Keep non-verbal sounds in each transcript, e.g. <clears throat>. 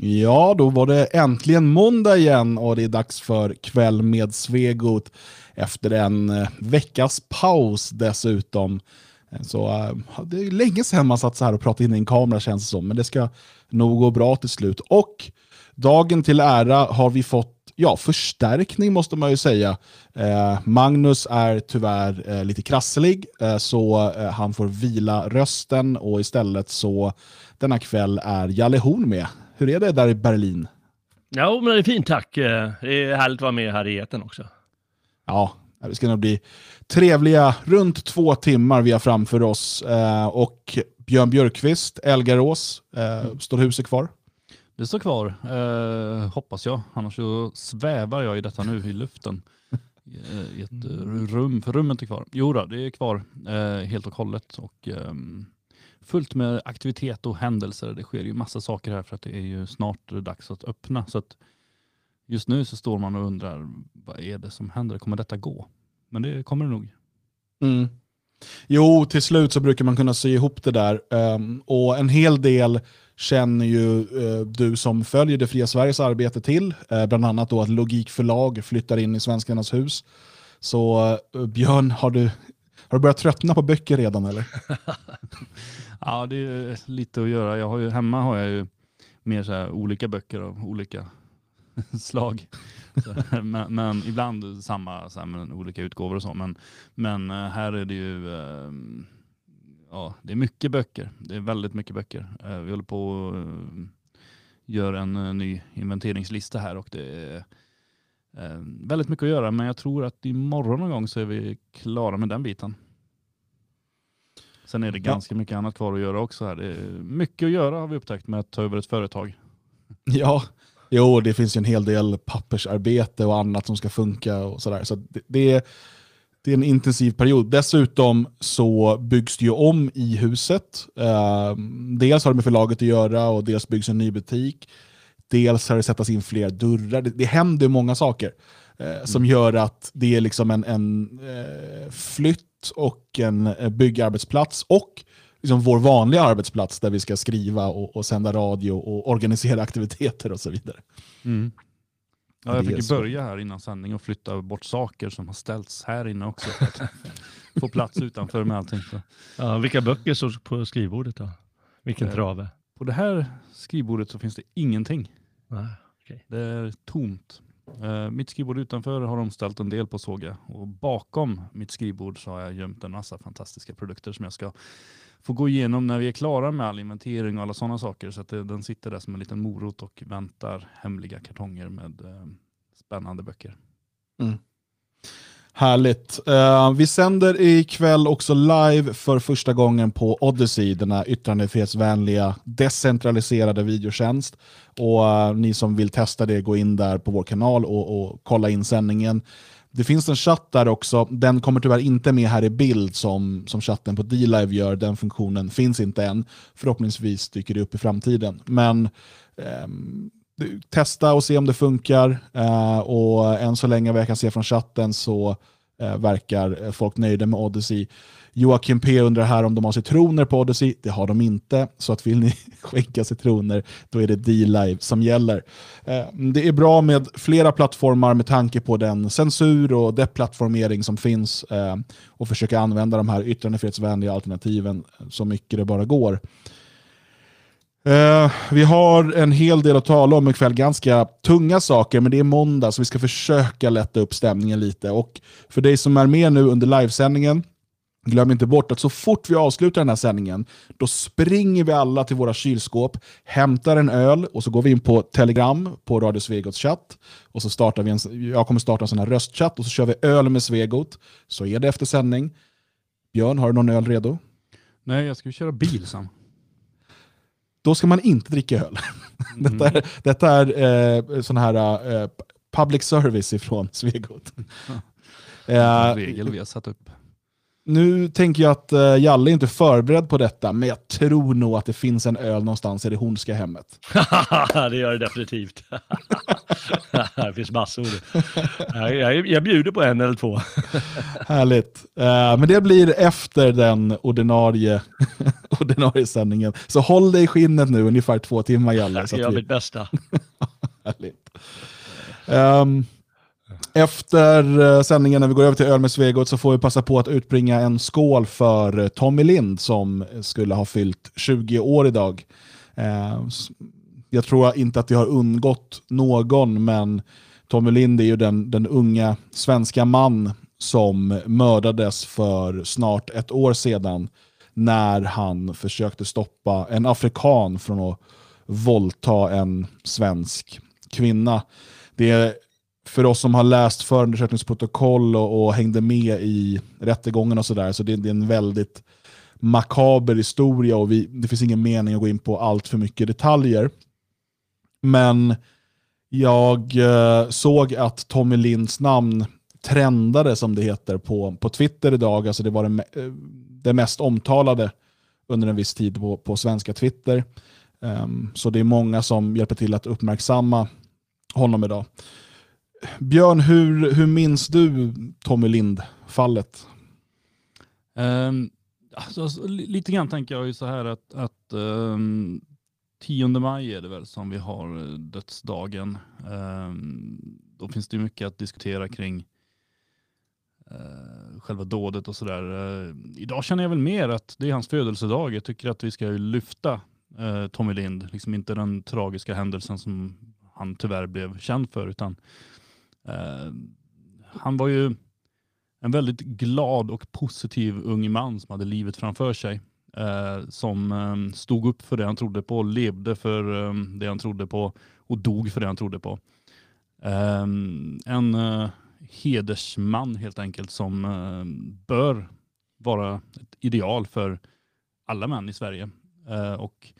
Ja, då var det äntligen måndag igen och det är dags för kväll med Svegot efter en eh, veckas paus dessutom. Så eh, det är länge sedan man satt så här och pratade in i en kamera känns det som, men det ska nog gå bra till slut. Och dagen till ära har vi fått ja, förstärkning måste man ju säga. Eh, Magnus är tyvärr eh, lite krasslig, eh, så eh, han får vila rösten och istället så denna kväll är Jalle Horn med. Hur är det där i Berlin? Ja, men det är fint tack. Det är härligt att vara med här i eten också. Ja, det ska nog bli trevliga runt två timmar vi har framför oss. och Björn Björkqvist, Elgarås, står huset kvar? Det står kvar, eh, hoppas jag. Annars så svävar jag i detta nu i luften. <laughs> I ett rum, för rummet är kvar. Jo då, det är kvar eh, helt och hållet. Och, eh, fullt med aktivitet och händelser. Det sker ju massa saker här för att det är ju snart dags att öppna. Så att just nu så står man och undrar, vad är det som händer? Kommer detta gå? Men det kommer det nog. Mm. Jo, till slut så brukar man kunna sy ihop det där. Um, och en hel del känner ju uh, du som följer Det Fria Sveriges arbete till. Uh, bland annat då att Logik förlag flyttar in i Svenskarnas hus. Så uh, Björn, har du, har du börjat tröttna på böcker redan eller? <laughs> ja, det är lite att göra. Jag har ju, hemma har jag ju mer så här, olika böcker av olika <laughs> slag. <laughs> Men, men, ibland samma, så här, men olika utgåvor och så. Men, men eh, här är det ju eh, ja, det är mycket böcker. Det är väldigt mycket böcker. Eh, vi håller på att eh, göra en eh, ny inventeringslista här och det är väldigt mycket att göra. Men jag tror att imorgon någon gång så är vi klara med den biten. Sen är det ganska mycket annat kvar att göra också. här. Det är mycket att göra har vi upptäckt med att ta över ett företag. <laughs> Ja, jo, det finns ju en hel del pappersarbete och annat som ska funka och sådär. Så det, det är det är en intensiv period. Dessutom så byggs det ju om i huset. Eh, dels har det med förlaget att göra och dels byggs en ny butik. Dels har det sättas in fler dörrar. Det, det händer många saker eh, som gör att det är liksom en, en eh, flytt och en eh, byggarbetsplats och liksom vår vanliga arbetsplats där vi ska skriva och, och sända radio och organisera <laughs> aktiviteter och så vidare. Mm. Ja, jag fick börja här innan sändning och flytta bort saker som har ställts här inne också. För att <laughs> få plats utanför med allting. Så. Ja, vilka böcker står på skrivbordet då? Vilken eh, trave? På det här skrivbordet så finns det ingenting. Ah, okay. Det är tomt. Uh, mitt skrivbord utanför har de ställt en del på såg jag. Och bakom mitt skrivbord så har jag gömt en massa fantastiska produkter som jag ska få gå igenom när vi är klara med all inventering och alla sådana saker. Så att det, den sitter där som en liten morot och väntar hemliga kartonger med eh, spännande böcker. Mm. Härligt. Uh, vi sänder ikväll också live för första gången på Odyssey, denna yttrandefrihetsvänliga decentraliserade videotjänst. Och uh, ni som vill testa det, gå in där på vår kanal och, och kolla in sändningen. Det finns en chatt där också. Den kommer tyvärr inte med här i bild som, som chatten på D-Live gör. Den funktionen finns inte än. Förhoppningsvis dyker det upp i framtiden. Men um, testa och se om det funkar. Eh, och än så länge vad jag kan se från chatten så eh, verkar eh, folk nöjda med Odyssey. Joakim P undrar här om de har citroner på Odyssey. Det har de inte, så att vill ni <laughs> skänka citroner då är det D-Live som gäller. Eh, det är bra med flera plattformar med tanke på den censur och deplattformering som finns eh, och försöka använda de här yttrandefrihetsvänliga alternativen så mycket det bara går. Uh, vi har en hel del att tala om ikväll, ganska tunga saker, men det är måndag så vi ska försöka lätta upp stämningen lite. Och för dig som är med nu under livesändningen, Glöm inte bort att så fort vi avslutar den här sändningen, då springer vi alla till våra kylskåp, hämtar en öl och så går vi in på Telegram, på Radio Svegots chatt. Och så startar vi en, jag kommer starta en sån här röstchatt och så kör vi öl med Svegot. Så är det efter sändning. Björn, har du någon öl redo? Nej, jag ska köra bil sen. Då ska man inte dricka öl. Mm. <laughs> detta är, detta är eh, sån här eh, public service ifrån Svegot. <laughs> Ja. regel vi har satt upp. Nu tänker jag att uh, Jalle är inte förberedd på detta, men jag tror nog att det finns en öl någonstans i det Hornska hemmet. <laughs> det gör det definitivt. <laughs> det finns massor. jag, jag, bjuder på en eller två. <laughs> Härligt. Uh, men det blir efter den ordinarie, ordinarie sändningen. Så håll dig i skinnet nu ungefär två timmar Jalle. Jag gör mitt bästa. Härligt. Um, efter eh, sändningen när vi går över till öl med Svegot så får vi passa på att utbringa en skål för eh, Tommy Lind som skulle ha fyllt 20 år idag. Eh, jag tror inte att det har undgått någon, men Tommy Lind är ju den, den unga svenska man som mördades för snart ett år sedan när han försökte stoppa en afrikan från att våldta en svensk kvinna. Det för oss som har läst förundersökningsprotokoll och, och hängde med i rättegången och sådär, så det, det, är en väldigt makaber historia och vi, det finns ingen mening att gå in på allt för mycket detaljer. Men jag eh, såg att Tommy Linds namn trendade, som det heter, på, på Twitter idag. Alltså det var det, eh, det mest omtalade under en viss tid på, på svenska Twitter. Um, så det är många som hjälper till att uppmärksamma honom idag. Björn, hur, hur minns du Tommy Lind-fallet? Um, alltså, alltså lite grann tänker jag ju så här att, att ehm, um, 10 maj är det väl som vi har eh, dödsdagen. Um, då finns det mycket att diskutera kring uh, själva dådet och sådär. Uh, idag känner jag väl mer att det är hans födelsedag. Jag tycker att vi ska lyfta uh, Tommy Lind, liksom inte den tragiska händelsen som han tyvärr blev känd för, utan Eh, han var ju en väldigt glad och positiv ung man som hade livet framför sig eh, som eh, stod upp för det han trodde på, levde för eh, det han trodde på och dog för det han trodde på. Ehm, en eh, hedersman helt enkelt som eh, bör vara ett ideal för alla män i Sverige. Eh, och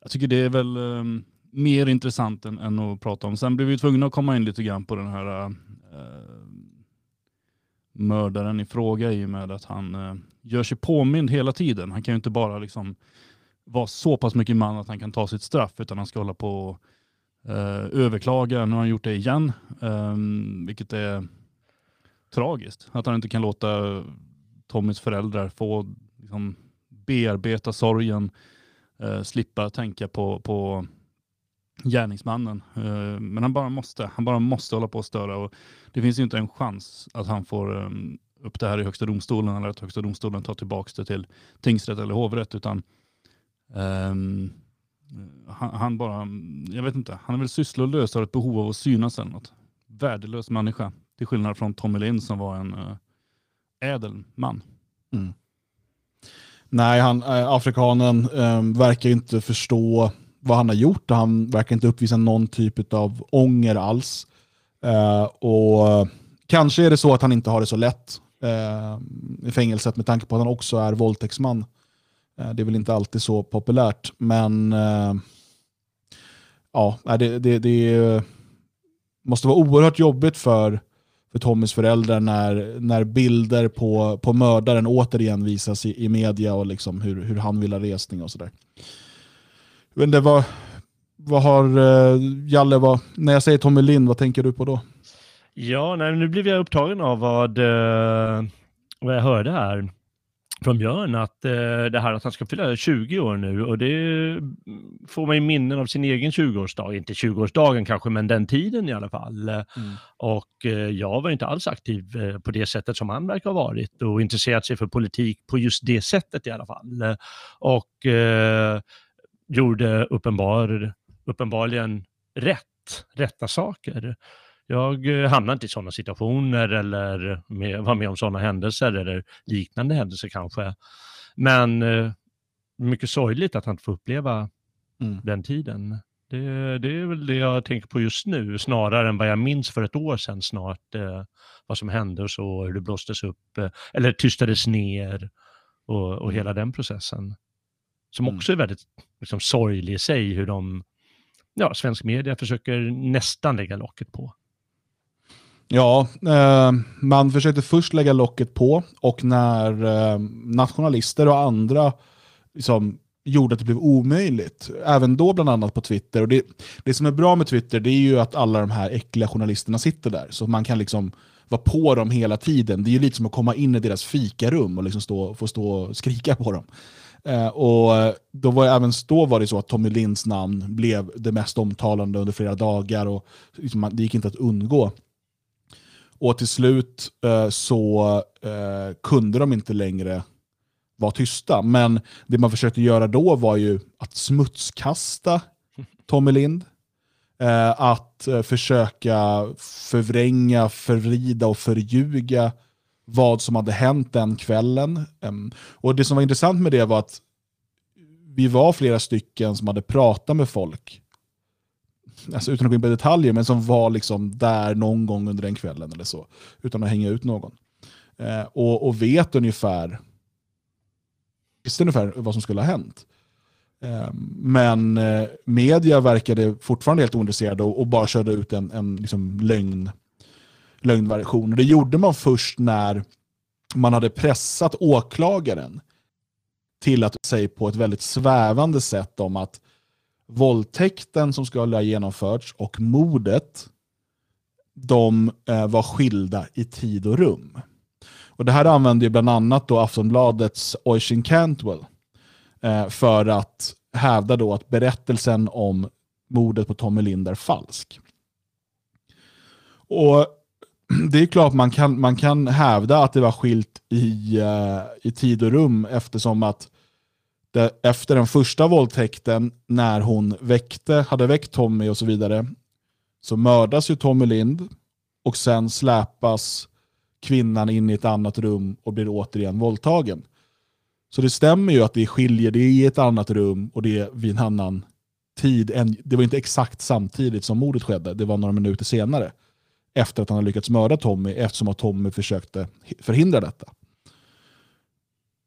jag tycker det är väl ehm, mer intressant än, än, att prata om. Sen blev vi tvungna att komma in lite grann på den här eh, mördaren i fråga i och med att han äh, gör sig påmind hela tiden. Han kan ju inte bara liksom vara så pass mycket man att han kan ta sitt straff utan han ska hålla på och äh, överklaga. Nu har han gjort det igen, ehm, vilket är tragiskt. Att han inte kan låta Tommys föräldrar få liksom, bearbeta sorgen, slippa tänka på, på gärningsmannen. Eh, men han bara måste. Han bara måste hålla på och störa. Och det finns ju inte en chans att han får ehm, upp det här i högsta domstolen eller att högsta domstolen tar tillbaka det till tingsrätt eller hovrätt. Utan um, han, han, bara, jag vet inte, han är väl sysslolös och har ett behov av att synas eller något. Värdelös människa. Till skillnad från Tommy Lind som var en uh, ädel man. Mm. Nej, han, äh, afrikanen äh, verkar inte förstå vad han har gjort och han verkar inte uppvisa någon typ av ånger alls. Uh, och Kanske är det så att han inte har det så lätt uh, i fängelset med tanke på att han också är våldtäktsman. Uh, det är väl inte alltid så populärt, men ja, det, det, det, måste vara oerhört jobbigt för, för Tommys föräldrar när, när bilder på, på mördaren återigen visas i, i media och liksom hur, hur han vill ha resning och sådär. Men det var, vad har uh, Jalle, vad, när jag säger Tommy Lind, vad tänker du på då? Ja, nej, nu blev jag upptagen av vad, uh, vad jag hörde här från Björn, att uh, det här att han ska fylla 20 år nu och det får man ju minnen av sin egen 20-årsdag, inte 20-årsdagen kanske, men den tiden i alla fall. Mm. Och jag var inte alls aktiv på det sättet som han verkar ha varit och intresserat sig för politik på just det sättet i alla fall. Och gjorde uppenbar, uppenbarligen rätt, rätta saker. Jag eh, hamnade inte i sådana situationer eller med, var med om sådana händelser eller liknande händelser kanske. Men eh, mycket sorgligt att han inte får uppleva mm. den tiden. Det, det, är väl det jag tänker på just nu, snarare än vad jag minns för ett år sedan snart. Eh, vad som hände och så, hur det blåstes upp, eh, eller tystades ner och, och hela den processen. Som mm. också är väldigt liksom, sorglig i sig, hur de, ja, svensk media försöker nästan lägga locket på. Ja, eh, man försökte först lägga locket på och när eh, nationalister och andra liksom, gjorde att det blev omöjligt, även då bland annat på Twitter. Och det, det som är bra med Twitter det är ju att alla de här äckliga journalisterna sitter där, så man kan liksom vara på dem hela tiden. Det är ju lite som att komma in i deras fikarum och liksom stå, få stå och skrika på dem. Eh, och eh, då var, även då var det så att Tommy Linds namn blev det mest omtalande under flera dagar och liksom, det gick inte att undgå. Och till slut eh, så eh, kunde de inte längre vara tysta. Men det man försökte göra då var ju att smutskasta Tommy Lind. Eh, att eh, försöka förvränga, förvrida och förljuga vad som hade hänt den kvällen. Och Det som var intressant med det var att vi var flera stycken som hade pratat med folk, alltså utan att gå in på detaljer, men som var liksom där någon gång under den kvällen eller så, utan att hänga ut någon. Eh, och, och vet ungefär visste ungefär vad som skulle ha hänt. Men eh, media verkade fortfarande helt ointresserade och bara körde ut en, en liksom lögn, lögnversion. Det gjorde man först när man hade pressat åklagaren till att säga på ett väldigt svävande sätt om att våldtäkten som skulle ha genomförts och mordet de eh, var skilda i tid och rum. Och Det här använde bland annat då Aftonbladets Oisin Cantwell eh, för att hävda då att berättelsen om mordet på Tommy Lind är falsk. Och det är klart man kan, man kan hävda att det var skilt i, uh, i tid och rum eftersom att det, efter den första våldtäkten, när hon väckte, hade väckt Tommy och så vidare, så mördas ju Tommy Lind och sen släpas kvinnan in i ett annat rum och blir återigen våldtagen. Så det stämmer ju att det skiljer, det är i ett annat rum och det är vid en annan tid. Det var inte exakt samtidigt som mordet skedde, det var några minuter senare. Efter att han har lyckats mörda Tommy eftersom att Tommy försökte förhindra detta.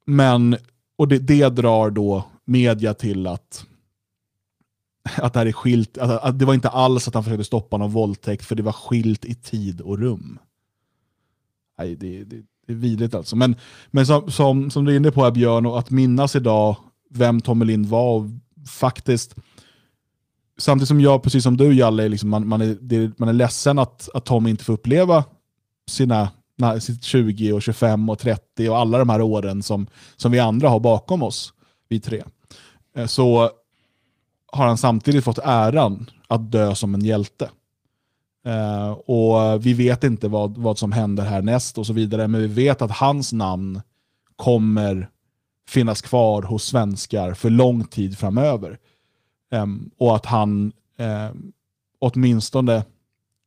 Men, och det, det drar då media till att att det här är skilt, att, att det var inte alls att han försökte stoppa någon våldtäkt för det var skilt i tid och rum. Nej, det, det, det är vidrigt alltså. Men, men som, som, som du är inne på här Björn, och att minnas idag vem Tommy Lind var och faktiskt Samtidigt som jag, precis som du Jalle, liksom, man, man, är, det, man är ledsen att, att Tom inte får uppleva sina sitt 20, och 25 och 30 och alla de här åren som, som vi andra har bakom oss, vi tre. Eh, så har han samtidigt fått äran att dö som en hjälte. Uh, och Vi vet inte vad, vad som händer härnäst och så vidare, men vi vet att hans namn kommer finnas kvar hos svenskar för lång tid framöver. Um, och att han um, åtminstone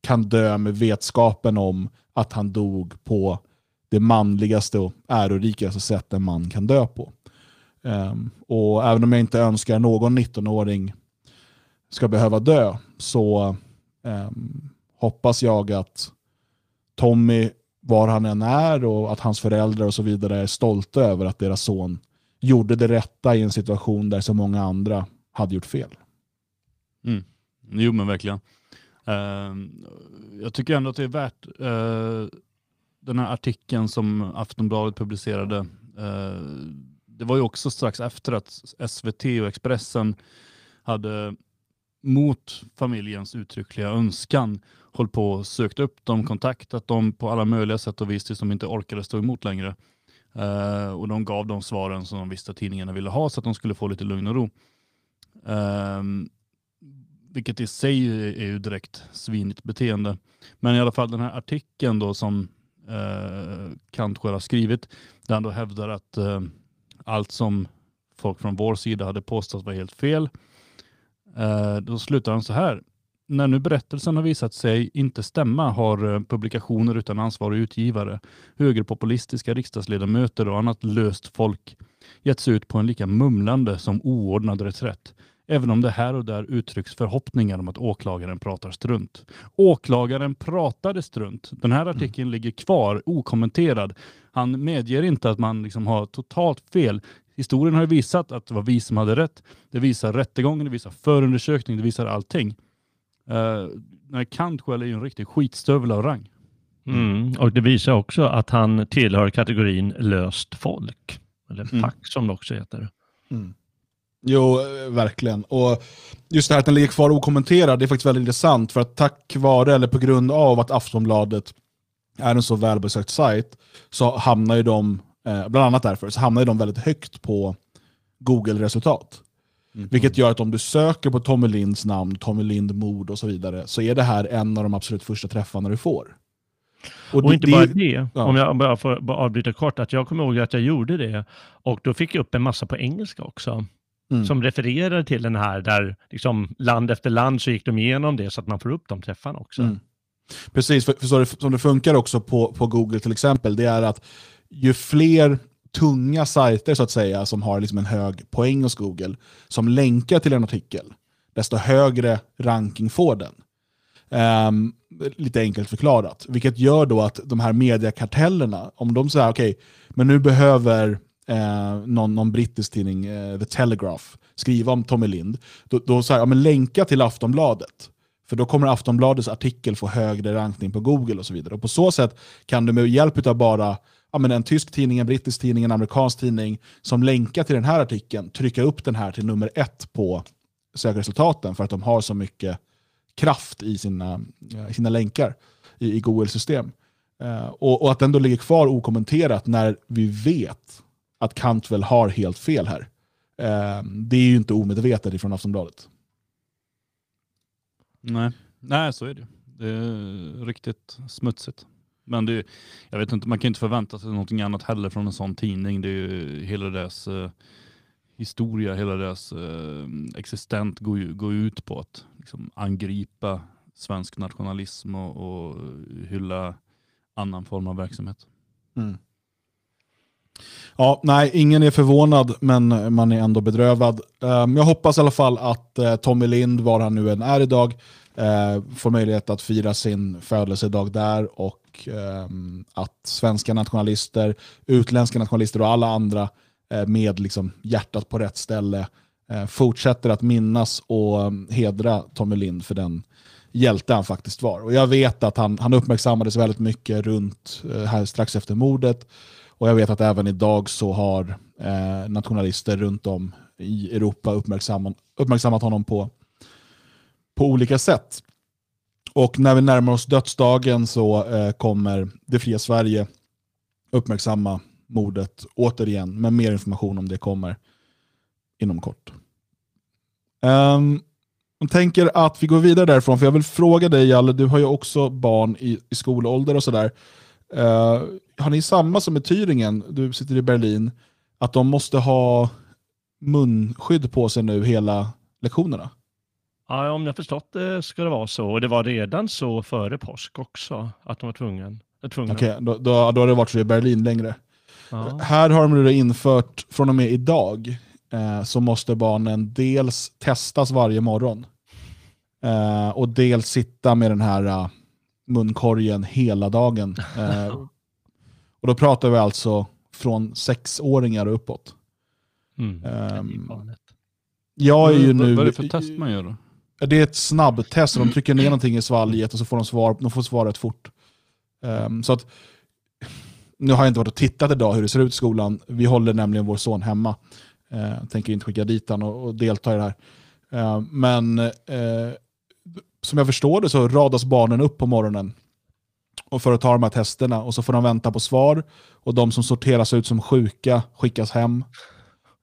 kan dö med vetskapen om att han dog på det manligaste och ärorikaste sätt en man kan dö på. Um, och Även om jag inte önskar någon 19-åring ska behöva dö, så um, hoppas jag att Tommy, var han än är och att hans föräldrar och så vidare är stolta över att deras son gjorde det rätta i en situation där så många andra hade gjort fel. Mm. Jo men verkligen. Uh, jag tycker ändå att det är värt uh, den här artikeln som Aftonbladet publicerade. Uh, det var ju också strax efter att SVT och Expressen hade mot familjens uttryckliga önskan hållit på och sökt upp dem, kontaktat dem på alla möjliga sätt och vis tills de inte orkade stå emot längre. Uh, och de gav de svaren som de visste att tidningarna ville ha så att de skulle få lite lugn och ro. Um, vilket i sig är ju direkt svinigt beteende. Men i alla fall den här artikeln då som eh, uh, Kantskär har skrivit, där han då hävdar att uh, allt som folk från vår sida hade påstått var helt fel. Uh, då slutar han så här. När nu berättelsen har visat sig inte stämma har publikationer utan ansvarig utgivare, högerpopulistiska riksdagsledamöter och annat löst folk gett sig ut på en lika mumlande som oordnad reträtt. Även om det här och där uttrycks förhoppningar om att åklagaren pratar strunt. Åklagaren pratade strunt. Den här artikeln mm. ligger kvar okommenterad. Han medger inte att man liksom har totalt fel. Historien har visat att det var vi som hade rätt. Det visar rättegången, det visar förundersökning, det visar allting. Uh, Cantwell är ju en riktig skitstövel av rang. Mm, och det visar också att han tillhör kategorin löst folk. Eller mm. som det också heter. Mm. Jo, verkligen. Och just det här att den ligger kvar okommenterad, det är faktiskt väldigt intressant. För att tack vare, eller på grund av att Aftonbladet är en så välbesökt sajt, så hamnar ju de, eh, bland annat därför, så hamnar de väldigt högt på Google-resultat. Mm. Vilket gör att om du söker på Tommy Linds namn, Tommy Lind mord och så vidare, så är det här en av de absolut första träffarna du får. Och, det- inte det- bara det, ja. om jag bara får avbryta kort, att jag kommer ihåg att jag gjorde det och då fick jag upp en massa på engelska också. Mm. Som refererade till den här där liksom land efter land så gick de igenom det så att man får upp de träffarna också. Mm. Precis, för, för så det, som det funkar också på, på Google till exempel, det är att ju fler tunga sajter så att säga som har liksom en hög poäng hos Google, som länkar till en artikel, desto högre ranking får den. Um, lite enkelt förklarat. Vilket gör då att de här mediekartellerna, om de säger okej, men nu behöver eh, någon, någon brittisk tidning, eh, The Telegraph, skriva om Tommy Lind, då, då så här, ja, men länka till Aftonbladet. För då kommer Aftonbladets artikel få högre rankning på Google och så vidare. Och på så sätt kan du med hjälp av bara ja, men en tysk tidning, en brittisk tidning, en amerikansk tidning som länkar till den här artikeln trycka upp den här till nummer ett på sökresultaten för att de har så mycket kraft i sina, eh, sina länkar i, i Googles system. Uh, och, och att den då ligger kvar okommenterat när vi vet att Cantwell har helt fel här. Uh, det är ju inte omedvetet ifrån Aftonbladet. Nej. Nej, så är det. Det är riktigt smutsigt. Men det jag vet inte, man kan inte förvänta sig någonting annat heller från en sån tidning. Det är ju hela deras eh, historia, hela deras eh, existens går, ju, går ut på att liksom, angripa svensk nationalism och, och hylla annan form av verksamhet. Mm. Ja, nej, ingen är förvånad, men man är ändå bedrövad. Um, jag hoppas i alla fall att uh, Tommy Lind, var han nu än är idag, uh, får möjlighet att fira sin födelsedag där och um, att svenska nationalister, utländska nationalister och alla andra uh, med liksom hjärtat på rätt ställe Eh, fortsätter att minnas och mm, hedra Tommy Lind för den hjälte han faktiskt var. Och jag vet att han, han uppmärksammades väldigt mycket runt eh, här strax efter mordet. Och jag vet att även idag så har eh, nationalister runt om i Europa uppmärksammat, uppmärksammat honom på, på olika sätt. Och när vi närmar oss dödsdagen så eh, kommer Det fria Sverige uppmärksamma mordet återigen, men mer information om det kommer inom kort. Um, jag tänker att vi går vidare därifrån, för jag vill fråga dig Jalle, du har ju också barn i, i skolålder och sådär. Uh, har ni samma som i Thüringen, du sitter i Berlin, att de måste ha munskydd på sig nu hela lektionerna? Ja, om jag förstått det ska det vara så. Och det var redan så före påsk också, att de var tvungen, är tvungna. Okej, då, då, då har det varit så i Berlin längre. Ja. Här har de det infört, från och med idag, eh, så måste barnen dels testas varje morgon eh, och dels sitta med den här eh, munkorgen hela dagen. <laughs> Eh, och då pratar vi alltså från sexåringar och uppåt. Mm. Det är galet. jag är ju nu... vad är det för test man gör då? Det är ett snabbtest, de trycker ner någonting i svalget och så får de svar, de får svar rätt fort. Ehm, så att, nu har jag inte varit och tittat idag hur det ser ut i skolan. Vi håller nämligen vår son hemma. Uh, tänker inte skicka dit han och, och delta i det här. Eh, men eh, som jag förstår det så radas barnen upp på morgonen och för att ta de här testerna och så får de vänta på svar och de som sorteras ut som sjuka skickas hem.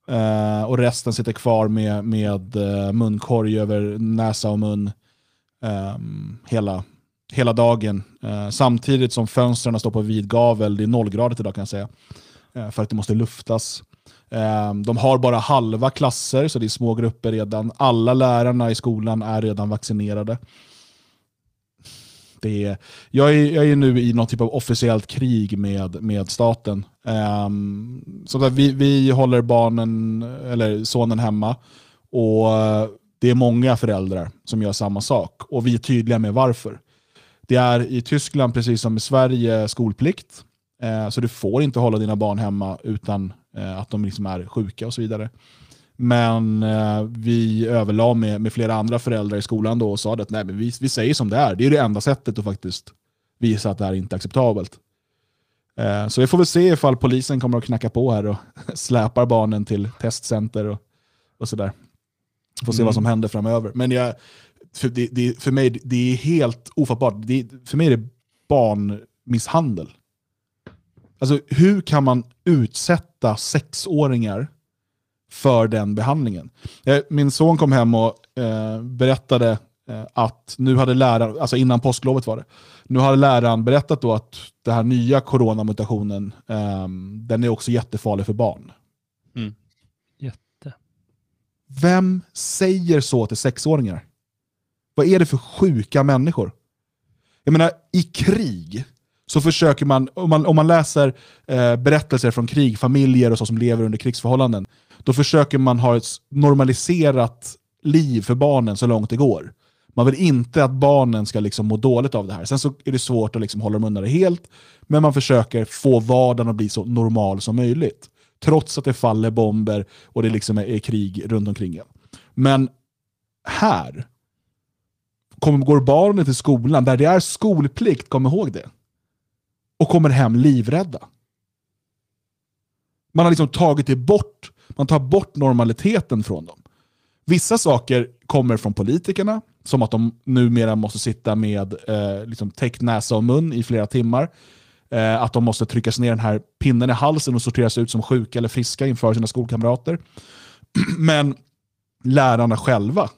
Eh, och resten sitter kvar med, med eh, munkorg över näsa och mun hela, hela dagen. Eh, samtidigt som fönstren står på vid gavel, det är nollgradigt idag kan jag säga, eh, för att det måste luftas. Ehm, de har bara halva klasser, så det är små grupper redan. Alla lärarna i skolan är redan vaccinerade. Det är, jag, är, jag är nu i någon typ av officiellt krig med, med staten. Um, så där vi, vi håller barnen, eller sonen hemma och eh, det är många föräldrar som gör samma sak och vi är tydliga med varför. Det är i Tyskland, precis som i Sverige, skolplikt. Ehm, så du får inte hålla dina barn hemma utan att de liksom är sjuka och så vidare. Men eh, vi överlade med, med flera andra föräldrar i skolan då och sa att nej, men vi, vi säger som det är. Det är det enda sättet att faktiskt visa att det här inte är acceptabelt. Eh, så vi får väl se ifall polisen kommer att knacka på här och <laughs> släpar barnen till testcenter och, och sådär. Får se Mm. vad som händer framöver. Men jag, för, det, det, för mig det är helt ofattbart. Det, för mig är det barnmisshandel. Alltså hur kan man utsätta sexåringar för den behandlingen. Eh, min son kom hem och eh, berättade eh, att nu hade läraren, alltså innan påsklovet var det, nu hade läraren berättat då att den här nya coronamutationen, eh, den är också jättefarlig för barn. Mm. Jätte. Vem säger så till sexåringar? Vad är det för sjuka människor? Jag menar, i krig så försöker man, om man, om man läser eh, berättelser från krig, familjer och så som lever under krigsförhållanden, då försöker man ha ett normaliserat liv för barnen så långt det går. Man vill inte att barnen ska liksom må dåligt av det här. Sen så är det svårt att liksom hålla dem undan det helt, men man försöker få vardagen att bli så normal som möjligt. Trots att det faller bomber och det liksom är, är krig runt omkring en. Men här kommer, går barnen till skolan där det är skolplikt, kom ihåg det. Och kommer hem livrädda. Man har liksom tagit det bort, man tar bort normaliteten från dem. Vissa saker kommer från politikerna, som att de numera måste sitta med eh, liksom täckt näsa och mun i flera timmar. Eh, att de måste tryckas ner den här pinnen i halsen och sorteras ut som sjuka eller friska inför sina skolkamrater. <clears throat> Men lärarna själva,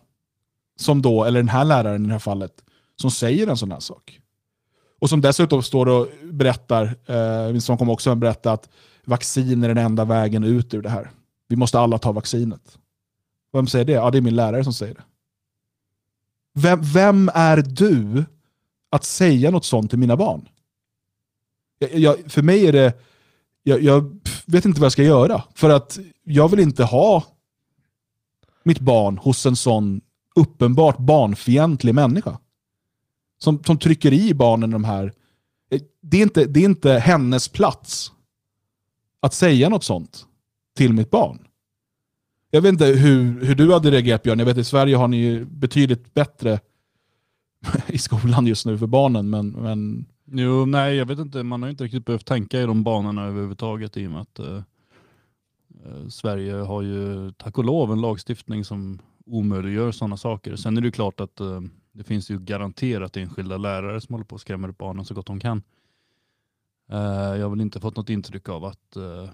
som då, eller den här läraren i det här fallet, som säger en sån här sak. Och som dessutom står och berättar, eh, min son kommer också att berätta att vaccin är den enda vägen ut ur det här. Vi måste alla ta vaccinet. Vem säger det? Ja, det är min lärare som säger det. Vem, vem är du att säga något sånt till mina barn? Jag, jag, för mig är det, jag, jag, vet inte vad jag ska göra. För att jag vill inte ha mitt barn hos en sån uppenbart barnfientlig människa. Som, som trycker i barnen de här... Eh, det är, inte, det är inte hennes plats att säga något sånt till mitt barn. Jag vet inte hur, hur du hade reagerat Björn. Jag vet att i Sverige har ni betydligt bättre <laughs> i skolan just nu för barnen. Men, men... Jo, nej jag vet inte. Man har inte riktigt behövt tänka i de banorna överhuvudtaget i och med att eh, eh, Sverige har ju tack och lov en lagstiftning som omöjliggör sådana saker. Sen är det ju klart att eh, det finns ju garanterat enskilda lärare som håller på att skrämma upp barnen så gott de kan. Eh, jag har väl inte fått något intryck av att eh,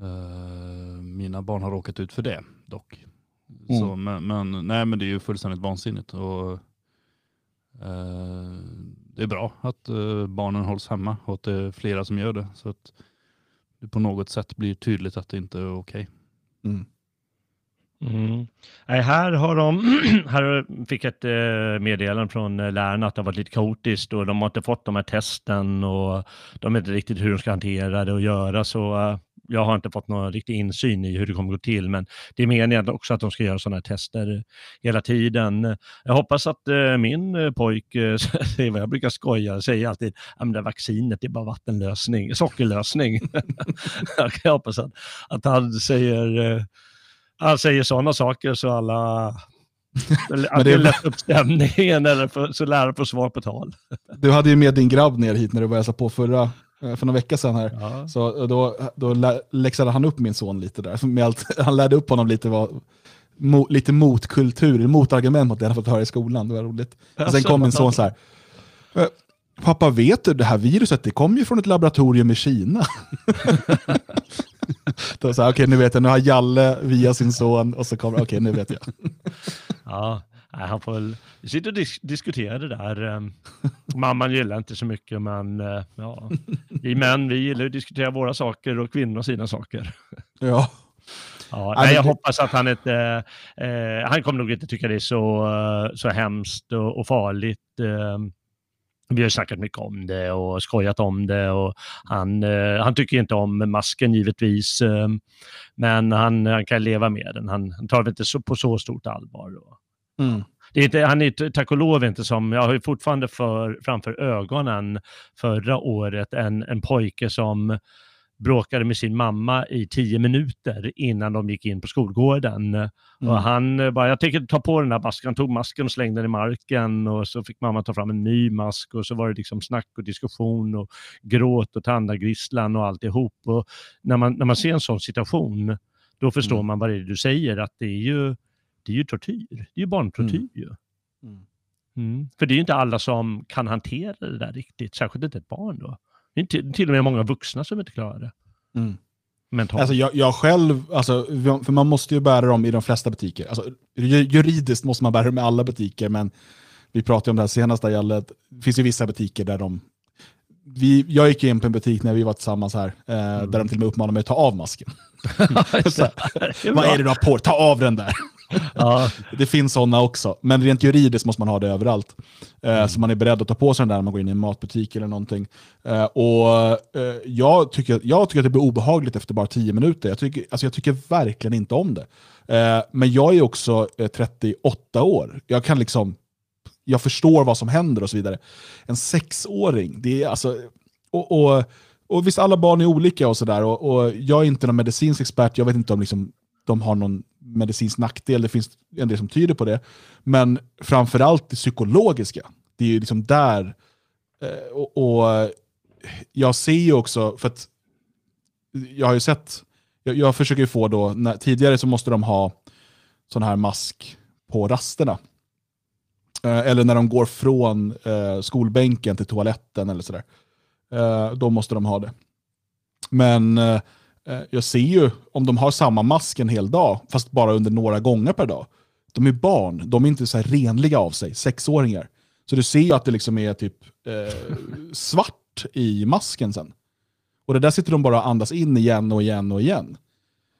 eh, mina barn har råkat ut för det dock. Mm. Så, men, men, nej, men det är ju fullständigt vansinnigt. Och, det är bra att barnen hålls hemma och att det är flera som gör det. Så att det på något sätt blir tydligt att det inte är okej. Mm. Mm. Nej, här har de, <clears throat> här fick ett eh, meddelande från eh, lärarna att det har varit lite kaotiskt och de har inte fått de här testen och de vet inte riktigt hur de ska hantera det och göra så eh, jag har inte fått någon riktig insyn i hur det kommer gå till men det är meningen också att de ska göra sådana här tester hela tiden. Jag hoppas att min pojk, <laughs> vad jag brukar skoja, säger alltid att det där vaccinet det är bara vattenlösning, sockerlösning. <laughs> jag hoppas att, att han säger han säger sådana saker så alla... <laughs> Att det är lätt upp stämningen eller för, så lärare får svar på tal. Du hade ju med din grabb ner hit när du hälsade på förra, eh, för några veckor sedan här. Ja. Så då, då lä- läxade han upp min son lite där. Med allt, <laughs> han lärde upp honom lite, vad, mo, lite motkultur, motargument mot det han fått höra i skolan. Det var roligt. Och sen kom min son så här. "Eh, Pappa, vet du det här viruset det kommer ju från ett laboratorium i Kina. <laughs> <laughs> Då sa jag, okej nu vet jag, nu har Jalle via sin son och så kommer, okej nu vet jag. <laughs> Ja, han får väl... Vi sitter och dis diskuterar det där. ehm, Mamman gillar inte så mycket, men eh, ja, vi män vi gillar att diskutera våra saker och kvinnor sina saker. <laughs> Ja. Ja, Nej, jag hoppas att han inte... Eh, han kommer nog inte tycka det är så, eh, så hemskt och, och farligt. Eh, vi har snackat mycket om det och skojat om det och han, eh, han tycker inte om masken givetvis. Eh, men han, han kan leva med den. Han, han tar det inte så, på så stort allvar. Mm. det är inte, han är tack och lov inte som, jag har fortfarande för, framför ögonen förra året en, en pojke som bråkade med sin mamma i tio minuter innan de gick in på skolgården. Mm. Och han bara, jag tänker ta på den här masken. Han tog masken och slängde den i marken och så fick mamma ta fram en ny mask och så var det liksom snack och diskussion och gråt och tandagrisslan och alltihop. Och när, man, när man ser en sån situation, då förstår Mm. man vad det är du säger, att det är ju, det är ju tortyr. Det är ju barntortyr Mm. ju. Mm. Mm. För det är ju inte alla som kan hantera det där riktigt, särskilt inte ett barn då. Det är till, till och med många vuxna som inte klarar det. Mm. mentalt. Alltså jag, jag själv, alltså, för man måste ju bära dem i de flesta butiker. Alltså, ju- juridiskt måste man bära dem i alla butiker, men vi pratade om det här senast, det finns ju vissa butiker där de... Vi, jag gick in på en butik när vi var tillsammans här, eh, där de till och med uppmanade mig att ta av masken. <laughs> <laughs> Här, Vad är det du har på? Ta av den där! Ja, <laughs> Det finns sådana också, men rent juridiskt måste man ha det överallt. Eh, Så man är beredd att ta på sig den där när man går in i en matbutik eller någonting. Eh, och eh, jag, tycker, jag tycker att det blir obehagligt efter bara 10 minuter. Jag tycker, alltså jag tycker verkligen inte om det. Men jag är också eh, 38 år. Jag kan liksom jag förstår vad som händer och så vidare. En sexåring, det är alltså... Och, och, och visst, alla barn är olika och sådär. Och, och jag är inte någon medicinsk expert, jag vet inte om liksom, de har någon medicinsk nackdel, det finns en del som tyder på det. Men framförallt det psykologiska, det är ju liksom där... Eh, och, och jag ser ju också, för att jag har ju sett, jag, jag försöker ju få då, när, tidigare så måste de ha sån här mask på rasterna. Eh, eller när de går från eh, skolbänken till toaletten eller sådär. Eh, då måste de ha det. Men eh, jag ser ju om de har samma mask en hel dag, fast bara under några gånger per dag. De är barn, de är inte så här renliga av sig, sexåringar. Så du ser ju att det liksom är typ eh, <laughs> svart i masken sen. Och det där sitter de bara och andas in igen och igen och igen.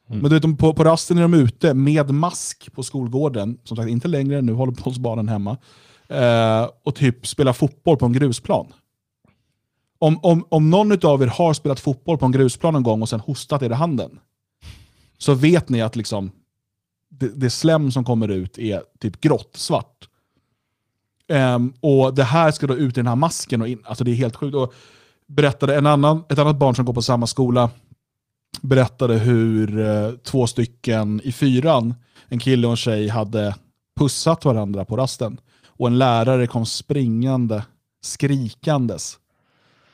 Mm. Men du vet, på, på rasten är de ute med mask på skolgården, som sagt inte längre, nu håller barnen hemma, eh, och typ spelar fotboll på en grusplan. Om, om, om någon av er har spelat fotboll på en grusplan en gång och sen hostat er i handen, så vet ni att liksom, det, det slem som kommer ut är typ grått, svart. Um, ehm, och det här ska då ut i den här masken, och in, alltså det är helt sjukt. Och berättade en annan, ett annat barn som går på samma skola, berättade hur uh, två stycken i fyran, en kille och en tjej, hade pussat varandra på rasten. Och en lärare kom springande, skrikandes.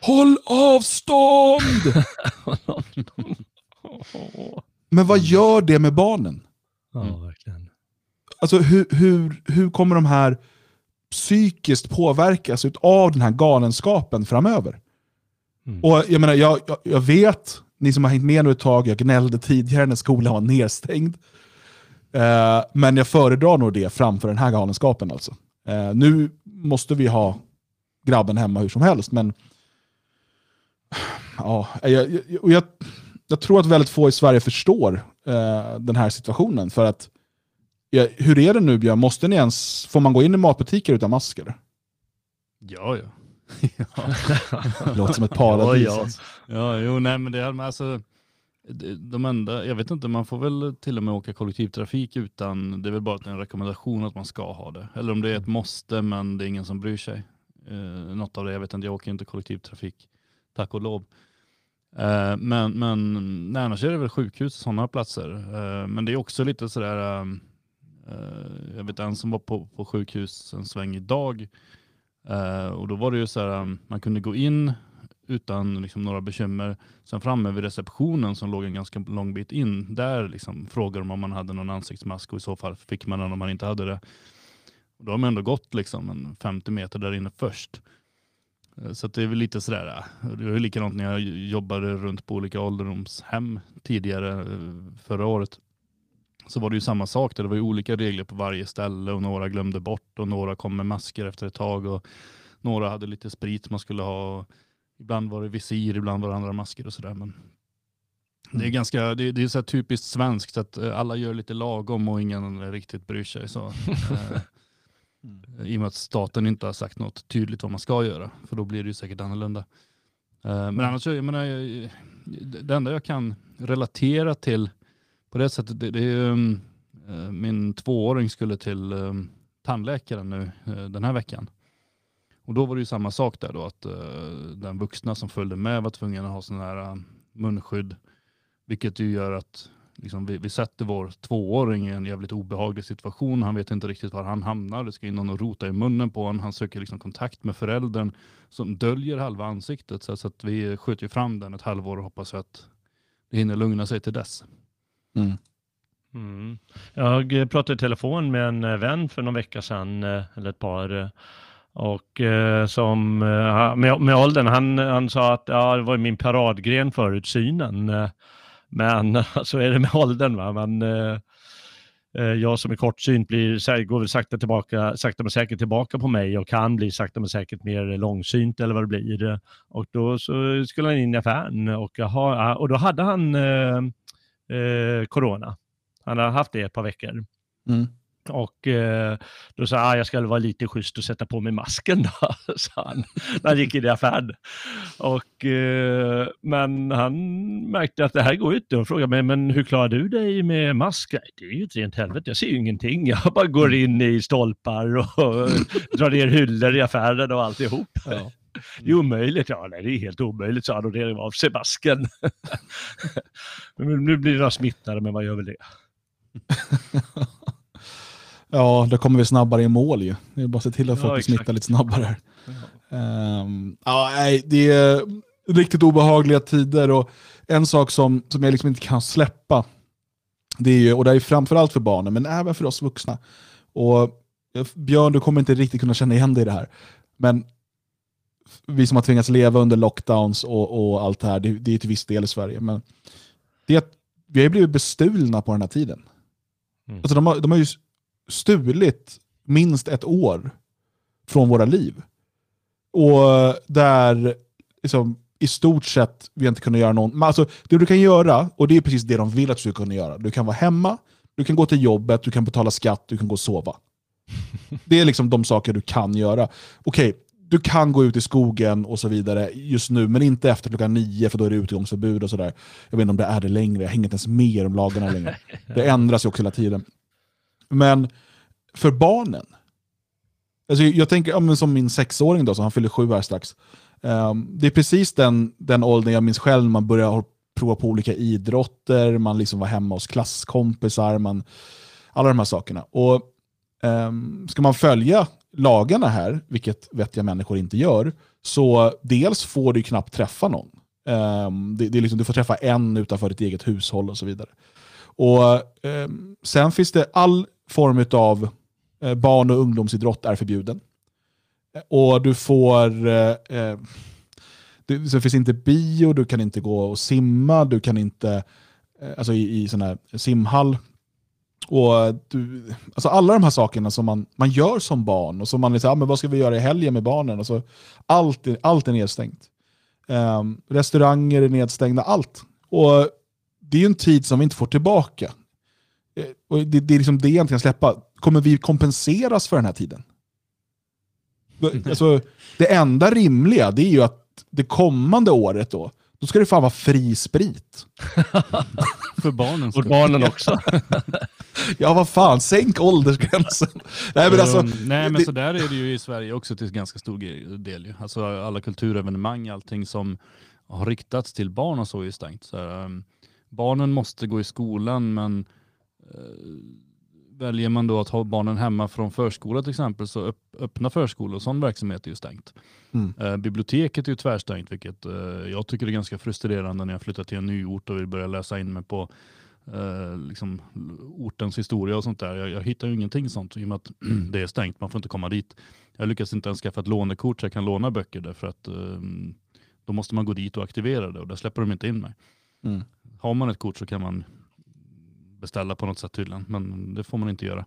<laughs> Håll avstånd! Men vad gör det med barnen? ja, verkligen. Alltså hur, hur, hur kommer de här psykiskt påverkas av den här galenskapen framöver? Mm. Och jag menar, jag, jag, jag vet, ni som har hängt med nu ett tag, jag gnällde tidigare när skolan var nedstängd. Eh, men jag föredrar nog det framför den här galenskapen alltså. Eh, nu måste vi ha grabben hemma hur som helst, men ja, jag, jag, och jag, jag tror att väldigt få i Sverige förstår eh, den här situationen. För att, ja, hur är det nu Björn, måste ni ens, får man gå in i matbutiker utan masker? Ja, ja. Det <laughs> låter som ett paradis. Ja, ja. Ja, jo, nej, men det här med alltså, de- de enda, jag vet inte, man får väl till och med åka kollektivtrafik utan, det är väl bara en rekommendation att man ska ha det. Eller om det är ett måste, men det är ingen som bryr sig. Eh, något av det, jag vet inte, jag åker inte kollektivtrafik, tack och lov. Eh, men men nej, annars är det väl sjukhus och sådana platser. Eh, men det är också lite sådär, ehm, eh, jag vet en som var på, på sjukhus en sväng idag, eh, och då var det ju så här, ehm, man kunde gå in utan liksom några bekymmer. Sen framme vid receptionen som låg en ganska lång bit in, där liksom frågade de om man hade någon ansiktsmask och i så fall fick man den om man inte hade det. Och då har man ändå gått liksom en 50 meter där inne först. Eh, Så det är väl lite sådär, eh, det var ju likadant när jag jobbade runt på olika ålderdomshem tidigare eh, förra året. Så var det ju samma sak där, det var ju olika regler på varje ställe och några glömde bort och några kom med masker efter ett tag och några hade lite sprit man skulle ha. Ibland var det visir, ibland var det andra masker och sådär. Men det är ganska, det, det är så typiskt svenskt att eh, alla gör lite lagom och ingen riktigt bryr sig. Så, <laughs> eh, I och med att staten inte har sagt något tydligt vad man ska göra. För då blir det ju säkert annorlunda. Eh, men annars, jag menar, jag- det enda jag kan relatera till på det sättet, det, det är um, eh, min tvååring skulle till um, tandläkaren nu eh, den här veckan. Och då var det ju samma sak där då, att den vuxna som följde med var tvungen att ha sån här munskydd. Vilket ju gör att liksom, vi, vi sätter vår tvååring i en jävligt obehaglig situation. Han vet inte riktigt var han hamnar. Det ska in någon och rota i munnen på honom. Han söker liksom kontakt med föräldern som döljer halva ansiktet. Så, så att vi skjuter ju fram den ett halvår och hoppas att det hinner lugna sig till dess. Mm. Mm. Jag pratade i telefon med en eh, vän för någon vecka sedan, eh, eller ett par, eh, och eh, som eh, med, med åldern, han, han sa att ja, det var min paradgren förut, synen. Men <laughs> så är det med åldern. Va? Man, eh, eh, jag som är kortsynt blir, går väl sakta, tillbaka, sakta men säkert tillbaka på mig och kan bli sakta men säkert mer långsynt eller vad det blir. Och då så skulle han in i affären och, aha, och då hade han eh, eh, corona. Han har haft det ett par veckor. Mm. Och eh, då sa han, ah, jag ska vara lite schysst och sätta på mig masken då, <laughs> sa han, när han gick in i affären. Och, eh, men han märkte att det här går inte och frågade mig, men hur klarar du dig med mask? Det är ju ett rent helvete, jag ser ju ingenting. <laughs> Jag bara går in i stolpar och <laughs> drar ner hyllor i affären och alltihop. Ja. Det är omöjligt. Ja, nej, det är helt omöjligt, sa han och rev av sig masken. nu blir det smittade, men vad gör väl det? Ja, då kommer vi snabbare i mål ju. Det är bara att se till att folk ja, smittar lite snabbare. Ja. Um, ja, nej, det är riktigt obehagliga tider och en sak som, som jag liksom inte kan släppa, det är ju, och det är framförallt för barnen, men även för oss vuxna. Och Björn, du kommer inte riktigt kunna känna igen dig i det här, men vi som har tvingats leva under lockdowns och, och allt det här, det, det är till viss del i Sverige, men det, vi har ju blivit bestulna på den här tiden. Mm. Alltså de, har, de har ju stulit minst ett år från våra liv. Och där liksom, i stort sett vi inte kunde göra någon... Alltså, det du kan göra, och det är precis det de vill att du ska kunna göra. Du kan vara hemma, du kan gå till jobbet, du kan betala skatt, du kan gå och sova. <laughs> Det är liksom de saker du kan göra. Okej, du kan gå ut i skogen och så vidare just nu, men inte efter klockan nio för då är det utegångsförbud och sådär. Jag vet inte om det är det längre, jag hänger inte ens med de lagarna längre. <laughs> Det ändras ju också hela tiden. Men för barnen, alltså jag tänker ja, som min sexåring då, så han fyller sju här strax. Um, det är precis den, den åldern jag minns själv när man började prova på olika idrotter, man liksom var hemma hos klasskompisar, man, alla de här sakerna. Och um, Ska man följa lagarna här, vilket vettiga människor inte gör, så dels får du knappt träffa någon. Um, det, det är liksom, du får träffa en utanför ditt eget hushåll och så vidare. Och um, Sen finns det all form av eh, barn och ungdomsidrott är förbjuden. Eh, och du får... Eh, eh det, så finns inte bio, du kan inte gå och simma, du kan inte... Eh, alltså i, i sån här simhall. Och du, alltså alla de här sakerna som man, man gör som barn och som man liksom, ah, men vad ska vi göra i helgen med barnen? Alltså, allt, allt är nedstängt. Um, restauranger är nedstängda, allt. Och Det är ju en tid som vi inte får tillbaka. Eh, och det, det är liksom det jag inte kan släppa. Kommer vi kompenseras för den här tiden? Alltså, det enda rimliga det är ju att det kommande året då, då ska det fan vara fri sprit. <laughs> för barnen. För barnen också. <laughs> ja, vad fan, sänk åldersgränsen. <laughs> nej, men, alltså, nej, men det... så där är det ju i Sverige också till ganska stor del. Alltså, alla kulturevenemang, allting som har riktats till barn och så är ju stängt. Så, um, barnen måste gå i skolan, men uh, väljer man då att ha barnen hemma från förskola till exempel så öppna förskolor och sån verksamhet är ju stängt. Mm. Eh, biblioteket är ju tvärstängt vilket eh, jag tycker är ganska frustrerande när jag flyttar till en ny ort och vill börja läsa in mig på eh, liksom, ortens historia och sånt där. Jag, jag hittar ju ingenting sånt i och med att <clears throat> det är stängt, man får inte komma dit. Jag lyckas inte ens skaffa ett lånekort så jag kan låna böcker därför att eh, då måste man gå dit och aktivera det och där släpper de inte in mig. Mm. Har man ett kort så kan man beställa på något sätt tydligen, men det får man inte göra.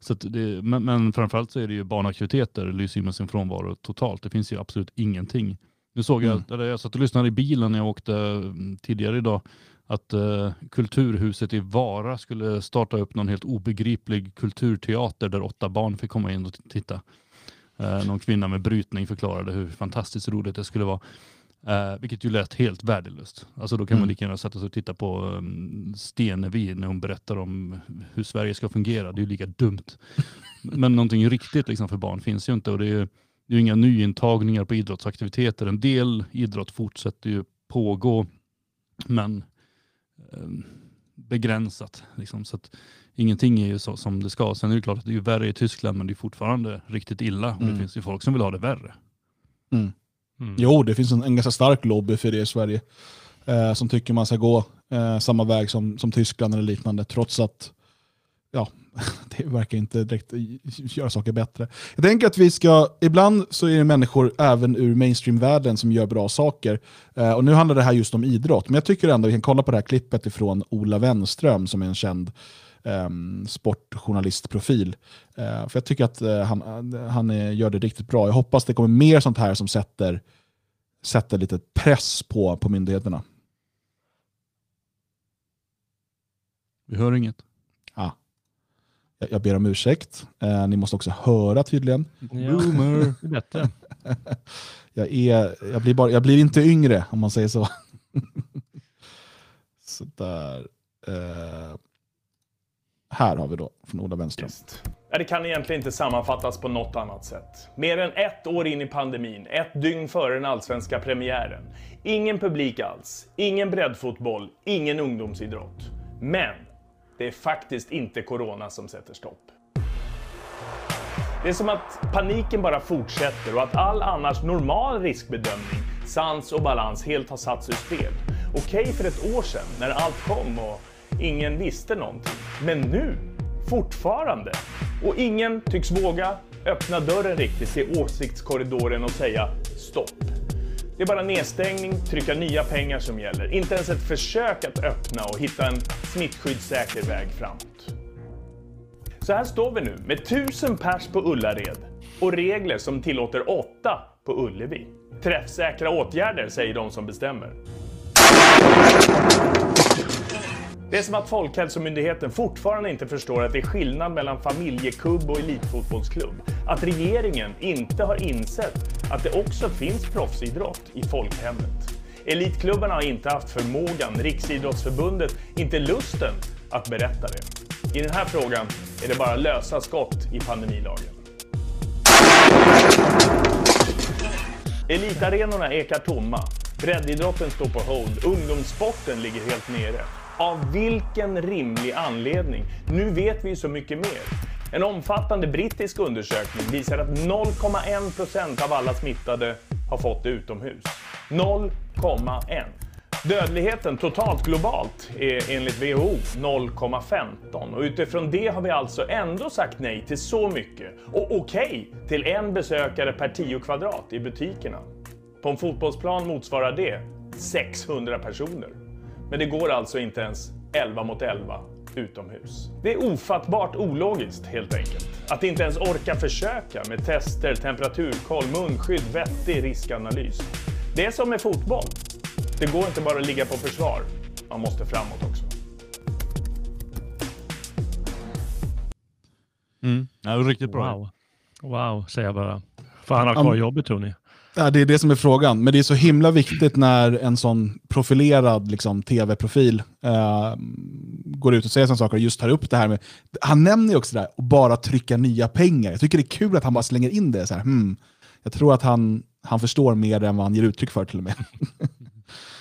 Så det, men, men framförallt så är det ju barnaktiviteter lyser med sin frånvaro totalt. Det finns ju absolut ingenting. Nu såg jag, mm. eller jag satt och lyssnade i bilen när jag åkte mm, tidigare idag, att uh, Kulturhuset i Vara skulle starta upp någon helt obegriplig kulturteater där åtta barn fick komma in och titta. Uh, någon kvinna med brytning förklarade hur fantastiskt roligt det skulle vara. Uh, vilket ju lät helt värdelöst. Alltså då kan mm. man lika gärna sätta sig och titta på um, Stenevi när hon berättar om hur Sverige ska fungera. Det är ju lika dumt. <laughs> Men någonting riktigt liksom för barn finns ju inte och det är ju inga nyintagningar på idrottsaktiviteter. En del idrott fortsätter ju pågå men um, begränsat. Liksom, så att ingenting är ju så som det ska. Sen är det klart att det är värre i Tyskland men det är fortfarande riktigt illa och mm. det finns ju folk som vill ha det värre. Mm. Mm. Jo, det finns en, en ganska stark lobby för det i Sverige. Eh, som tycker man ska gå eh, samma väg som, som Tyskland eller liknande. Trots att ja, <laughs> det verkar inte direkt göra saker bättre. Jag tänker att vi ska, ibland så är det människor även ur mainstream-världen som gör bra saker. Eh, och nu handlar det här just om idrott, men jag tycker ändå vi kan kolla på det här klippet ifrån Ola Wenström som är en känd eh, sportjournalistprofil. Eh, för jag tycker att eh, han, han är, gör det riktigt bra. Jag hoppas det kommer mer sånt här som sätter, sätter lite press på, på myndigheterna. Vi hör inget. Ah. Jag, jag ber om ursäkt. Eh, ni måste också höra tydligen. Boomer. <laughs> Bättre. <laughs> jag, är, jag, blir bara, jag blir inte yngre om man säger så. <laughs> Sådär. Eh, här har vi då från Ola Wenström. Ja, det kan egentligen inte sammanfattas på något annat sätt. Mer än ett år in i pandemin, ett dygn före den allsvenska premiären. Ingen publik alls, ingen breddfotboll, ingen ungdomsidrott. Men det är faktiskt inte corona som sätter stopp. Det är som att paniken bara fortsätter och att all annars normal riskbedömning, sans och balans helt har satts ur spel. Okej okay för ett år sedan när allt kom och ingen visste någonting. Men nu, fortfarande. Och ingen tycks våga öppna dörren riktigt till åsiktskorridoren och säga stopp. Det är bara nedstängning, trycka nya pengar som gäller. Inte ens ett försök att öppna och hitta en smittskyddssäker väg framåt. Så här står vi nu med tusen pers på Ullared och regler som tillåter åtta på Ullevi. Träffsäkra åtgärder, säger de som bestämmer. Det är som att Folkhälsomyndigheten fortfarande inte förstår att det är skillnad mellan familjekubb och elitfotbollsklubb. Att regeringen inte har insett att det också finns proffsidrott i folkhemmet. Elitklubbarna har inte haft förmågan, Riksidrottsförbundet inte lusten att berätta det. I den här frågan är det bara lösa skott i pandemilagen. Elitarenorna ekar tomma. Breddidrotten står på hold. Ungdomssporten ligger helt nere. Av vilken rimlig anledning? Nu vet vi ju så mycket mer. En omfattande brittisk undersökning visar att 0,1% av alla smittade har fått det utomhus. 0,1. Dödligheten totalt globalt är enligt WHO 0,15 och utifrån det har vi alltså ändå sagt nej till så mycket och okej okay till en besökare per 10 kvadrat i butikerna. På en fotbollsplan motsvarar det 600 personer. Men det går alltså inte ens 11 mot 11 utomhus. Det är ofattbart ologiskt helt enkelt. Att inte ens orka försöka med tester, temperaturkoll, munskydd, vettig riskanalys. Det är som med fotboll. Det går inte bara att ligga på försvar. Man måste framåt också. Mm. Ja, riktigt bra. Wow. Wow, säger jag bara. Får han ha kvar jobbet tror ni? Ja, det är det som är frågan. Men det är så himla viktigt när en sån profilerad liksom, tv-profil eh, går ut och säger sådana saker och just tar upp det här med... Han nämner ju också det där att bara trycka nya pengar. Jag tycker det är kul att han bara slänger in det. Så här, hmm, jag tror att han, han förstår mer än vad han ger uttryck för till och med.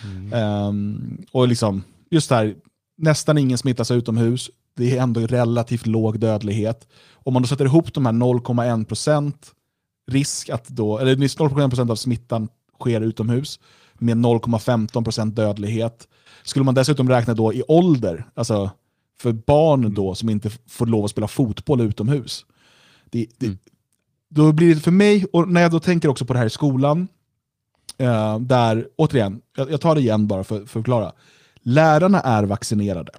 mm. um, <laughs> och liksom, just det här, nästan ingen smittas utomhus. Det är ändå relativt låg dödlighet. Om man då sätter ihop de här 0,1 procent risk att då, eller 0,1% av smittan sker utomhus med 0,15% dödlighet. Skulle man dessutom räkna då i ålder, alltså för barn då som inte får lov att spela fotboll utomhus. Det, det, mm. Då blir det för mig, och när jag då tänker också på det här i skolan, eh, där, återigen, jag, jag, tar det igen bara för, för att förklara. Lärarna är vaccinerade.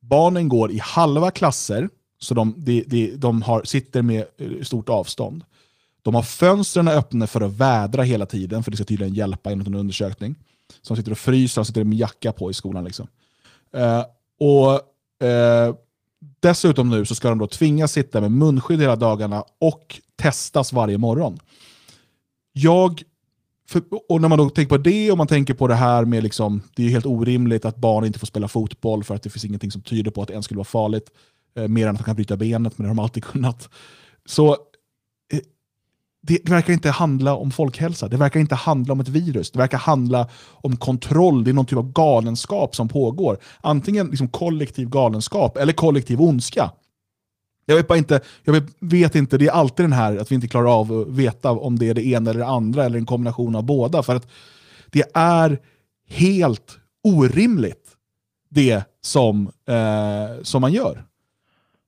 Barnen går i halva klasser, så de, de, de, de har, sitter med eh, stort avstånd. De har fönstren öppna för att vädra hela tiden, för det ska tydligen hjälpa enligt en undersökning. Så de sitter och fryser och sitter med jacka på i skolan. Liksom. Eh, och eh, Dessutom nu så ska de då tvingas sitta med munskydd hela dagarna och testas varje morgon. Jag, för, och när man då tänker på det och man tänker på det här med liksom, det är helt orimligt att barn inte får spela fotboll för att det finns ingenting som tyder på att det ens skulle vara farligt. Eh, mer än att de kan bryta benet, men det har de alltid kunnat. Så eh, det verkar inte handla om folkhälsa, det verkar inte handla om ett virus, det verkar handla om kontroll, det är någon typ av galenskap som pågår. Antingen liksom kollektiv galenskap eller kollektiv ondska. Jag vet, bara inte, jag vet, vet, inte, det är alltid den här att vi inte klarar av att veta om det är det ena eller det andra eller en kombination av båda. För att det är helt orimligt det som, eh, som man gör.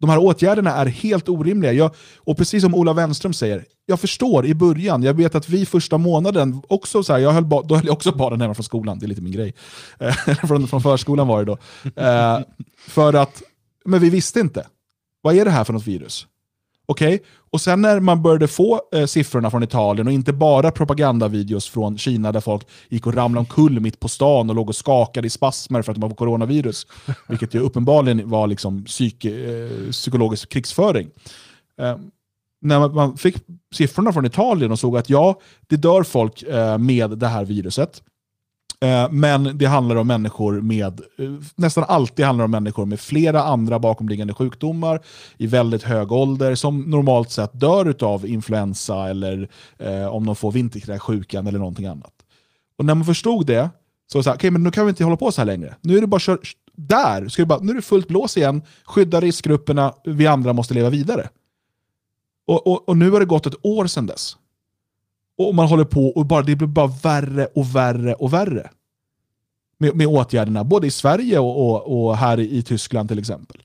De här åtgärderna är helt orimliga. Jag, och precis som Ola Wenström säger, jag förstår i början, jag vet att vi första månaden, också så här, jag höll, då höll jag också barnen hemma från skolan, det är lite min grej. <laughs> Från, från förskolan var det då. Eh, för att, men vi visste inte. Vad är det här för något virus? Okej, okay. och sen när man började få eh, siffrorna från Italien och inte bara propagandavideos från Kina där folk gick och ramlade omkull mitt på stan och låg och skakade i spasmer för att de var på coronavirus, <laughs> vilket ju uppenbarligen var liksom psyk, eh, psykologisk krigsföring. Eh, när man fick siffrorna från Italien och såg att ja, det dör folk eh, med det här viruset, Eh, men det handlar om människor med, eh, nästan alltid handlar om människor med flera andra bakomliggande sjukdomar i väldigt hög ålder som normalt sett dör av influensa eller eh, om de får vinterkräksjukan eller någonting annat. Och när man förstod det, så var det så här, okay, men nu kan vi inte hålla på så här längre. Nu är det bara kör, där, ska det bara, nu är det fullt blås igen, skydda riskgrupperna, vi andra måste leva vidare. Och, och, och nu har det gått ett år sedan dess. Och man håller på och bara, det blir bara värre och värre och värre. Med, med åtgärderna, både i Sverige och, och, och här i, i, Tyskland till exempel.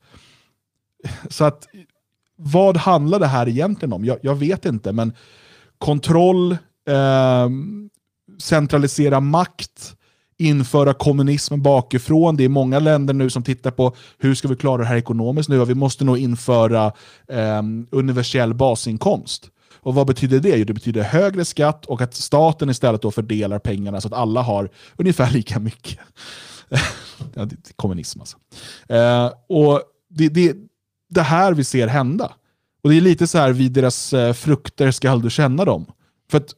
Så att, vad handlar det här egentligen om? Jag, jag vet inte, men kontroll, eh, centralisera makt, införa kommunism bakifrån. Det är många länder nu som tittar på hur ska vi klara det här ekonomiskt nu? Vi måste nog införa eh, universell basinkomst. Och vad betyder det? Jo, det betyder högre skatt och att staten istället då fördelar pengarna så att alla har ungefär lika mycket. <laughs> ja, det är kommunism alltså. Eh, och det, det, det här vi ser hända. Och det är lite så här, vid deras eh, frukter skall du känna dem. För att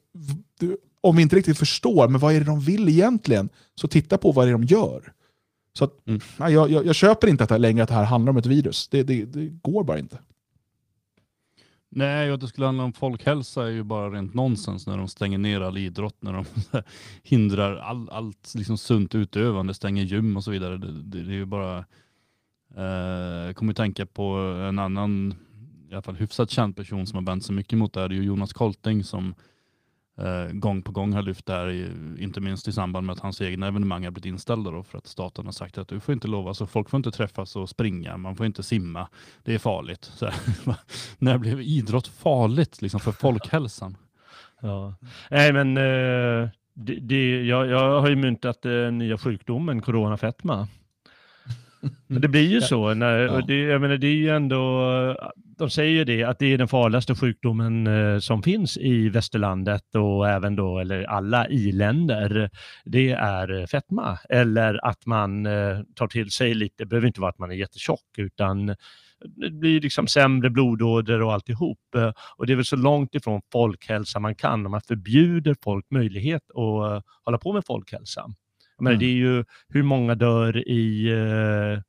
om vi inte riktigt förstår, men vad är det de vill egentligen? Så titta på vad det är de gör. Så att, mm. nej, jag, jag, jag, köper inte att det längre att det här handlar om ett virus. Det, det, det går bara inte. Nej, att det skulle handla om folkhälsa är ju bara rent nonsens när de stänger ner all idrott, när de <laughs> hindrar all, allt liksom sunt utövande, stänger gym och så vidare. Det, det, det är ju bara... Eh, jag kommer att tänka på en annan, i alla fall hyfsat känd person som har vänt sig mycket mot det här. Det är ju Jonas Kolting som eh, gång på gång har lyft det här, inte minst i samband med att hans egna evenemang har blivit inställda då, för att staten har sagt att du får inte lova, alltså folk får inte träffas och springa, man får inte simma, det är farligt. Så här, <laughs> när blev idrott farligt liksom, för folkhälsan? <laughs> Ja. Nej men eh, det, det, jag, jag har ju myntat den eh, nya sjukdomen coronafetma. <laughs> Men det blir ju så. När, ja. det, jag menar, det är ju ändå, de säger ju det, att det är den farligaste sjukdomen eh, som finns i västerlandet och även då, eller alla i-länder. Det är fetma. Eller att man eh, tar till sig lite, det behöver inte vara att man är jättetjock, utan det blir liksom sämre blodåder och alltihop. Eh, och det är väl så långt ifrån folkhälsa man kan om man förbjuder folk möjlighet att hålla på med folkhälsa. Men mm. det är ju hur många dör i eh,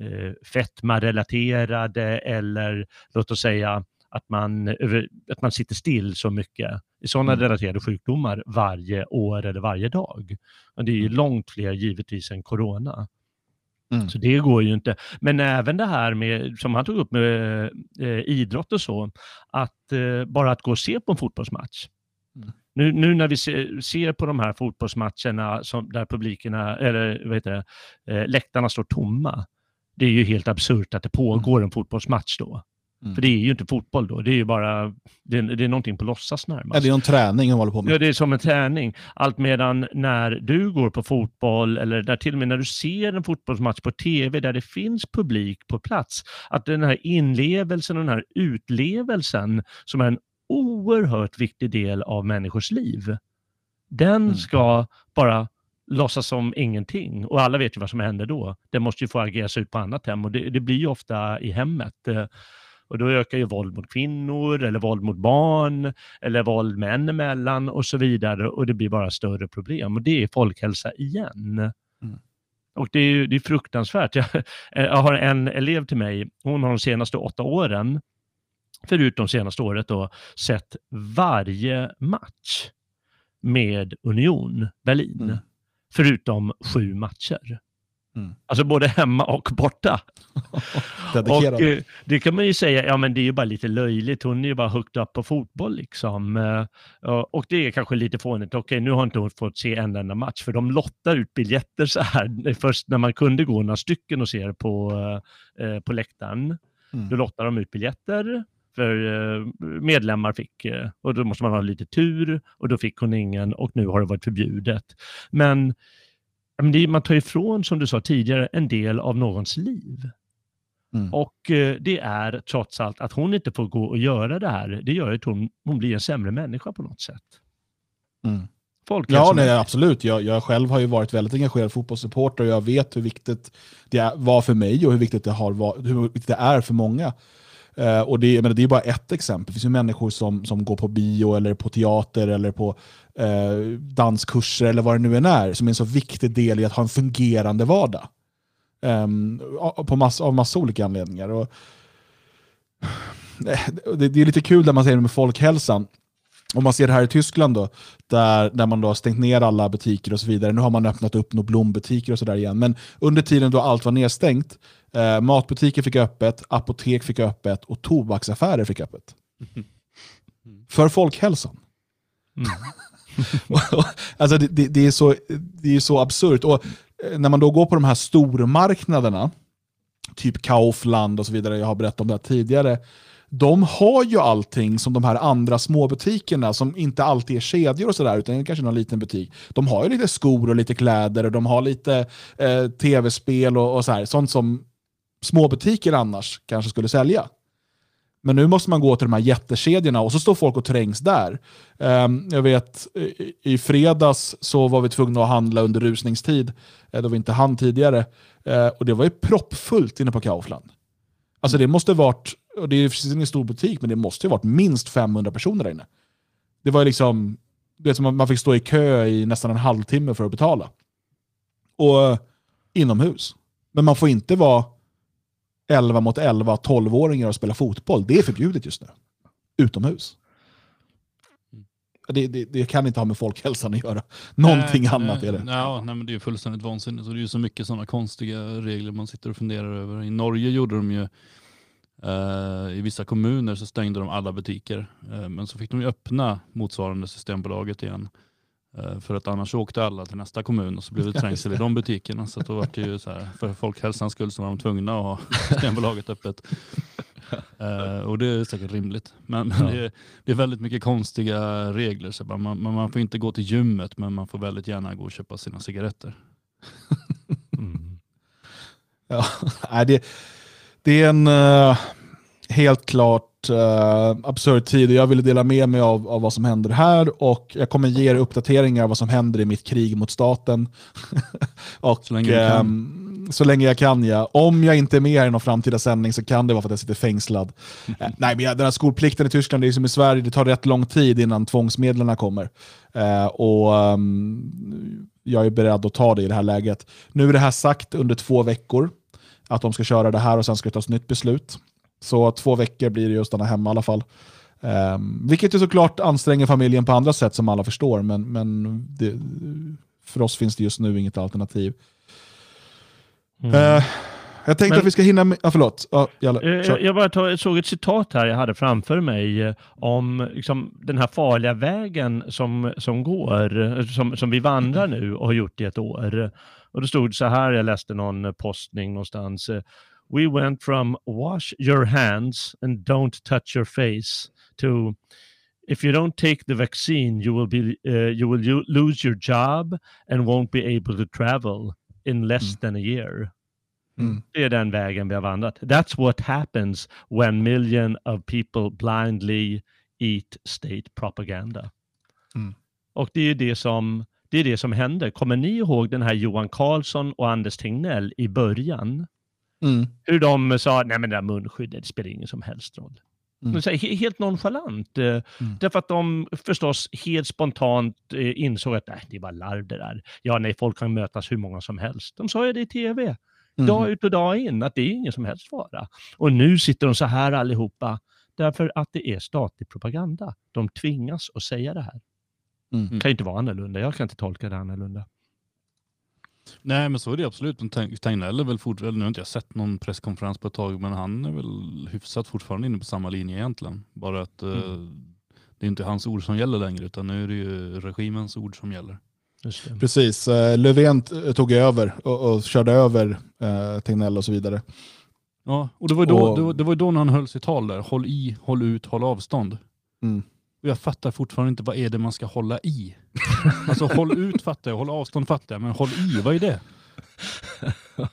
eh, fetma-relaterade eller låt oss säga att man, att man sitter still så mycket i sådana mm. relaterade sjukdomar varje år eller varje dag. Och det är ju mm. långt fler givetvis än corona. Mm. Så det går ju inte. Men även det här med, som han tog upp med eh, idrott och så, att eh, bara att gå och se på en fotbollsmatch. Mm. Nu, nu när vi ser, ser, på de här fotbollsmatcherna som, där publikerna, eller vad heter det, eh, läktarna står tomma, det är ju helt absurt att det pågår en fotbollsmatch då. Mm. För det är ju inte fotboll då, det är ju bara, det är, det är någonting på låtsas närmast. Ja, det är en träning de håller på med. Ja, det är som en träning. Allt medan när du går på fotboll, eller där till och med när du ser en fotbollsmatch på tv där det finns publik på plats, att den här inlevelsen och den här utlevelsen som är en oerhört viktig del av människors liv. Den mm. ska bara låtsas som ingenting. Och alla vet ju vad som händer då. Den måste ju få ageras ut på annat hem och det, det blir ju ofta i hemmet. Eh, och då ökar ju våld mot kvinnor eller våld mot barn eller våld män emellan och så vidare och det blir bara större problem. Och det är folkhälsa igen. Mm. Och det är, det är fruktansvärt. <laughs> Jag, jag har en elev till mig, hon har de senaste åtta åren förutom senaste året då, sett varje match med Union Berlin. Mm. Förutom sju matcher. Mm. Alltså både hemma och borta. <laughs> och eh, Det kan man ju säga, ja men det är ju bara lite löjligt. Hon är ju bara hooked up på fotboll liksom. Eh, och det är kanske lite fånigt. Okej, nu har inte hon fått se en enda match, för de lottar ut biljetter så här. Först när man kunde gå några stycken och se det på, eh, på läktaren. Då lottar de ut biljetter eh, medlemmar fick, eh, och då måste man ha lite tur och då fick hon ingen och nu har det varit förbjudet. Men, men man tar ifrån, som du sa tidigare, en del av någons liv. Mm. Och eh, det är trots allt att hon inte får gå och göra det här, det gör att hon, hon blir en sämre människa på något sätt. Mm. Ja, nej, absolut. Jag, jag själv har ju varit väldigt engagerad fotbollssupporter och jag vet hur viktigt det var för mig och hur viktigt det, har, hur viktigt det är för många. Eh, och det, men det är bara ett exempel. Det finns ju människor som, som går på bio eller på teater eller på eh, danskurser eller vad det nu än är, som är en så viktig del i att ha en fungerande vardag. Eh, på mass, av massa olika anledningar. Och, eh, det, det är lite kul när man ser det med folkhälsan. Om man ser det här i Tyskland då, där, där man då har stängt ner alla butiker och så vidare. Nu har man öppnat upp några blombutiker och sådär igen. Men under tiden då allt var nedstängt, eh, matbutiker fick öppet, apotek fick öppet och tobaksaffärer fick öppet. För folkhälsan. Mm. <laughs> alltså det, det, det, är så, det är så absurt. Och eh, när man då går på de här stormarknaderna, typ Kaufland och så vidare, jag har berättat om det här tidigare, de har ju allting som de här andra småbutikerna som inte alltid är kedjor och sådär, utan kanske någon liten butik. De har ju lite skor och lite kläder och de har lite eh, tv-spel och, och så här, sånt som småbutiker annars kanske skulle sälja. Men nu måste man gå till de här jättekedjorna och så står folk och trängs där. Ehm, jag vet, i, fredags så var vi tvungna att handla under rusningstid, eh, då vi inte hann tidigare. Eh, och det var ju proppfullt inne på Kaufland. Alltså det måste varit, och det är precis ingen stor butik, men det måste ju varit minst 500 personer där inne. Det var ju liksom, det är som att man fick stå i kö i nästan en halvtimme för att betala. Och eh, inomhus. Men man får inte vara 11 mot 11 12-åringar och spela fotboll. Det är förbjudet just nu. Utomhus. Det, det, det kan inte ha med folkhälsan att göra. Någonting Nej, annat är det. Ja, nej, men det är fullständigt vansinnigt. Och det är ju så mycket sådana konstiga regler man sitter och funderar över. I Norge gjorde de ju, eh, i vissa kommuner så stängde de alla butiker. Eh, men så fick de ju öppna motsvarande Systembolaget igen. Eh, för att annars åkte alla till nästa kommun och så blev det <laughs> trängsel i de butikerna. Så då var det ju så här, för folkhälsans skull så var de tvungna att ha <laughs> Systembolaget öppet. Eh, och det är säkert rimligt. Men, Ja. det, är, det är väldigt mycket konstiga regler. Så man, man, man får inte gå till gymmet men man får väldigt gärna gå och köpa sina cigaretter. Mm. Ja, <laughs> det, det är en eh, helt klart uh, absurd tid och jag ville dela med mig av, av vad som händer här och jag kommer ge er uppdateringar av vad som händer i mitt krig mot staten. <laughs> och, Så länge ehm, så länge jag kan, ja. Om jag inte är med här i någon framtida sändning så kan det vara för att jag sitter fängslad. <laughs> Eh, nej, men den här skolplikten i Tyskland, det är som i Sverige, det tar rätt lång tid innan tvångsmedlen kommer. Eh, och ehm, Jag är beredd att ta det i det här läget. Nu är det här sagt under två veckor, att de ska köra det här och sen ska det tas nytt beslut. Så två veckor blir det ju att stanna hemma i alla fall. Um, vilket ju såklart anstränger familjen på andra sätt som alla förstår, men, men det, för oss finns det just nu inget alternativ. Mm. Eh, jag tänkte Men- att vi ska hinna med... Ah, förlåt. Ja, jalla, Eh, kör. Jag bara tog, såg ett citat här jag hade framför mig eh, om liksom, den här farliga vägen som, som går, eh, som, som vi vandrar nu och har gjort i ett år. Och det stod så här, jag läste någon postning någonstans. We went from wash your hands and don't touch your face to if you don't take the vaccine you will be uh, you will u- lose your job and won't be able to travel in less than a year. Mm. Det är den vägen vi har vandrat. That's what happens when million of people blindly eat state propaganda. Mm. Och det är det som det är det som händer. Kommer ni ihåg den här Johan Carlsson och Anders Tegnell i början? Mm. Hur de sa, nej men det där munskyddet det spelar ingen som helst roll. Mm. Så här, he- helt nonchalant. eh, Därför att de förstås helt spontant eh, insåg att nej, det är bara larv det där. Ja, nej, folk kan mötas hur många som helst. De sa ju det i tv dag Mm. ut och dag in, att det är ingen som helst fara. Och nu sitter de så här allihopa, därför att det är statlig propaganda. De tvingas att säga det här. Mm. Det kan ju inte vara annorlunda, jag kan inte tolka det annorlunda. Nej men så är det absolut. Men Tegnell är väl fortfarande, nu har inte jag sett någon presskonferens på ett tag, men han är väl hyfsat fortfarande inne på samma linje egentligen. Bara att eh, det är inte hans ord som gäller längre utan nu är det ju regimens ord som gäller. Precis, eh, Löfven tog över och, och körde över eh, Tegnell och så vidare. Ja, och det var, ju då, Och- det, var, det var då när han höll sitt tal där. Håll i, håll ut, håll avstånd. Mm. Och jag fattar fortfarande inte vad är det man ska hålla i. <laughs> alltså håll ut fattar jag, håll avstånd fattar jag, men håll i, vad är det? <laughs>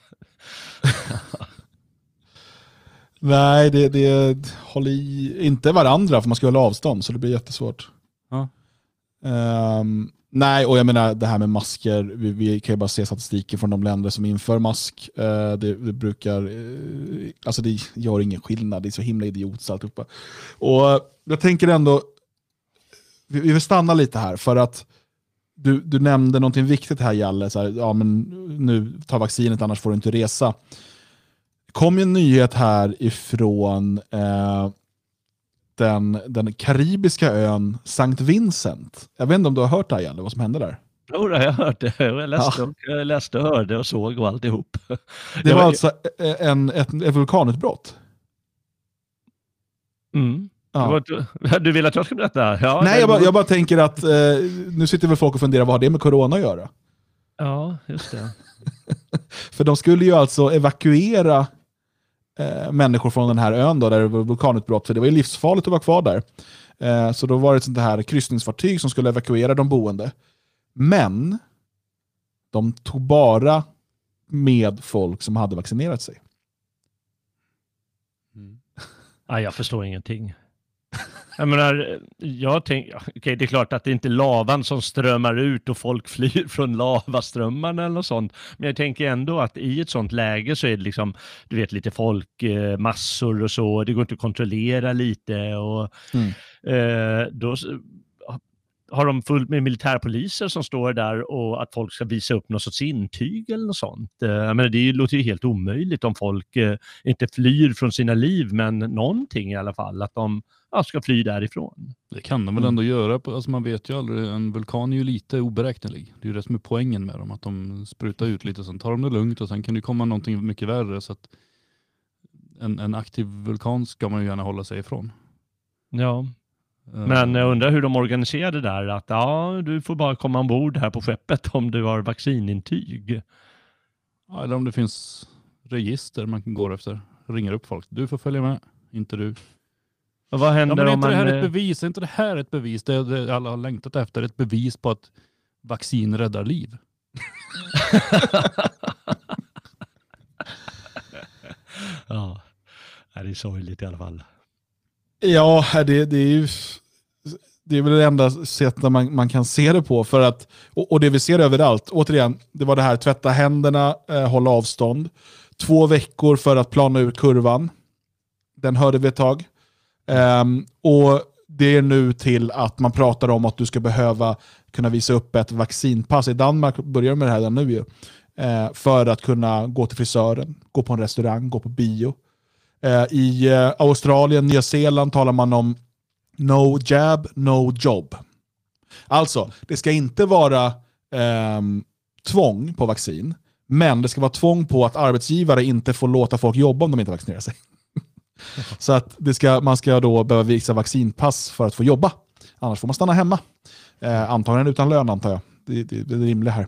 Nej, det, det håll i, inte varandra för man ska hålla avstånd så det blir jättesvårt. Ja. Ehm, nej, och jag menar det här med masker, vi, vi kan ju bara se statistiken från de länder som inför mask. Eh, det, det brukar, eh, alltså det gör ingen skillnad, det är så himla idiotiskt alltihopa. Och jag tänker ändå, vi, vi vill stanna lite här för att du, du nämnde någonting viktigt här Jalle, så här, ja, men nu ta vaccinet annars får du inte resa kom ju en nyhet här ifrån eh, den, den karibiska ön Sankt Vincent. Jag vet inte om du har hört det här Jalle, vad som hände där? Jo, det har jag hört det. Jag läste, och, jag läste hörde och såg och alltihop. Det Jag var alltså eh, en, ett, ett vulkanutbrott. Mm. Ja. <laughs> Du vill att jag ska berätta? Ja, Nej, jag bara, jag bara tänker att eh, nu sitter väl folk och funderar vad har det med corona att göra? Ja, just det. <laughs> För de skulle ju alltså evakuera eh, människor från den här ön då, där det var vulkanutbrott, för det var ju livsfarligt att vara kvar där. Eh, så då var det ett sånt här kryssningsfartyg som skulle evakuera de boende. Men de tog bara med folk som hade vaccinerat sig. Nej, jag förstår ingenting. <laughs> Jag menar, jag tänk, okej, det är klart att det inte är lavan som strömmar ut och folk <laughs> flyr från lavaströmmarna eller något sånt. Men jag tänker ändå att i ett sånt läge så är det liksom, du vet, lite folkmassor massor och så. Det går inte att kontrollera lite och Mm. eh, då har de fullt med militärpoliser som står där och att folk ska visa upp något sorts intyg eller något sånt. Eh, Jag menar, det låter ju helt omöjligt om folk eh, inte flyr från sina liv, men någonting i alla fall, att de ja, ska fly därifrån. Det kan de väl Mm. ändå göra. På, alltså man vet ju aldrig, en vulkan är ju lite oberäknelig. Det är ju det som är poängen med dem, att de sprutar ut lite, sen tar de det lugnt och sen kan det komma någonting mycket värre. Så en, en aktiv vulkan ska man ju gärna hålla sig ifrån. Ja, men jag undrar hur de organiserade det där, att ja, du får bara komma ombord här på skeppet <laughs> om du har vaccinintyg. ja, Eller om det finns register man kan gå efter. Ringer upp folk. Du får följa med, inte du. Och vad Ja, händer men är om inte man... det här eh, ett bevis? Är inte det här ett bevis? Det, det alla har längtat efter. Ett bevis på att vaccin räddar liv. <laughs> ja, det är sorgligt i alla fall. Ja, det, det är ju det är väl det enda sättet man, man kan se det på. För att, och, och det vi ser överallt, återigen, det var det här tvätta händerna, eh, hålla avstånd. Två veckor för att plana ur kurvan. Den hörde vi ett tag. Um, och det är nu till att man pratar om att du ska behöva kunna visa upp ett vaccinpass. I Danmark börjar de med det här nu ju. Eh, för att kunna gå till frisören, gå på en restaurang, gå på bio. Eh, I eh, Australien, Nya Zeeland talar man om no jab, no job. Alltså, det ska inte vara eh, tvång på vaccin, men det ska vara tvång på att arbetsgivare inte får låta folk jobba om de inte vaccinerar sig. <laughs> Så att det ska, man ska då behöva visa vaccinpass för att få jobba. Annars får man stanna hemma. Eh, antagligen utan lön antar jag. Det, det, det är det rimliga här.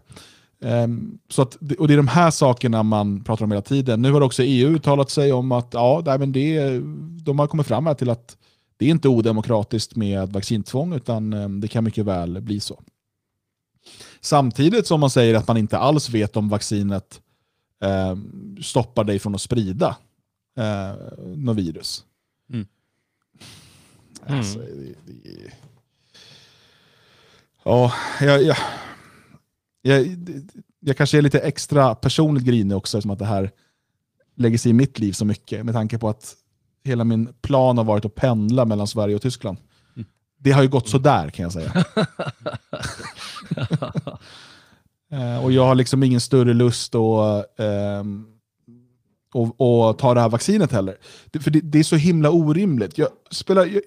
Ehm, så att, och det är de här sakerna man pratar om hela tiden. Nu har också EU uttalat sig om att ja, nej, men det, de har kommit fram här till att det är inte odemokratiskt med vaccintvång, utan eh, det kan mycket väl bli så. Samtidigt som man säger att man inte alls vet om vaccinet eh, stoppar dig från att sprida eh, något virus. Mm. Alltså, det, det, ja, jag, jag, jag, jag kanske är lite extra personligt grinig också, som att det här lägger sig i mitt liv så mycket, med tanke på att hela min plan har varit att pendla mellan Sverige och Tyskland. Det har ju gått sådär kan jag säga. <laughs> Eh, och jag har liksom ingen större lust att ehm, och, och ta det här vaccinet heller. Det, för det, det är så himla orimligt. Jag spelar, jag,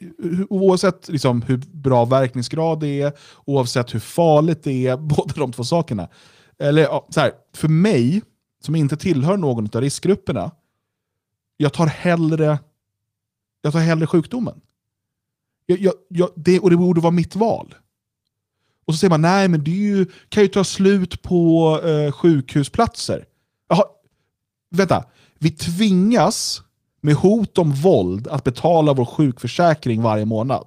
oavsett liksom hur bra verkningsgrad det är, oavsett hur farligt det är, <laughs> båda de två sakerna. Eller ja, så här, för mig, som inte tillhör någon av riskgrupperna, jag tar hellre, jag tar hellre sjukdomen. Jag, jag, jag, det, och det borde vara mitt val. Och så säger man, nej men det ju, kan ju ta slut på eh, sjukhusplatser. Jaha, vänta, vi tvingas med hot om våld att betala vår sjukförsäkring varje månad.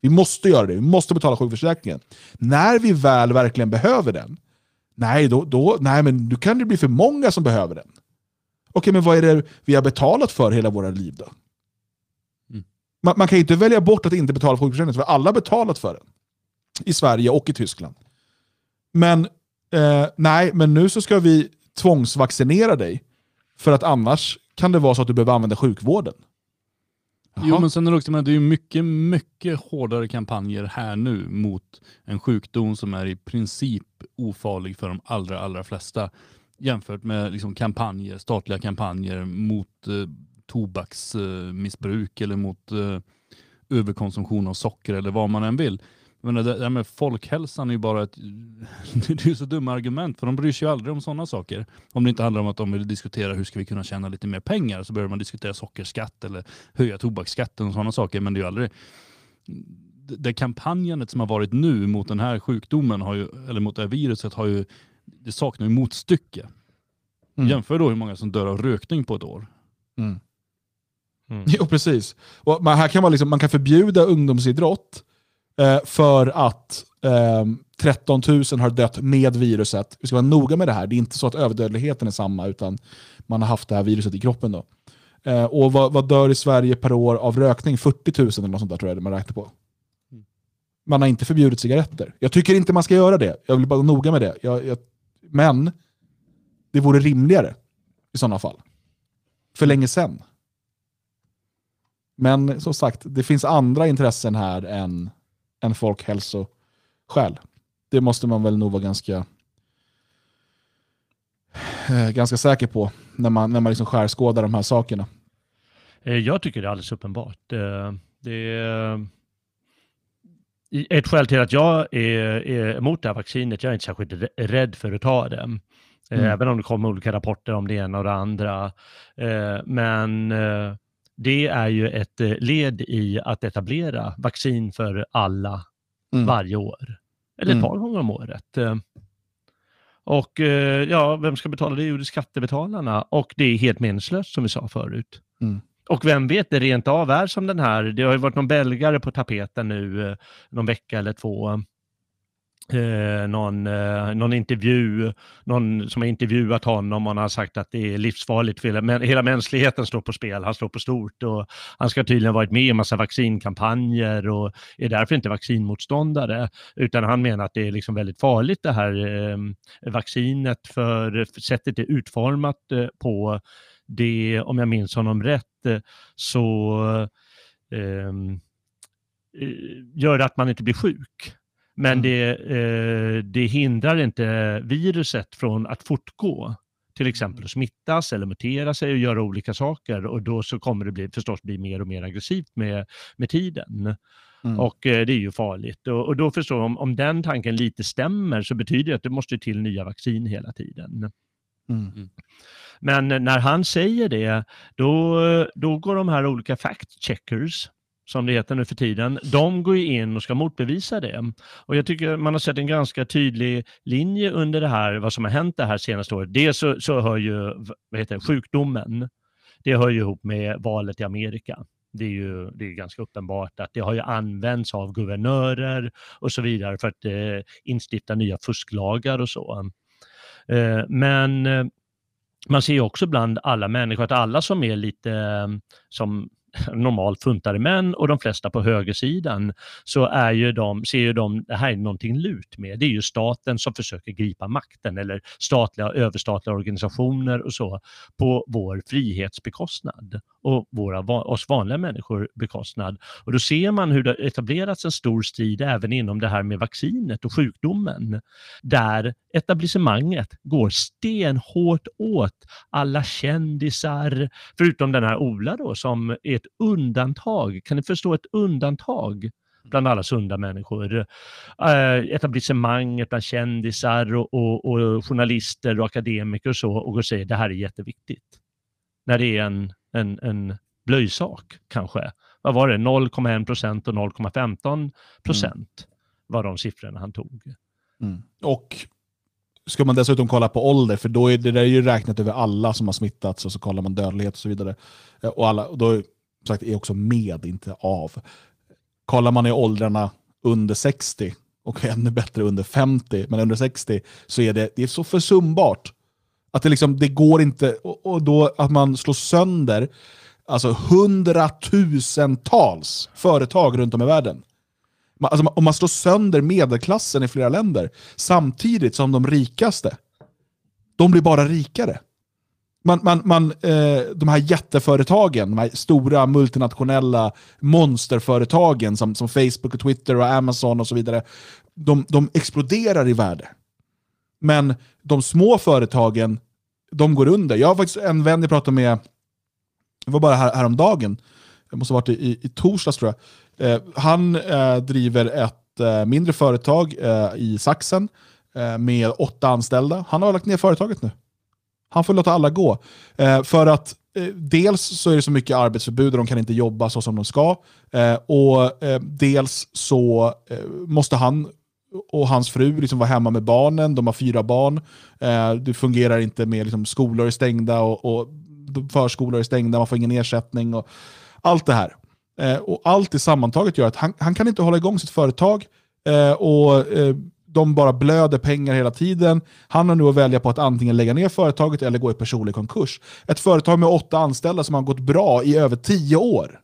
Vi måste göra det, vi måste betala sjukförsäkringen. När vi väl verkligen behöver den, nej, då, då, nej men nu kan det bli för många som behöver den. Okej, men vad är det vi har betalat för hela våra liv då? Mm. Man, man kan ju inte välja bort att inte betala sjukförsäkringen, för alla har betalat för den. I Sverige och i Tyskland. Men eh, nej, men nu så ska vi tvångsvaccinera dig, för att annars kan det vara så att du behöver använda sjukvården. Jo, men sen är det också, med, det är ju mycket, mycket hårdare kampanjer här nu mot en sjukdom som är i princip ofarlig för de allra, allra flesta. Jämfört med liksom kampanjer, statliga kampanjer mot eh, tobaksmissbruk eller mot eh, överkonsumtion av socker eller vad man än vill. Men det där med folkhälsan är ju bara ett, <laughs> det är ju så dumma argument för de bryr sig ju aldrig om sådana saker. Om det inte handlar om att de vill diskutera hur ska vi kunna tjäna lite mer pengar så börjar man diskutera sockerskatt eller höja tobaksskatten och sådana saker. Men det är ju aldrig det det kampanjandet som har varit nu mot den här sjukdomen, har ju, eller mot det här viruset, har ju, det saknar ju motstycke. Mm. Jämför då hur många som dör av rökning på ett år. Mm. Mm. <laughs> Jo, precis. Och man, här kan man, liksom, man kan förbjuda ungdomsidrott eh, för att eh, 13 000 har dött med viruset. Vi ska vara noga med det här. Det är inte så att överdödligheten är samma, utan man har haft det här viruset i kroppen. Då. Eh, och vad, vad dör i Sverige per år av rökning? 40 000 eller något sånt där tror jag det man räknar på. Mm. Man har inte förbjudit cigaretter. Jag tycker inte man ska göra det. Jag vill bara vara noga med det. Jag, jag, men det vore rimligare i sådana fall. För länge sedan. Men som sagt, det finns andra intressen här än, än folkhälsoskäl. Det måste man väl nog vara ganska, eh, ganska säker på när man, när man liksom skärskådar de här sakerna. Eh, Jag tycker det är alldeles uppenbart. Eh, Det är ett skäl till att jag är, är emot det här vaccinet, jag är inte särskilt rä- rädd för att ta det. Mm. Även om det kommer olika rapporter om det ena och det andra. Men det är ju ett eh, led i att etablera vaccin för alla Mm. varje år. Eller ett Mm. par gånger om året. Eh, Och eh, ja, vem ska betala det? Jo, det är skattebetalarna. Och det är helt meningslöst som vi sa förut. Mm. Och vem vet, det rent av är som den här, det har ju varit någon belgare på tapeten nu någon vecka eller två. Eh, någon, eh, någon intervju, någon som har intervjuat honom och han har sagt att det är livsfarligt för hela, men, hela mänskligheten står på spel, han står på stort och han ska tydligen ha varit med i en massa vaccinkampanjer och är därför inte vaccinmotståndare, utan han menar att det är liksom väldigt farligt det här eh, vaccinet för, för sättet det är utformat eh, på det, om jag minns honom rätt, eh, så ehm, eh, gör det att man inte blir sjuk. Men Mm. det, eh, det hindrar inte viruset från att fortgå. Till exempel att smittas eller mutera sig och göra olika saker och då så kommer det bli, förstås bli mer och mer aggressivt med, med tiden. Mm. Och eh, det är ju farligt. Och, och då förstår om, om den tanken lite stämmer så betyder det att det måste till nya vaccin hela tiden. Mm. Men när han säger det, då, då går de här olika fact-checkers, som det heter nu för tiden, de går ju in och ska motbevisa det. Och jag tycker man har sett en ganska tydlig linje under det här, vad som har hänt det här senaste året. Dels så, så hör ju vad heter det, sjukdomen, det hör ju ihop med valet i Amerika. Det är ju det är ganska uppenbart att det har ju använts av guvernörer och så vidare för att eh, instifta nya fusklagar och så. Eh, men eh, man ser också bland alla människor att alla som är lite eh, som normalt funtade män och de flesta på högersidan så är ju de, ser ju de det här är någonting lut med. Det är ju staten som försöker gripa makten eller statliga överstatliga organisationer och så på vår frihetsbekostnad och våra, oss vanliga människor bekostnad. Och då ser man hur det etablerats en stor strid även inom det här med vaccinet och sjukdomen där etablissemanget går stenhårt åt alla kändisar, förutom den här Ola då som är ett undantag. Kan ni förstå ett undantag? bland alla sunda människor. Eh, etablissemanget bland kändisar och, och, och journalister och akademiker och så och säger det här är jätteviktigt. När det är en, en, en blöjsak kanske. Vad var det? 0,1 procent och 0,15 procent var de siffrorna han tog. Mm. Och ska man dessutom kolla på ålder, för då är det där är ju räknat över alla som har smittats och så kollar man dödlighet och så vidare. Eh, Och, alla, och då sagt, är också med, inte av. Kollar man i åldrarna under 60 och <laughs> ännu bättre under 50, men under 60 så är det, det är så försumbart. Att det, liksom, det går inte, och, och då att man slår sönder alltså hundratusentals företag runt om i världen. Man- Alltså, om man slår sönder medelklassen i flera länder samtidigt som de rikaste, de blir bara rikare. Man, man, man, eh, de här jätteföretagen, de här stora multinationella monsterföretagen som, som Facebook, och Twitter, och Amazon och så vidare, de, de exploderar i värde. Men de små företagen, de går under. Jag har faktiskt en vän jag pratade med, det var bara här, häromdagen, det måste ha varit i, i torsdags tror jag. Eh, han eh, driver ett eh, mindre företag eh, i Saxen eh, med åtta anställda. Han har lagt ner företaget nu. Han får låta alla gå. Eh, för att eh, dels så är det så mycket arbetsförbud och de kan inte jobba så som de ska. Eh, och eh, dels så eh, måste han och hans fru liksom vara hemma med barnen. De har fyra barn. Eh, det fungerar inte med liksom, skolor är stängda och, och förskolor är stängda. Man får ingen ersättning. Och allt det här. Eh, och allt det sammantaget gör att han, han kan inte hålla igång sitt företag. Eh, och eh, de bara blöder pengar hela tiden. Han har nu att välja på att antingen lägga ner företaget eller gå i personlig konkurs. Ett företag med åtta anställda som har gått bra i över tio år.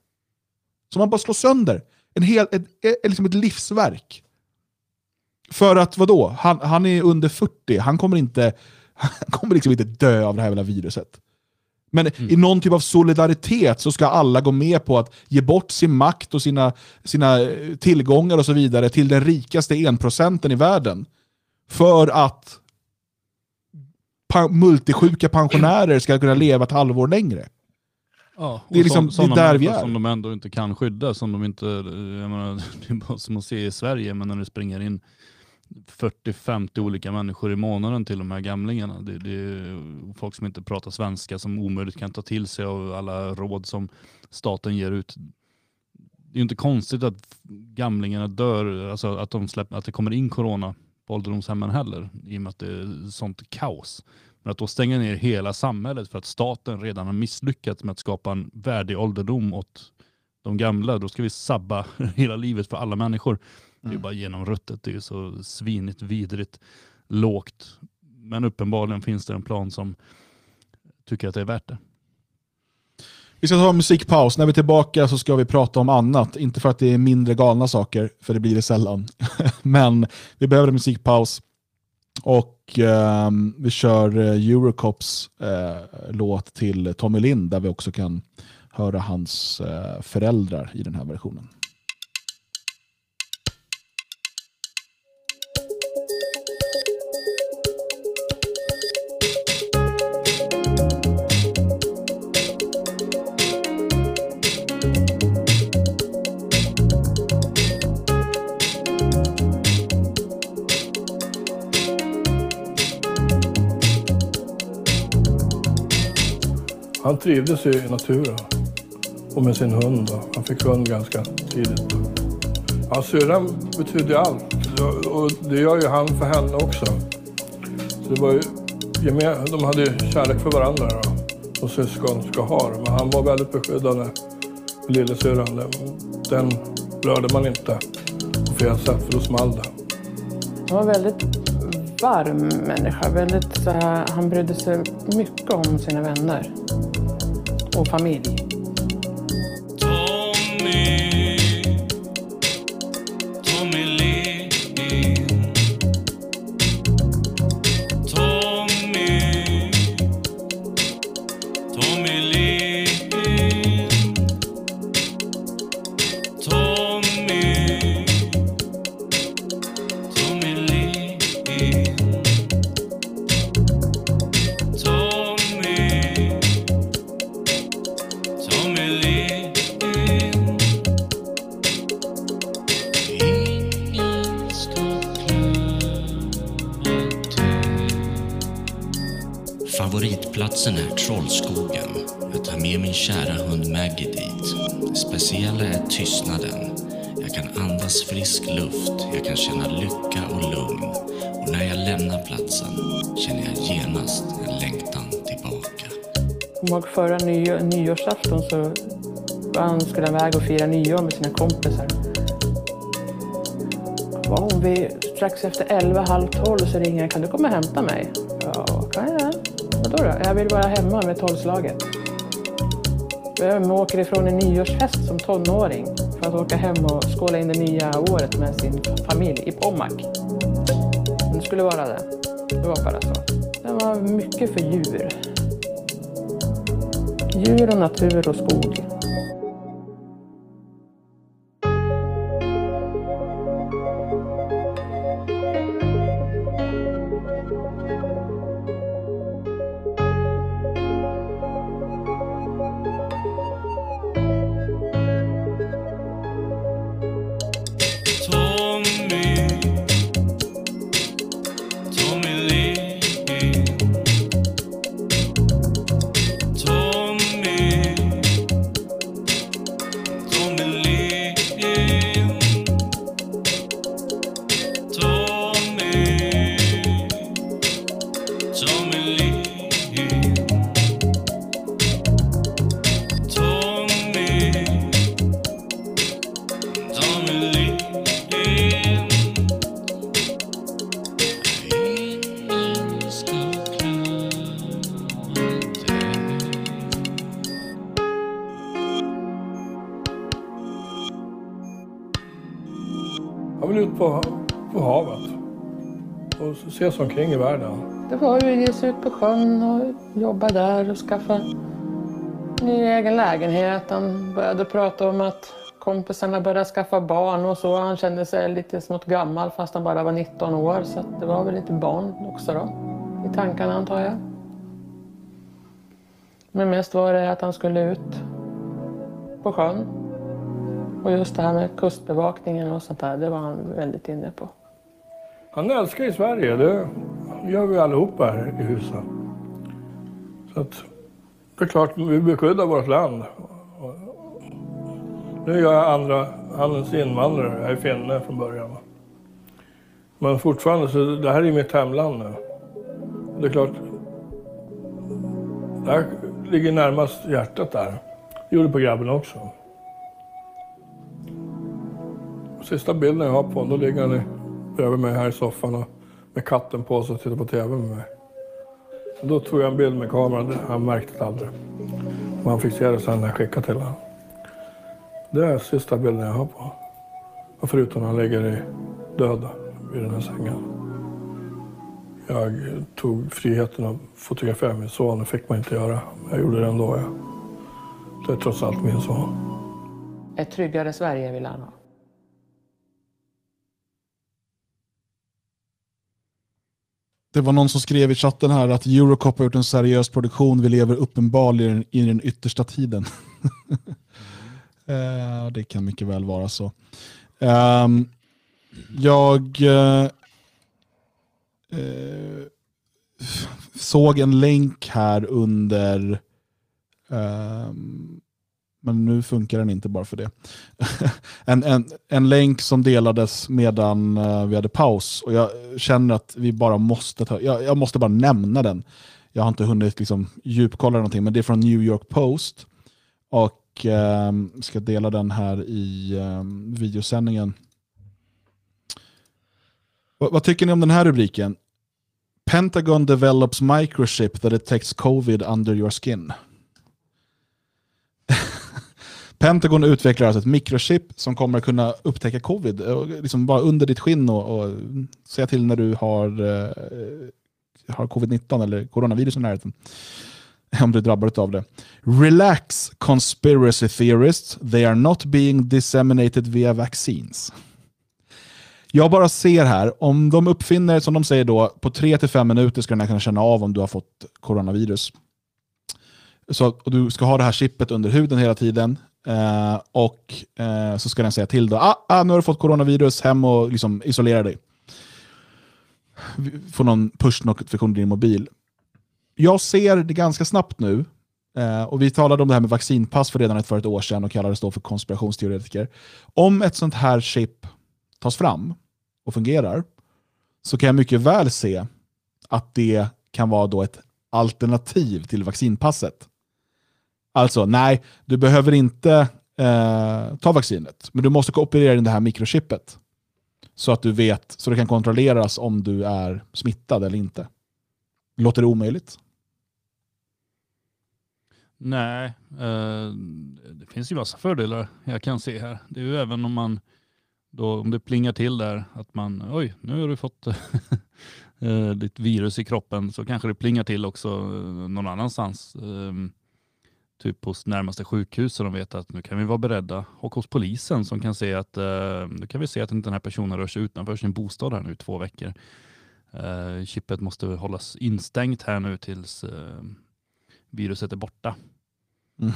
Som man bara slår sönder. En hel, ett, ett, ett liksom livsverk. För att vadå? Han, han är under 40, han kommer inte, <laughs> han kommer liksom inte dö av det här jävla viruset. Men i någon typ av solidaritet så ska alla gå med på att ge bort sin makt och sina, sina eh, tillgångar och så vidare till den rikaste enprocenten i världen. För att pa- multisjuka pensionärer ska kunna leva ett halvår längre. Ja, Det är liksom- sån- det är där vi är. Som de ändå inte kan skydda, som de inte, jag menar, <laughs> det är bara som att se i Sverige, men när det springer in 40-50 olika människor i månaden till de här gamlingarna. Det, det är folk som inte pratar svenska, som omöjligt kan ta till sig av alla råd som staten ger ut. Det är inte konstigt att gamlingarna dör, alltså att, de släpper, att det kommer in corona på ålderdomshemmen heller, i och med att det är sånt kaos. Men att då stänga ner hela samhället för att staten redan har misslyckats med att skapa en värdig ålderdom åt de gamla, då ska vi sabba <laughs> hela livet för alla människor. Det är ju bara genomruttet, det är ju så svinigt, vidrigt, lågt. Men uppenbarligen finns det en plan som tycker att det är värt det. Vi ska ta en musikpaus. När vi är tillbaka så ska vi prata om annat. Inte för att det är mindre galna saker, för det blir det sällan. <laughs> Men vi behöver en musikpaus. Och ehm, vi kör eh, Eurocops eh, låt till Tommy Lind där vi också kan höra hans eh, föräldrar i den här versionen. Han trivdes ju i naturen och med sin hund. Då. Han fick hund ganska tidigt. Ja, syrran betydde allt och det gör ju han för henne också. Så det var ju, de hade ju kärlek för varandra då, och syskon ska ha. det. Men han var väldigt beskyddande för lillasyrran. Den- Den rörde man inte på fel sätt för då small det. Han var väldigt varm människa. Väldigt, så här, han brydde sig mycket om sina vänner och familj. Förra ny, nyårsafton så var han skulle iväg och fira nyår med sina kompisar. Var hon vid, strax efter 11, halv 12 så ringer han. Kan du komma och hämta mig? Ja, kan jag. Vadå då? Jag vill vara hemma med tolvslaget. Vem åker ifrån en nyårsfest som tonåring för att åka hem och skåla in det nya året med sin familj i Pommac. Det skulle vara det. Det var bara så. Det var mycket för djur. Djur och natur och skog. Se sig omkring i världen. Det var ju att ge sig ut på sjön och jobba där och skaffa ny egen lägenhet. Han började prata om att kompisarna började skaffa barn och så. Han kände sig lite smått gammal fast han bara var 19 år. Så att det var väl lite barn också då. I tankarna antar jag. Men mest var det att han skulle ut på sjön. Och just det här med kustbevakningen och sånt där, det var han väldigt inne på. Han älskar ju Sverige, det gör vi allihopa här i huset. Så att, det är klart, vi beskyddar vårt land. Nu är jag andra handens invandrare, jag är finne från början. Men fortfarande, så det här är mitt hemland nu. Det är klart, det här ligger närmast hjärtat där. Det gjorde på grabben också. Sista bilden jag har på honom, då ligger han i bredvid mig här i soffan och med katten på sig och tittade på TV med mig. Då tog jag en bild med kameran, han märkte det aldrig. Men han fick se det sen när jag skickade till honom. Det är sista bilden jag har på Och förutom när han ligger i död i den här sängen. Jag tog friheten att fotografera min son, det fick man inte göra. Jag gjorde det ändå. Det är trots allt min son. Ett tryggare Sverige vill han ha. Det var någon som skrev i chatten här att Eurocop har gjort en seriös produktion. Vi lever uppenbarligen i den yttersta tiden. <laughs> Eh, det kan mycket väl vara så. Ehm, jag eh, eh såg en länk här under ehm, men nu funkar den inte bara för det. <laughs> en, en, en länk som delades medan eh, vi hade paus. Och jag känner att vi bara måste ta, jag, jag måste bara nämna den. Jag har inte hunnit liksom djupkolla någonting, men det är från New York Post. Och eh, ska dela den här i eh, videosändningen. Vad, vad tycker ni om den här rubriken? Pentagon develops microchip that detects covid under your skin. <laughs> Pentagon utvecklar alltså ett mikrochip som kommer kunna upptäcka covid, eh, och liksom bara under ditt skinn och, och säga till när du har, eh, har covid-19 eller coronavirus i närheten. <laughs> Om du drabbad av det. Relax conspiracy theorists, they are not being disseminated via vaccines. Jag bara ser här, om de uppfinner, som de säger då, på 3-5 minuter ska den kunna känna av om du har fått coronavirus. Så, och du ska ha det här chippet under huden hela tiden. Eh, och eh, så ska den säga till då, ah, ah, nu har du fått coronavirus, hem och liksom isolera dig. Få någon push-notifikation i din mobil. Jag ser det ganska snabbt nu, eh, och vi talade om det här med vaccinpass för redan ett, för ett år sedan och kallades då för konspirationsteoretiker. Om ett sånt här chip tas fram och fungerar, så kan jag mycket väl se att det kan vara då ett alternativ till vaccinpasset. Alltså, nej, du behöver inte eh, ta vaccinet, men du måste operera in det här mikrochippet. Så att du vet, så det kan kontrolleras om du är smittad eller inte. Låter det omöjligt? Nej, eh, det finns ju massa fördelar jag kan se här. Det är ju även om man då, om det plingar till där att man, oj, nu har du fått <laughs> eh, ditt virus i kroppen så kanske det plingar till också eh, någon annanstans. Eh, typ hos närmaste sjukhus så de vet att nu kan vi vara beredda. Och hos polisen som kan se att eh, nu kan vi se att inte den här personen rör sig utanför sin bostad här nu i två veckor. Eh, chippet måste hållas instängt här nu tills eh, viruset är borta. Mm.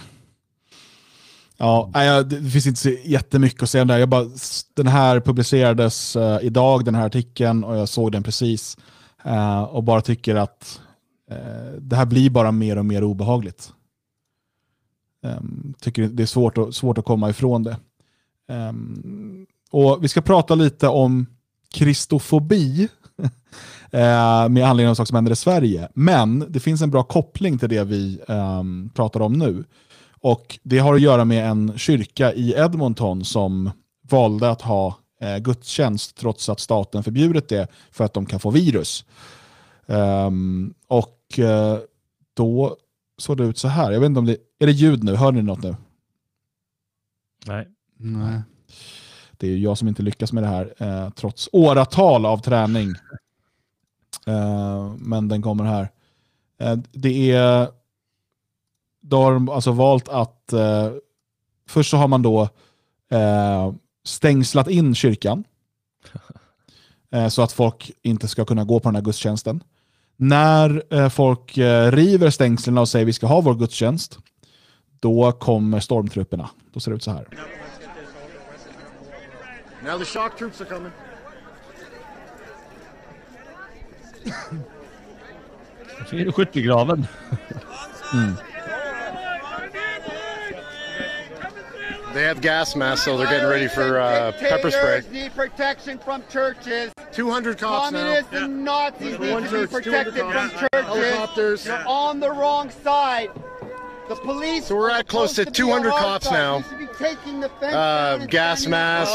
Ja, det finns inte så jättemycket att säga om det här. Jag bara, den här publicerades eh, idag, den här artikeln, och jag såg den precis. Eh, och bara tycker att eh, det här blir bara mer och mer obehagligt. Ehm, tycker det är svårt att, svårt att komma ifrån det. Um, och Vi ska prata lite om kristofobi uh, <laughs> med anledning av saker som händer i Sverige. Men det finns en bra koppling till det vi um, pratar om nu. Och Det har att göra med en kyrka i Edmonton som valde att ha eh, gudstjänst trots att staten förbjudit det för att de kan få virus. Um, och eh, då såg det ut så här. Jag vet inte om det är det ljud nu. Hör ni något nu? Nej. Nej. Det är ju jag som inte lyckas med det här eh, trots åratal av träning. Eh, men den kommer här. Eh, det är då har de alltså valt att eh, först så har man då eh, stängslat in kyrkan <laughs> eh, så att folk inte ska kunna gå på den här gudstjänsten. När eh, folk eh, river stängslen och säger vi ska ha vår gudstjänst, då kommer stormtrupperna. Då ser det ut så här. Now the shock troops are coming. Skyttegraven. <laughs> They have gas masks, so they're getting ready for uh, pepper spray. Dictators need protection from churches. 200 cops now. Communists and Nazis For need one to be church, 200 protected from cops. churches. Helicopters. You're on the wrong side. The police. So we're at close to supposed be on 200 cops side. now. You should be taking the fence Uh, down and gas standing up masks,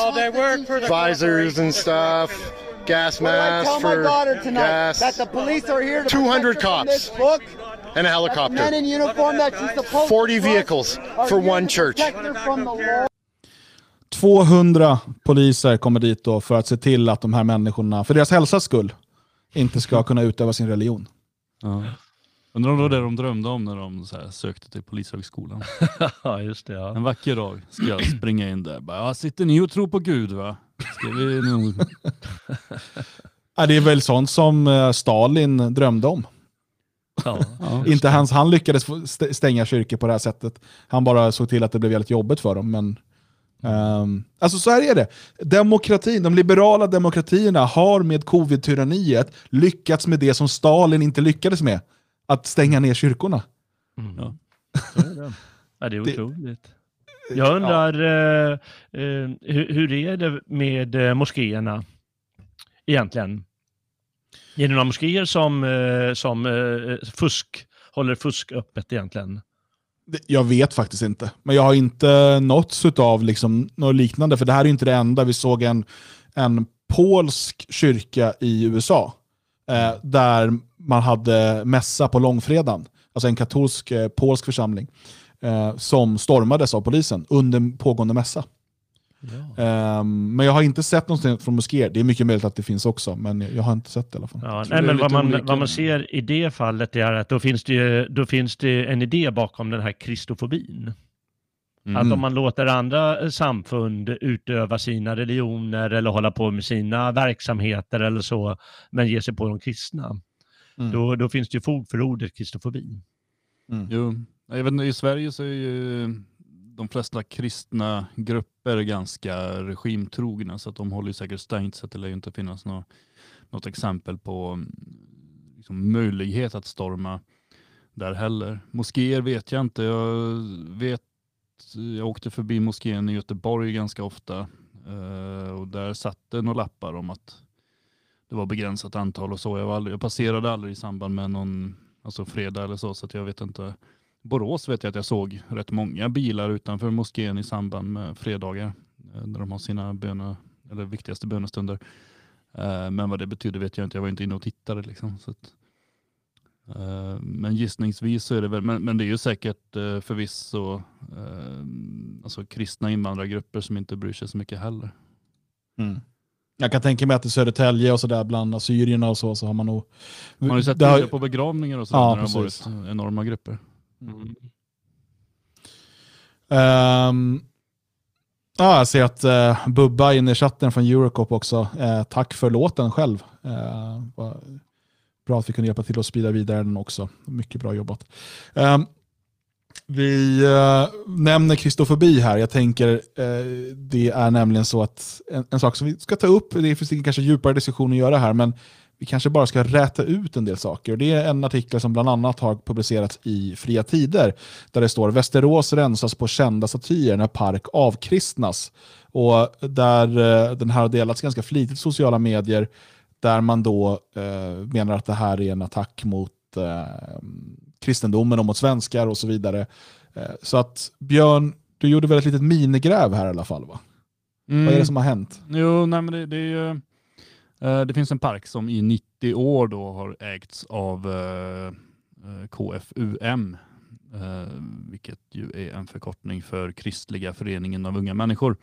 for the Constitution. Visors and stuff. Gas What did I masks tell my for daughter tonight? gas. That the police are here to 200 protect her from cops. And a the men helicopter. in uniform that she's supposed 40 to trust vehicles for one church. protect her from the law. 200 poliser kommer dit då för att se till att de här människorna, för deras hälsas skull, inte ska kunna utöva sin religion. Ja. Undrar om det var det de drömde om när de så här, sökte till Polishögskolan. <laughs> ja, just det. Ja. En vacker dag ska jag springa in där. Bara, "Ja, sitter ni och tror på Gud va? Ska vi nog... <laughs> Ja, det är väl sånt som eh, Stalin drömde om. Ja. Ja. Inte hans, han lyckades stänga kyrkor på det här sättet. Han bara såg till att det blev väldigt jobbigt för dem. Men, ehm, alltså så här är det. Demokratin, de liberala demokratierna har med covid-tyranniet lyckats med det som Stalin inte lyckades med. Att stänga ner kyrkorna. Mm. Ja. Så är det. Ja, det är Det- otroligt. Jag undrar, eh, eh, hur, hur är det med eh, moskéerna egentligen? Är det några moskéer som, eh, som eh, fusk, håller fusk öppet egentligen? Jag vet faktiskt inte. Men jag har inte nåtts av liksom något liknande. För det här är inte det enda. Vi såg en, en polsk kyrka i USA. Eh, där man hade mässa på långfredagen. Alltså en katolsk eh, polsk församling. Eh, som stormades av polisen under pågående mässa. Ehm, men jag har inte sett någonting från moskéer. Det är mycket möjligt att det finns också. Men jag har inte sett det i alla fall. Ja, nej, men vad man, olika. vad man ser i det fallet är att då finns det, ju- då finns det en idé bakom den här kristofobin. Mm. Att om man låter andra eh, samfund utöva sina religioner eller hålla på med sina verksamheter eller så, men ge sig på de kristna, Mm. då, då finns det ju fog för ordet kristofobi. Jo, jag vet inte, i Sverige så är ju de flesta kristna grupper är ganska regimtrogna så att de håller säkert stängt så att det lär ju inte finnas något, något exempel på mm, liksom, möjlighet att storma där heller. Moskéer vet jag inte. Jag vet, jag åkte förbi moskén i Göteborg ganska ofta eh, och där satt det några lappar om att det var begränsat antal och så. Jag, var aldrig, jag passerade aldrig i samband med någon alltså fredag eller så, så att jag vet inte. Borås vet jag att jag såg rätt många bilar utanför moskén i samband med fredagar, eh, när de har sina böne, eller viktigaste bönestunder. Eh, Men vad det betyder vet jag inte, jag var inte inne och tittade. Liksom, så att, eh, men gissningsvis så är det väl, men, men det är ju säkert förvisso alltså kristna invandrargrupper som inte bryr sig så mycket heller. Mm. Jag kan tänka mig att i Södertälje och sådär bland assyrierna och så, så har man nog... Man har ju sett Det har- på begravningar och så Ja, när det har varit enorma grupper. Mm. Ehm, ja, jag ser att uh, Bubba inne i chatten från Eurocop också. Uh, tack för låten själv. Uh, bra att vi kunde hjälpa till att sprida vidare den också. Mycket bra jobbat. Um, vi uh, nämner kristofobi här. Jag tänker uh, det är nämligen så att en, en sak som vi ska ta upp, det finns ingen kanske djupare diskussion att göra här, men vi kanske bara ska räta ut en del saker. Och Det är en artikel som bland annat har publicerats i Fria Tider, där det står Västerås rensas på kända statyer när park avkristnas. Och där eh, den här har delats ganska flitigt i sociala medier, där man då eh, menar att det här är en attack mot eh, kristendomen och mot svenskar och så vidare. Eh, så att Björn, du gjorde väl ett litet minigräv här i alla fall va? Vad är det som har hänt? Jo, nej, men det, det är ju, Eh, det finns en park som i 90 år då har ägts av eh, eh KFUM, eh, vilket ju är en förkortning för Kristliga föreningen av unga människor.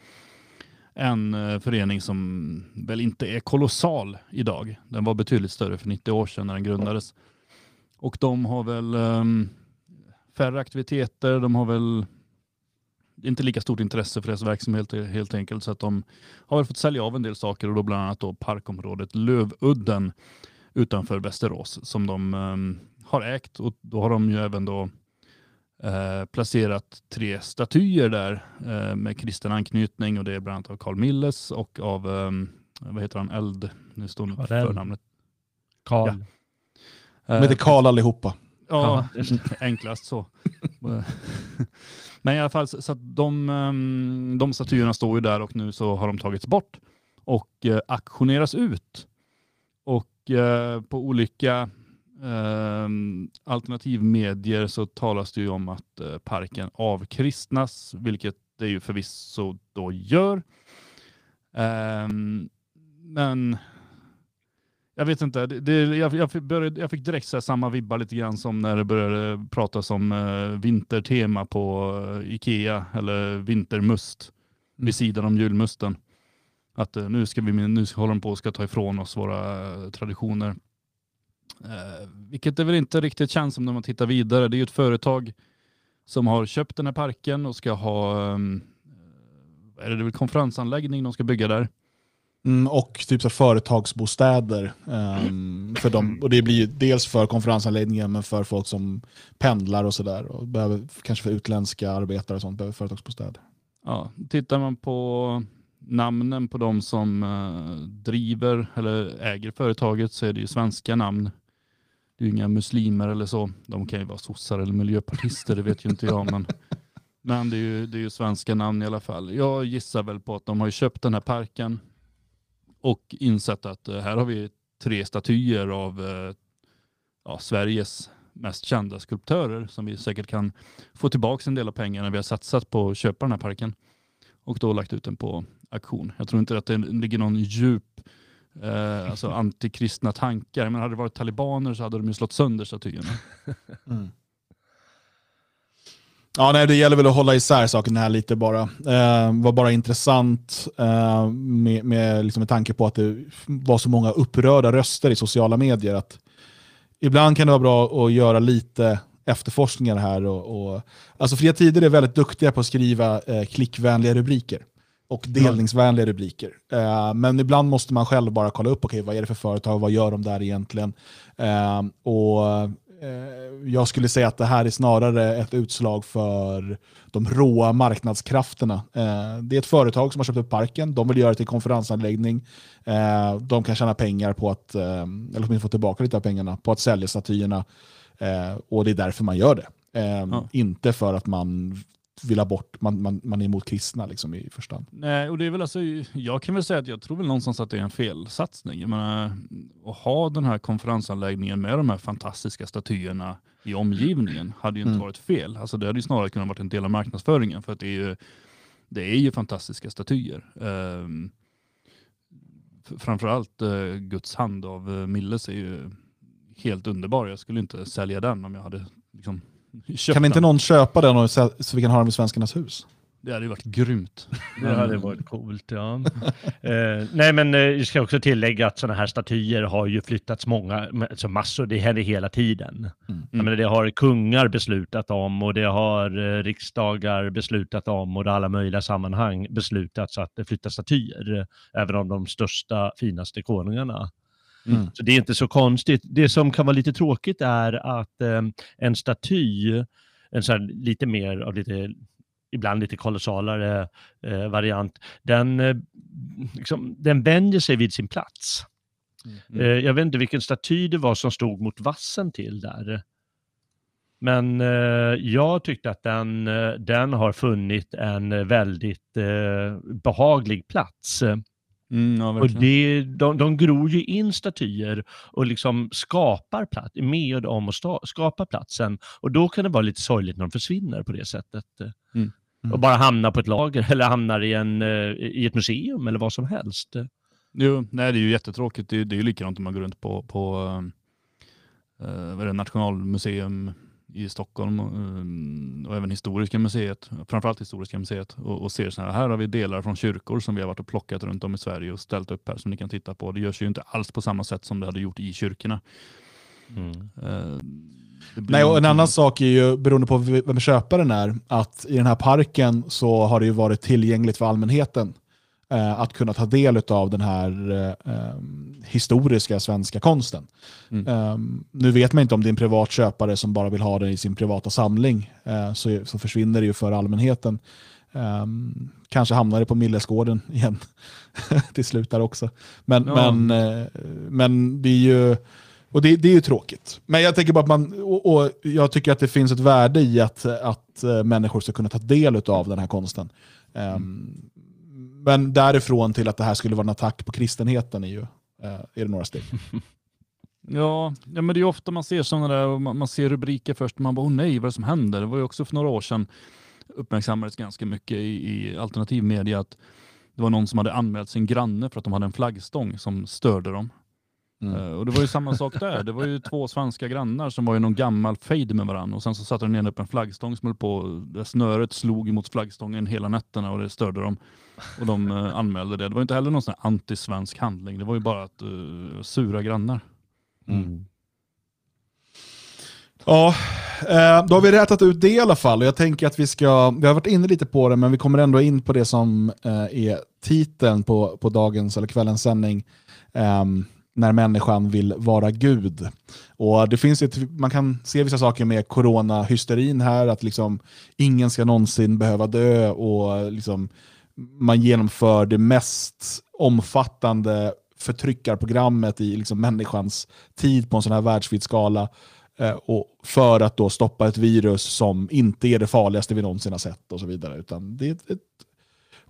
En eh, förening som väl inte är kolossal idag. Den var betydligt större för 90 år sedan när den grundades. Och de har väl ehm, färre aktiviteter, de har väl inte lika stort intresse för deras verksamhet helt enkelt. Så att de har väl fått sälja av en del saker och då bland annat då parkområdet Lövudden utanför Västerås som de ehm, har ägt och då har de ju även då eh, placerat tre statyer där eh, med kristen anknytning och det är bland annat av Carl Milles och av, ehm, vad heter han, Eld, nu står Eld. förnamnet. Karl. Ja. De heter Eh, Karl allihopa. Ja, enklast så. <laughs> Men i alla fall, så de, ehm, de statyerna står ju där och nu så har de tagits bort och eh, auktioneras ut. Och eh, på olika ehm, alternativmedier så talas det ju om att eh, parken avkristnas, vilket det ju förvisso då gör. Ehm, men jag vet inte, det, det, jag, jag, fick började, jag fick direkt så samma vibbar lite grann som när det började pratas om eh, vintertema på eh, Ikea eller vintermust vid sidan om julmusten. Att eh, nu, ska vi, nu håller de på och ska ta ifrån oss våra traditioner. Vilket det väl inte riktigt känns som när man tittar vidare. Det är ju ett företag som har köpt den här parken och ska ha ehm, är det väl konferensanläggning de ska bygga där. Mm, och typ så företagsbostäder. Um, för dem. Och det blir ju dels för konferensanläggningen men för folk som pendlar och sådär. Och behöver, kanske för utländska arbetare och sånt behöver företagsbostäder. Ja, tittar man på namnen på de som uh, driver eller äger företaget så är det ju svenska namn. Det är ju inga muslimer eller så. De kan ju vara sossar eller miljöpartister, det vet ju inte jag. Men, men det, är ju, det är ju svenska namn i alla fall. Jag gissar väl på att de har ju köpt den här parken och insett att eh, här har vi tre statyer av eh, ja, Sveriges mest kända skulptörer som vi säkert kan få tillbaka en del av pengarna vi har satsat på att köpa den här parken och då lagt ut den på auktion. Jag tror inte att det ligger någon djup eh, alltså <laughs> antikristna tankar. Men hade det varit talibaner så hade de ju slått sönder statyerna. <laughs> Ja, nej, det gäller väl att hålla isär sakerna här lite bara. Eh, var bara intressant eh, med, med, liksom med tanke på att det var så många upprörda röster i sociala medier. Att ibland kan det vara bra att göra lite efterforskningar här. Och, och, alltså Fria Tider är väldigt duktiga på att skriva eh, klickvänliga rubriker och delningsvänliga rubriker. Eh, men ibland måste man själv bara kolla upp, okej vad är det för företag, vad gör de där egentligen? Eh, och Jag skulle säga att det här är snarare ett utslag för de råa marknadskrafterna. Eh, det är ett företag som har köpt upp parken, de vill göra det till konferensanläggning. Eh, de kan tjäna pengar på att, eh, eller åtminstone få tillbaka lite av pengarna, på att sälja statyerna. Eh, och det är därför man gör det. Eh, Ja. Inte för att man vill ha bort, man, man, man är emot kristna liksom, i första hand. Nej, och det är väl alltså, jag kan väl säga att jag tror väl någonstans att det är en felsatsning. Jag menar, att ha den här konferensanläggningen med de här fantastiska statyerna i omgivningen hade ju inte Mm. varit fel. Alltså det hade ju snarare kunnat vara en del av marknadsföringen för att det är ju, det är ju fantastiska statyer. Um, framförallt uh, Guds hand av uh, Milles är ju helt underbar. Jag skulle inte sälja den om jag hade liksom, köpt Kan inte någon köpa den och, så så vi kan ha den i Svenskarnas hus? Det hade ju varit grymt. Det hade varit coolt, ja. <laughs> eh, nej, men eh, jag ska också tillägga att sådana här statyer har ju flyttats många, alltså massor, det händer hela tiden. Jag menar, det har kungar beslutat om och det har eh, riksdagar beslutat om och det har alla möjliga sammanhang beslutats att det flyttas statyer, även om de största, finaste konungarna. Mm. Så det är inte så konstigt. Det som kan vara lite tråkigt är att eh, en staty, en här lite mer av lite ibland lite kolossalare eh, variant, den, eh, liksom, den vänjer sig vid sin plats. Eh, jag vet inte vilken staty det var som stod mot vassen till där. Men eh, jag tyckte att den, eh, den har funnit en väldigt eh, behaglig plats. Mm, ja, Och det, de, de gror ju in statyer och liksom skapar plats, med om att sta, skapa platsen. Och då kan det vara lite sorgligt när de försvinner på det sättet. Mm. Och bara hamnar på ett lager <laughs> eller hamnar i, en, eh, i ett museum eller vad som helst. Jo, nej det är ju jättetråkigt. Det är, det är ju likadant om man går runt på, på eh, vad är det, Nationalmuseum i Stockholm eh, och även Historiska museet, framförallt Historiska museet och, och ser så här, här har vi delar från kyrkor som vi har varit och plockat runt om i Sverige och ställt upp här som ni kan titta på. Det görs ju inte alls på samma sätt som det hade gjort i kyrkorna. Eh, det blir Nej, och en annan sak är ju, beroende på vem köparen är, att i den här parken så har det ju varit tillgängligt för allmänheten eh, att kunna ta del av den här eh, eh, historiska svenska konsten. Mm. Eh, nu vet man inte om det är en privat köpare som bara vill ha den i sin privata samling, eh, så, så försvinner det ju för allmänheten. Eh, kanske hamnar det på Millesgården <laughs> igen <laughs> till slut där också. Men, Ja. men, eh, men det är ju och det, det är ju tråkigt. Men jag tänker bara att man, och, och jag tycker att det finns ett värde i att, att eh, människor ska kunna ta del av den här konsten. Ehm, men därifrån till att det här skulle vara en attack på kristenheten är ju eh, är det några steg. <laughs> Ja, ja, men det är ofta man ser sådana där man, ser rubriker först och man bara, åh nej, vad är det som händer? Det var ju också för några år sedan uppmärksammades ganska mycket i, i alternativ media att det var någon som hade anmält sin granne för att de hade en flaggstång som störde dem. Mm. Eh, och det var ju samma sak där. Det var ju två svenska grannar som var i någon gammal fejd med varandra och sen så satte den ena upp en flaggstång som höll på, det snöret slog mot flaggstången hela nätterna och det störde dem. Och de eh, <laughs> anmälde det. Det var inte heller någon sån här antisvensk handling. Det var ju bara att uh, sura grannar. Ja, eh, då har vi rätat ut det i alla fall. Och jag tänker att vi ska, vi har varit inne lite på det, men vi kommer ändå in på det som är titeln på, på dagens eller kvällens sändning när människan vill vara Gud. Och det finns ett, man kan se vissa saker med coronahysterin här, att liksom ingen ska någonsin behöva dö och liksom man genomför det mest omfattande förtryckarprogrammet i liksom människans tid på en sån här världsvid skala. Eh, och för att då stoppa ett virus som inte är det farligaste vi någonsin har sett och så vidare. Utan det är ett,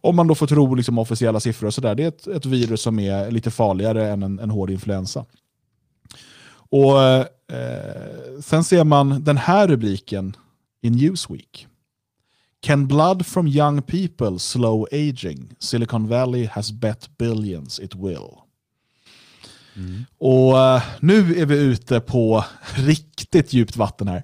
om man då får tro liksom officiella siffror och sådär, det är ett, ett virus som är lite farligare än en, en hård influensa. Och eh, Sen ser man den här rubriken i Newsweek. Can blood from young people slow aging? Silicon Valley has bet billions it will. Och eh, nu är vi ute på <laughs> riktigt djupt vatten här.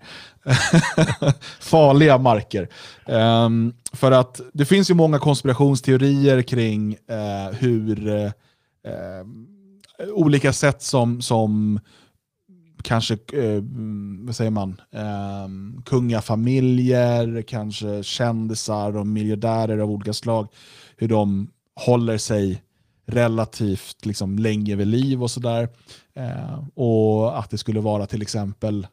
<laughs> Farliga marker. Um, för att det finns ju många konspirationsteorier kring uh, hur uh, olika sätt som, som kanske, eh, vad säger man, eh, kungafamiljer, kanske kändisar och miljardärer av olika slag, hur de håller sig relativt liksom, länge vid liv och sådär. Eh, och att det skulle vara till exempel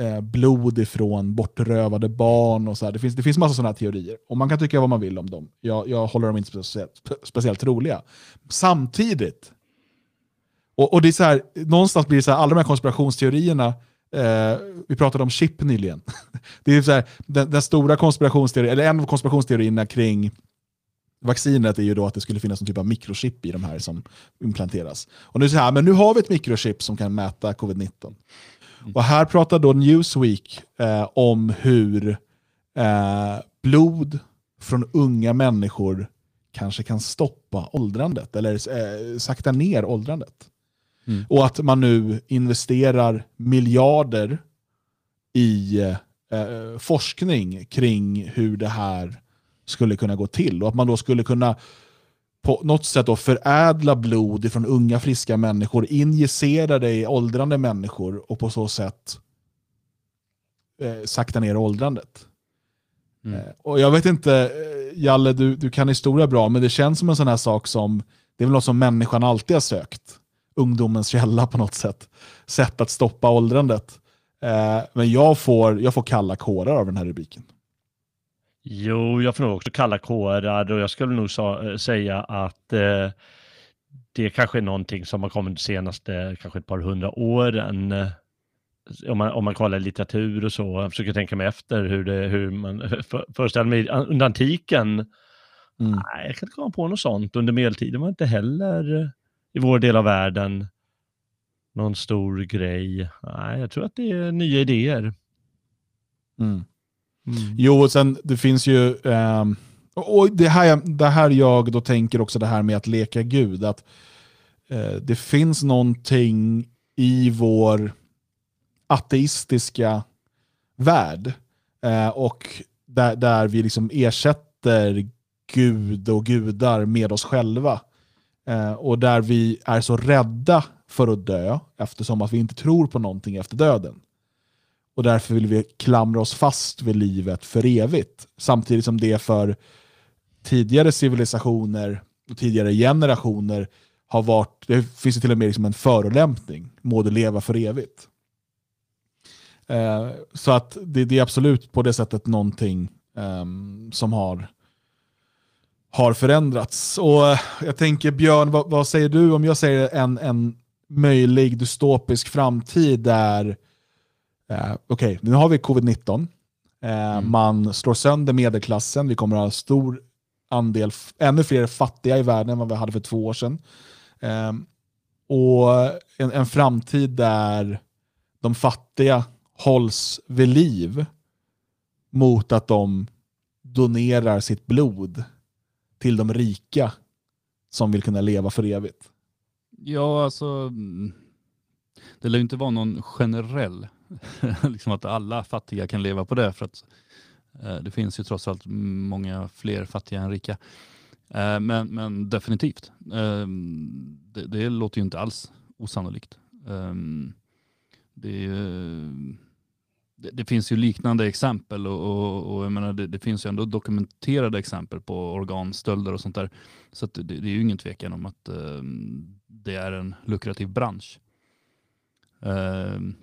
eh, blod ifrån bortrövade barn och så här. Det finns, det finns massa sådana teorier. Och man kan tycka vad man vill om dem. Jag, jag håller dem inte speciellt, speciellt troliga. Samtidigt, och, och det är så här, någonstans blir det så här, alla de här konspirationsteorierna Eh, vi pratade om chip nyligen. <laughs> Det är så här, den, den stora konspirationsteorin, eller en av konspirationsteorierna kring vaccinet är ju då att det skulle finnas någon typ av mikrochip i de här som implanteras. Och nu, är det så här, men nu har vi ett mikrochip som kan mäta covid-19. Och här pratar då Newsweek eh, om hur eh, blod från unga människor kanske kan stoppa åldrandet, eller eh, sakta ner åldrandet. Mm. Och att man nu investerar miljarder i eh, forskning kring hur det här skulle kunna gå till. Och att man då skulle kunna på något sätt då förädla blod från unga friska människor, injicera det i åldrande människor och på så sätt eh, sakta ner åldrandet. Mm. Eh, och jag vet inte, eh, Jalle, du, du kan historia bra, men det känns som en sån här sak som, det är väl något som människan alltid har sökt. Ungdomens källa på något sätt. Sätt att stoppa åldrandet. Eh, men jag får, jag får kalla kårar av den här rubriken. Jo, jag får nog också kalla kårar och jag skulle nog sa, säga att eh, det kanske är någonting som har kommit de senaste kanske ett par hundra åren. eh, Om man, om man kollar litteratur och så, jag försöker tänka mig efter hur, det, hur man <laughs> för, föreställer mig under antiken. Nej, jag kan inte komma på något sånt. Under medeltiden var det inte heller eh, i vår del av världen någon stor grej. Nej, jag tror att det är nya idéer. Mm. Mm. Jo, och sen det finns ju... Eh, och det, här, jag- det här jag då tänker också det här med att leka Gud. Att eh, Det finns någonting i vår ateistiska värld. Eh, och där, där vi liksom ersätter Gud och gudar med oss själva. Eh, och där vi är så rädda för att dö eftersom att vi inte tror på någonting efter döden. Och därför vill vi klamra oss fast vid livet för evigt. Samtidigt som det för tidigare civilisationer och tidigare generationer har varit, det finns ju till och med liksom en förolämpning, må du leva för evigt. Eh, så att det, det är absolut på det sättet någonting eh, som har, har förändrats. Och eh, jag tänker Björn, vad, vad säger du om jag säger en, en möjlig dystopisk framtid där Eh, Okej, nu har vi covid-19. Eh, Man slår sönder medelklassen. Vi kommer att ha en stor andel, ännu fler fattiga i världen än vad vi hade för två år sedan. Eh, och en, en framtid där de fattiga hålls vid liv mot att de donerar sitt blod till de rika som vill kunna leva för evigt. Ja, alltså mm, det lär ju inte vara någon generell, <laughs> liksom att alla fattiga kan leva på det för att eh, det finns ju trots allt många fler fattiga än rika. Eh, men, men definitivt, eh, det, det låter ju inte alls osannolikt. Eh, det, det, det finns ju liknande exempel och, och, och jag menar, det, det finns ju ändå dokumenterade exempel på organstölder och sånt där. Så att det, det är ju ingen tvekan om att eh, det är en lukrativ bransch. Ehm,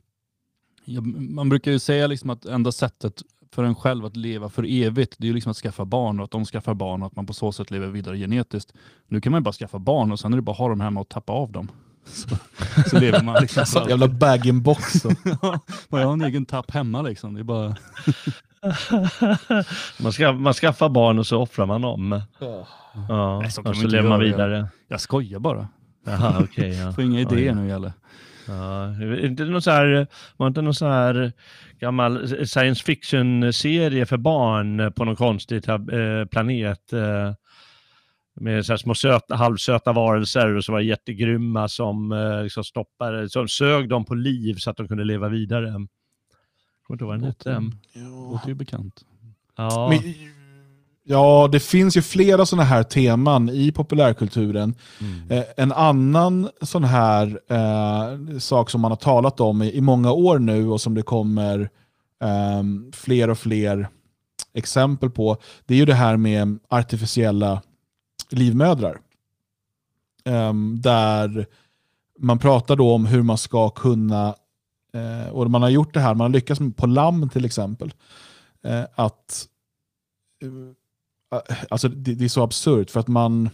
Ja, man brukar ju säga liksom att enda sättet för en själv att leva för evigt, det är ju liksom att skaffa barn och att de skaffar barn och att man på så sätt lever vidare genetiskt. Nu kan man ju bara skaffa barn och sen är det bara att ha dem hemma och tappa av dem. <laughs> Så, så lever man liksom. <laughs> alltid. Jävla bag-in-box. <laughs> Ja, man har en egen tapp hemma liksom. Det är bara... man, ska, man skaffar barn och så offrar man dem. Ja, Nej, så och så lever man vidare. Jag skojar bara. Jaha, okej. ja. Får inga idéer Oj. nu Jalle. Ja, är inte någon så här, var inte någon så här gammal science fiction-serie för barn på någon konstig eh, planet eh, med så här små söta, halvsöta varelser och så var jättegrymma som eh, liksom stoppade, som sög dem på liv så att de kunde leva vidare. Kommer inte ihåg vad den hette. Låter ju bekant. Ja. Men, ja, det finns ju flera sådana här teman i populärkulturen. Eh, en annan sån här eh, sak som man har talat om i, i många år nu och som det kommer ehm, fler och fler exempel på, det är ju det här med artificiella livmödrar. Ehm, där man pratar då om hur man ska kunna, eh, och man har gjort det här, man har lyckats på lamm till exempel, eh, att eh, Eh, alltså det, det är så absurt för att man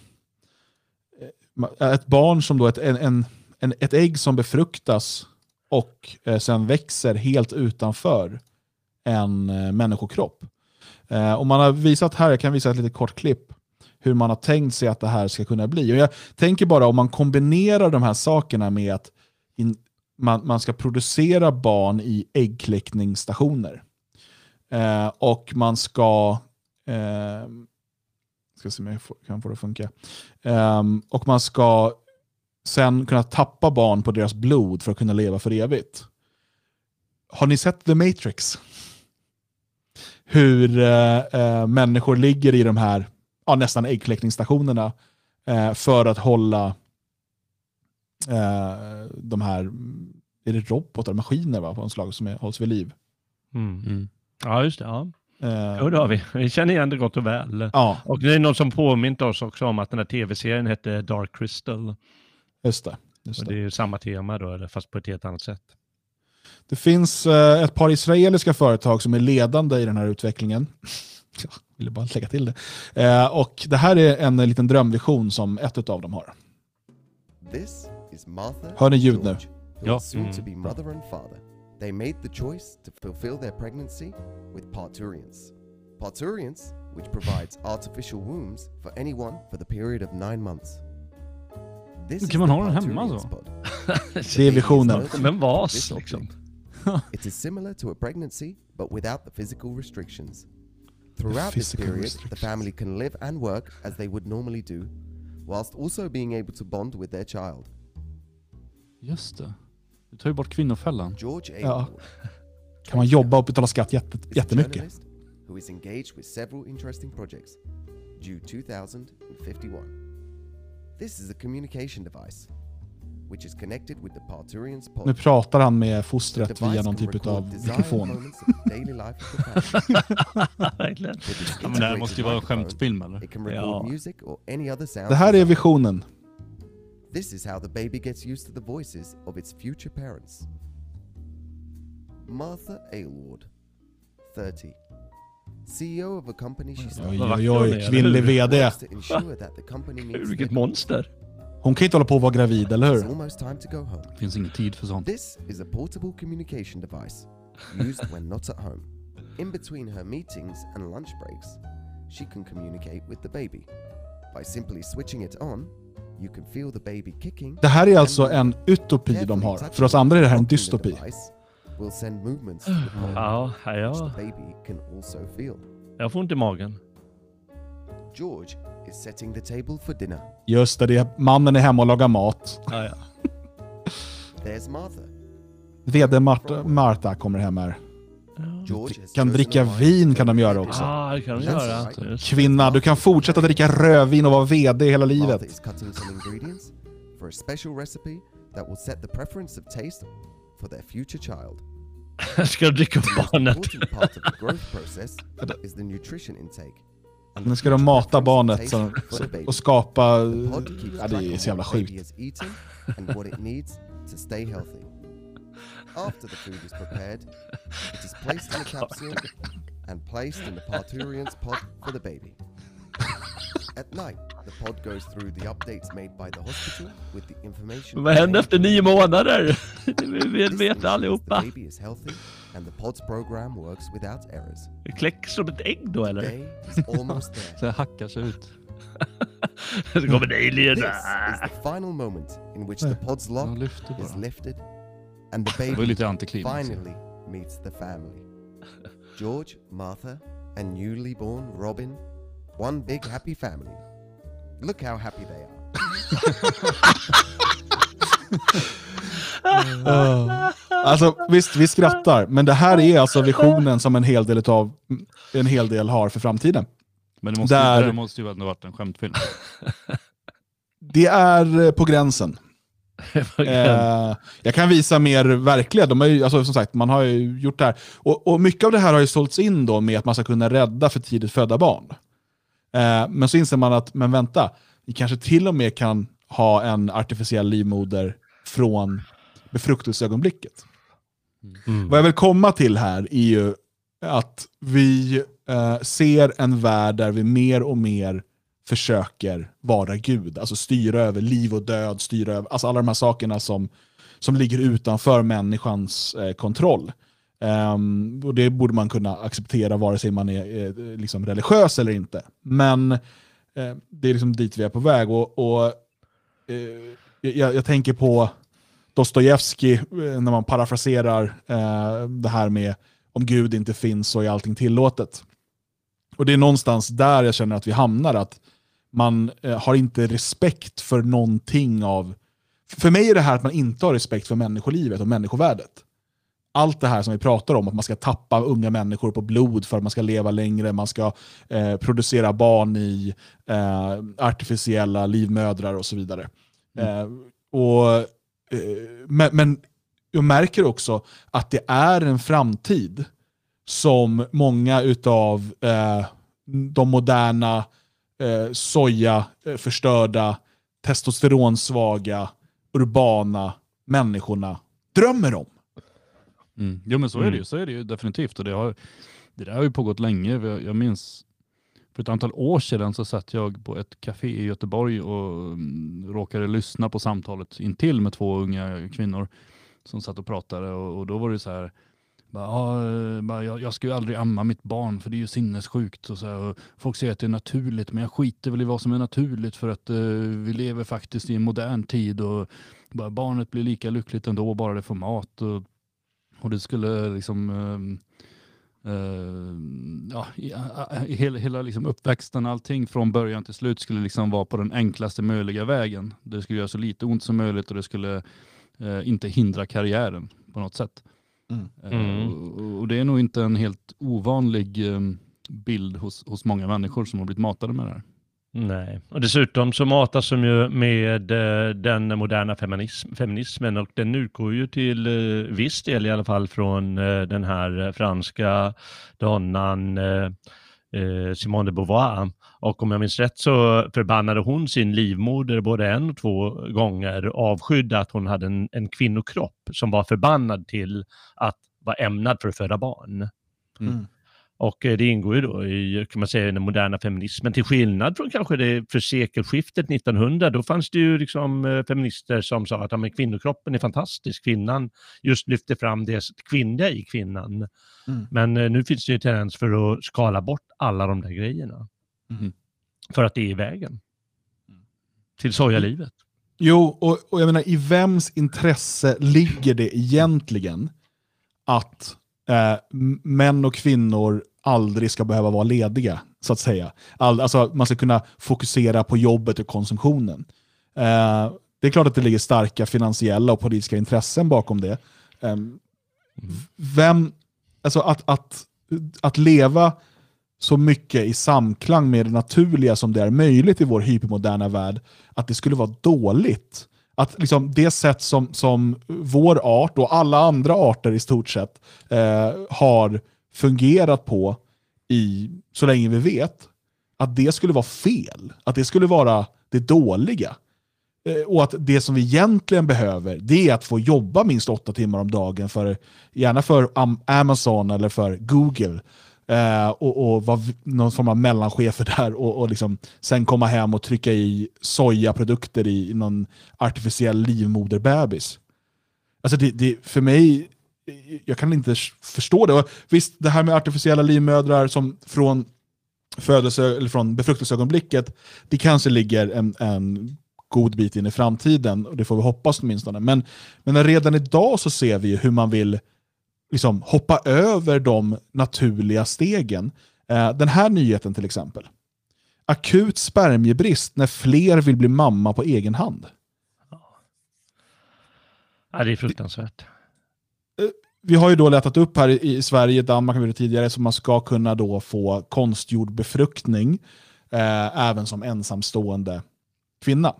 eh, ett barn som då, ett, en, en, en, ett ägg som befruktas och eh, sen växer helt utanför en eh, människokropp. Eh, och man har visat här, jag kan visa ett litet kort klipp, hur man har tänkt sig att det här ska kunna bli. Och jag tänker bara om man kombinerar de här sakerna med att in, man, man ska producera barn i äggkläckningsstationer. Eh, och man ska, ska se om jag kan få det att funka, Ehm, och man ska sen kunna tappa barn på deras blod för att kunna leva för evigt. Har ni sett The Matrix? Hur eh, eh, människor ligger i de här ja, nästan äggkläckningsstationerna eh, för att hålla eh, de här, är det robotar, maskiner va, på en slag som är, hålls vid liv. Mm. Ja, just det. Ja. Eh, Jo, det har vi. Vi känner igen det gott och väl. Ja, Och det är någon som påmint oss också om att den här tv-serien hette Dark Crystal. just det. Just Och det. det är ju samma tema då, eller fast på ett helt annat sätt. Det finns eh, ett par israeliska företag som är ledande i den här utvecklingen. <laughs> Jag ville bara lägga till det. Eh, och det här är en liten drömvision som ett av dem har. This is Martha Hör ni ljud nu? Ja. Mm. Be mother and father. They made the choice to fulfill their pregnancy with parturients. Parturients, which provides artificial wombs for anyone for the period of nine months. This Kan is man the ha den hemma parturients så? pod. <laughs> Det är visionen. Som en vas liksom. <laughs> It is similar to a pregnancy, but without the physical restrictions. Throughout this period, the family can live and work as they would normally do, whilst also being able to bond with their child. Just det. Du tar ju bort kvinnofällan. George A. Ja. Kan man jobba och betala skatt jätte, jättemycket? who is engaged with several interesting projects due 2051. This is a communication device which is connected with the parturient's pod. Nu pratar han med fostret via någon typ av mikrofon. <laughs> Verkligen. Ja, men det här måste ju vara en skämtfilm eller? Ja. Det här är visionen. This is how the baby gets used to the voices of its future parents. Martha Aylward, 30. CEO of a company she Oj, started Vad oj, vacker oj, kvinnlig hur? vd. to ensure that the company <laughs> meets Vilket their monster. Hon kan inte hålla på att vara gravid, eller It's hur? almost time to go home. Det finns ingen tid för sånt. This is a portable communication device used when not at home. In between her meetings and lunch breaks, she can communicate with the baby. By simply switching it on, you can feel the baby kicking. Det här är alltså en utopi de har. För oss andra är det här en the dystopi. Ja, ja, jag får ont i magen. George is setting the table for dinner. Just det, det är, mannen är hemma och lagar mat. Ja, ja. There's Martha. VD Marta, Marta kommer hem här. Kan dricka vin kan de göra också. Ah, det kan de göra. Kvinna, du kan fortsätta dricka rödvin och vara VD hela livet. for a special recipe that will set the preference of taste for their future child. <laughs> Ska du dricka barnet? important part of the growth process is the nutrition intake. and Nu ska de mata barnet så, baby. och skapa... Ja, det är så jävla sjukt. After the food is prepared, it is <laughs> placed in a capsule and placed in the parturient's pod for the baby. At night, the pod goes through the updates made by the hospital with the information. Vad händer efter nio månader? <laughs> Vi This vet, vet ensures allihopa. The baby is healthy and the pod's program works without errors. Det kläcks som ett ägg då eller? Day is almost there. <laughs> Så det hackar sig ut. Så kommer det alien. This is the final moment in which the pod's De lock is lifted and the Det var baby lite antiklimax. finally meets the family. George, Martha, and newly born Robin, one big happy family. Look how happy they are. <laughs> Uh, alltså visst, vi skrattar, men det här är alltså visionen som en hel del, utav, en hel del har för framtiden. Men det måste, Där- ju, det måste ju ändå varit en skämtfilm. Det är eh, på gränsen. <laughs> Eh, jag kan visa mer verkliga. De har ju, alltså, som sagt, man har ju gjort det här. Och, och mycket av det här har ju sålts in då med att man ska kunna rädda för tidigt födda barn. Eh, men så inser man att, men vänta, vi kanske till och med kan ha en artificiell livmoder från befruktningsögonblicket. Mm. Vad jag vill komma till här är ju att vi eh, ser en värld där vi mer och mer försöker vara Gud. Alltså styra över liv och död, styra över alltså alla de här sakerna som, som ligger utanför människans eh, kontroll. Um, och det borde man kunna acceptera vare sig man är eh, liksom religiös eller inte. Men eh, det är liksom dit vi är på väg. Och, och eh, jag, jag tänker på Dostojevskij eh, när man parafraserar eh, det här med om Gud inte finns så är allting tillåtet. Och det är någonstans där jag känner att vi hamnar, att man eh, har inte respekt för någonting av... För mig är det här att man inte har respekt för människolivet och människovärdet. Allt det här som vi pratar om, att man ska tappa unga människor på blod för att man ska leva längre, man ska eh, producera barn i eh, artificiella livmödrar och så vidare. Eh, och, eh, men, men jag märker också att det är en framtid som många utav eh, de moderna eh, soja eh, förstörda, testosteronsvaga, urbana människorna drömmer om. Mm. Jo men så är det ju, så är det ju definitivt. Och det, har, det där har ju pågått länge. Jag, jag minns för ett antal år sedan så satt jag på ett café i Göteborg och mm, råkade lyssna på samtalet intill med två unga kvinnor som satt och pratade och, och då var det så här bara, ja, eh, bara, jag, jag ska ju aldrig amma mitt barn för det är ju sinnessjukt. Och så här, och folk säger att det är naturligt men jag skiter väl i vad som är naturligt för att eh, vi lever faktiskt i en modern tid och bara, barnet blir lika lyckligt ändå bara det får mat. Och, och det skulle eh, liksom eh, eh, ja, hela, hela liksom uppväxten, allting från början till slut skulle liksom vara på den enklaste möjliga vägen. Det skulle göra så lite ont som möjligt och det skulle eh, inte hindra karriären på något sätt. Mm. Eh, och, och det är nog inte en helt ovanlig eh, bild hos, hos många människor som har blivit matade med det här. Nej, och dessutom så matas de ju med eh, den moderna feminism, feminismen och den utgår ju till eh, viss del i alla fall från eh, den här franska donnan Simone de Beauvoir. Och om jag minns rätt så förbannade hon sin livmoder både en och två gånger avskydde att hon hade en, en kvinnokropp som var förbannad till att vara ämnad för att föda barn. Mm. Och eh, det ingår ju då i kan man säga, den moderna feminismen. Till skillnad från kanske det för sekelskiftet 1900, då fanns det ju liksom eh, feminister som sa att ja, men kvinnokroppen är fantastisk. Kvinnan just lyfter fram det kvinnliga i kvinnan. Mm. Men eh, nu finns det ju tendens för att skala bort alla de där grejerna. Mm. För att det är i vägen. Till sojalivet. Jo, och, och jag menar, i vems intresse ligger det egentligen att eh, män och kvinnor aldrig ska behöva vara lediga, så att säga. All, alltså, man ska kunna fokusera på jobbet och konsumtionen. Eh, det är klart att det ligger starka finansiella och politiska intressen bakom det. Eh, vem, alltså att, att, att leva så mycket i samklang med det naturliga som det är möjligt i vår hypermoderna värld, att det skulle vara dåligt. Att liksom det sätt som, som vår art och alla andra arter i stort sett eh, har fungerat på i så länge vi vet, att det skulle vara fel. Att det skulle vara det dåliga. Eh, Och att det som vi egentligen behöver, det är att få jobba minst åtta timmar om dagen, för, gärna för Amazon eller för Google. Eh, och, och vara någon form av mellanchefer där och, och liksom sen komma hem och trycka i sojaprodukter i, någon artificiell livmoderbebis. Alltså det, det, för mig, jag kan inte förstå det. Och visst, det här med artificiella livmödrar som från födelse, eller från befruktningsögonblicket, det kanske ligger en, en god bit in i framtiden, och det får vi hoppas åtminstone. Men, men redan idag så ser vi hur man vill liksom, hoppa över de naturliga stegen. Eh, den här nyheten till exempel. Akut spermiebrist när fler vill bli mamma på egen hand. Ja, det är fruktansvärt. Vi har ju då letat upp här i, Sverige, Danmark har vi tidigare, så man ska kunna då få konstgjord befruktning eh, även som ensamstående kvinna.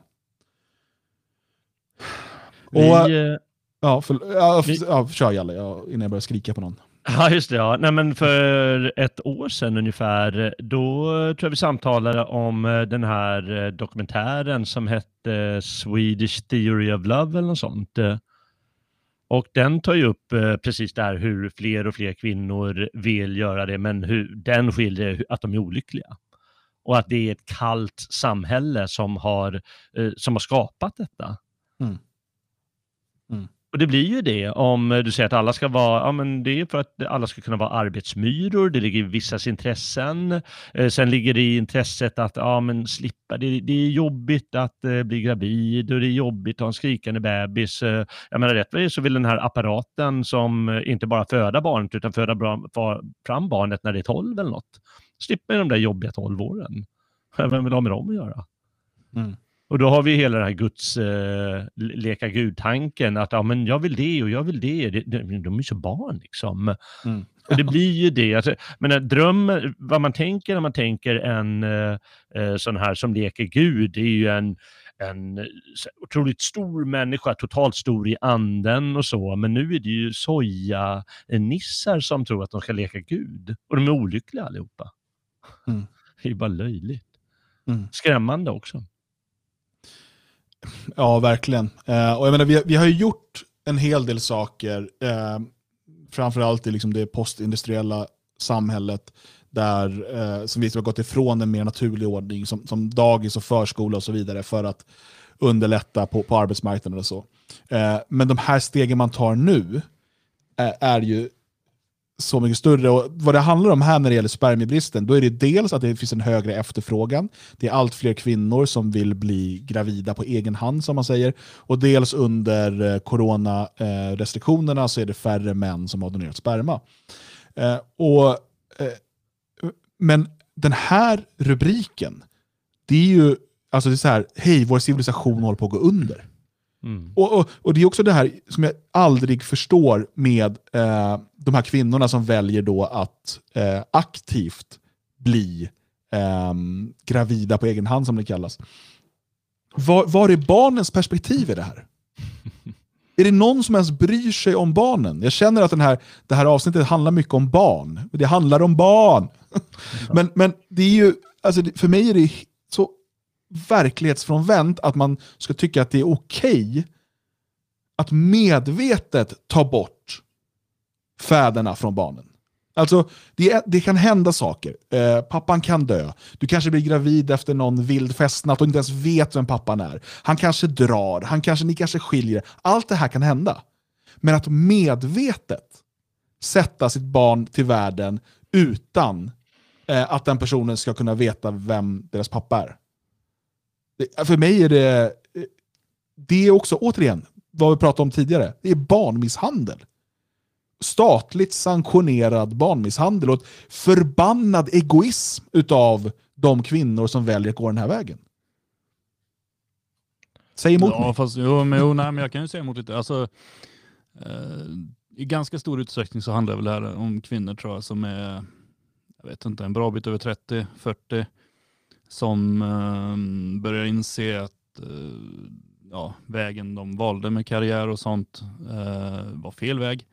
Vi, Och- eh, Ja, för, ja, Vi- ja, kör Jalle ja, innan jag börjar skrika på någon. Ja, just det. Ja. Nej, men för ett år sedan ungefär, då tror jag vi samtalade om eh, den här eh, dokumentären som hette Swedish Theory of Love eller något sånt. Eh, Och den tar ju upp eh, precis det här hur fler och fler kvinnor vill göra det, men hur den skiljer att de är olyckliga. Och att det är ett kallt samhälle som har, eh, som har skapat detta. Mm. Och det blir ju det om eh, du säger att alla ska vara, ja men det är för att alla ska kunna vara arbetsmyror, det ligger i vissas intressen. Eh, sen ligger det i intresset att, ja men slippa, det, det är jobbigt att eh, bli gravid och det är jobbigt att ha en skrikande bebis. Eh, jag menar rätt vad det är så vill den här apparaten som eh, inte bara föda barnet utan föda bra, fram barnet när det är 12 eller något. Slipper de där jobbiga 12 åren. <laughs> Vem vill ha med dem att göra? Mm. Och då har vi hela den här Guds eh, leka Gud-tanken att ja, men jag vill det och jag vill det. det, det de är ju så barn liksom. Mm. Och det blir ju det. Alltså, men en dröm, vad man tänker när man tänker en eh, eh, sån här som leker Gud, det är ju en, en otroligt stor människa, totalt stor i anden och så. Men nu är det ju soja-nissar som tror att de ska leka Gud. Och de är olyckliga allihopa. Mm. Det är ju bara löjligt. Mm. Skrämmande också. Ja, verkligen. Eh, och jag menar, vi, vi har ju gjort en hel del saker, eh, framförallt i liksom det postindustriella samhället, där, eh, som vi har gått ifrån en mer naturlig ordning, som, som dagis och förskola och så vidare, för att underlätta på, på arbetsmarknaden och så. Eh, men de här stegen man tar nu eh, är ju så mycket större. Och vad det handlar om här när det gäller spermiebristen, då är det dels att det finns en högre efterfrågan. Det är allt fler kvinnor som vill bli gravida på egen hand, som man säger. Och dels under eh, coronarestriktionerna så är det färre män som har donerat sperma. Eh, och, eh, men den här rubriken, det är ju alltså det är så här, hej, vår civilisation håller på att gå under. Mm. Och, och, och det är också det här som jag aldrig förstår med eh, de här kvinnorna som väljer då att eh, aktivt bli eh, gravida på egen hand som det kallas. Var, var är barnens perspektiv i det här? <laughs> Är det någon som ens bryr sig om barnen? Jag känner att den här, det här avsnittet handlar mycket om barn. Det handlar om barn! <laughs> men, men det är ju, alltså för mig är det så verklighetsfrånvänt att man ska tycka att det är okej att medvetet ta bort fäderna från barnen. Alltså, det, det kan hända saker. Eh, pappan kan dö. Du kanske blir gravid efter någon vild festnatt och inte ens vet vem pappan är. Han kanske drar, han kanske, ni kanske skiljer. Allt det här kan hända. Men att medvetet sätta sitt barn till världen utan eh, att den personen ska kunna veta vem deras pappa är. Det, för mig är det, eh, det är också, återigen, vad vi pratade om tidigare, det är barnmisshandel. Statligt sanktionerad barnmisshandel och förbannad egoism utav de kvinnor som väljer att gå den här vägen. Säg emot ja, mig. Fast, jo, men, jo, nej, men jag kan ju säga emot lite. Alltså, eh, I ganska stor utsträckning så handlar väl det här om kvinnor tror jag som är jag vet inte, en bra bit över 30-40 som eh, börjar inse att eh, ja, vägen de valde med karriär och sånt eh, var fel väg.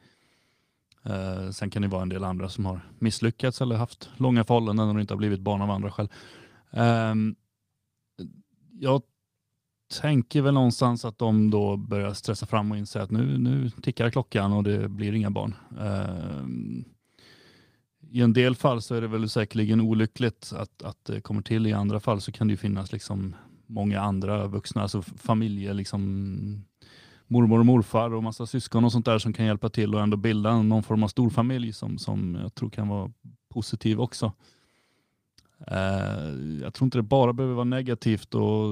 Eh, sen kan det vara en del andra som har misslyckats eller haft långa förhållanden och inte har blivit barn av andra skäl. Ehm, jag tänker väl någonstans att de då börjar stressa fram och inse att nu, nu tickar klockan och det blir inga barn. Ehm, i en del fall så är det väl säkerligen olyckligt att, att det kommer till. I andra fall så kan det ju finnas liksom många andra vuxna, alltså familjer, liksom mormor och morfar och massa syskon och sånt där som kan hjälpa till och ändå bilda någon form av storfamilj som, som jag tror kan vara positiv också. Eh, jag tror inte det bara behöver vara negativt och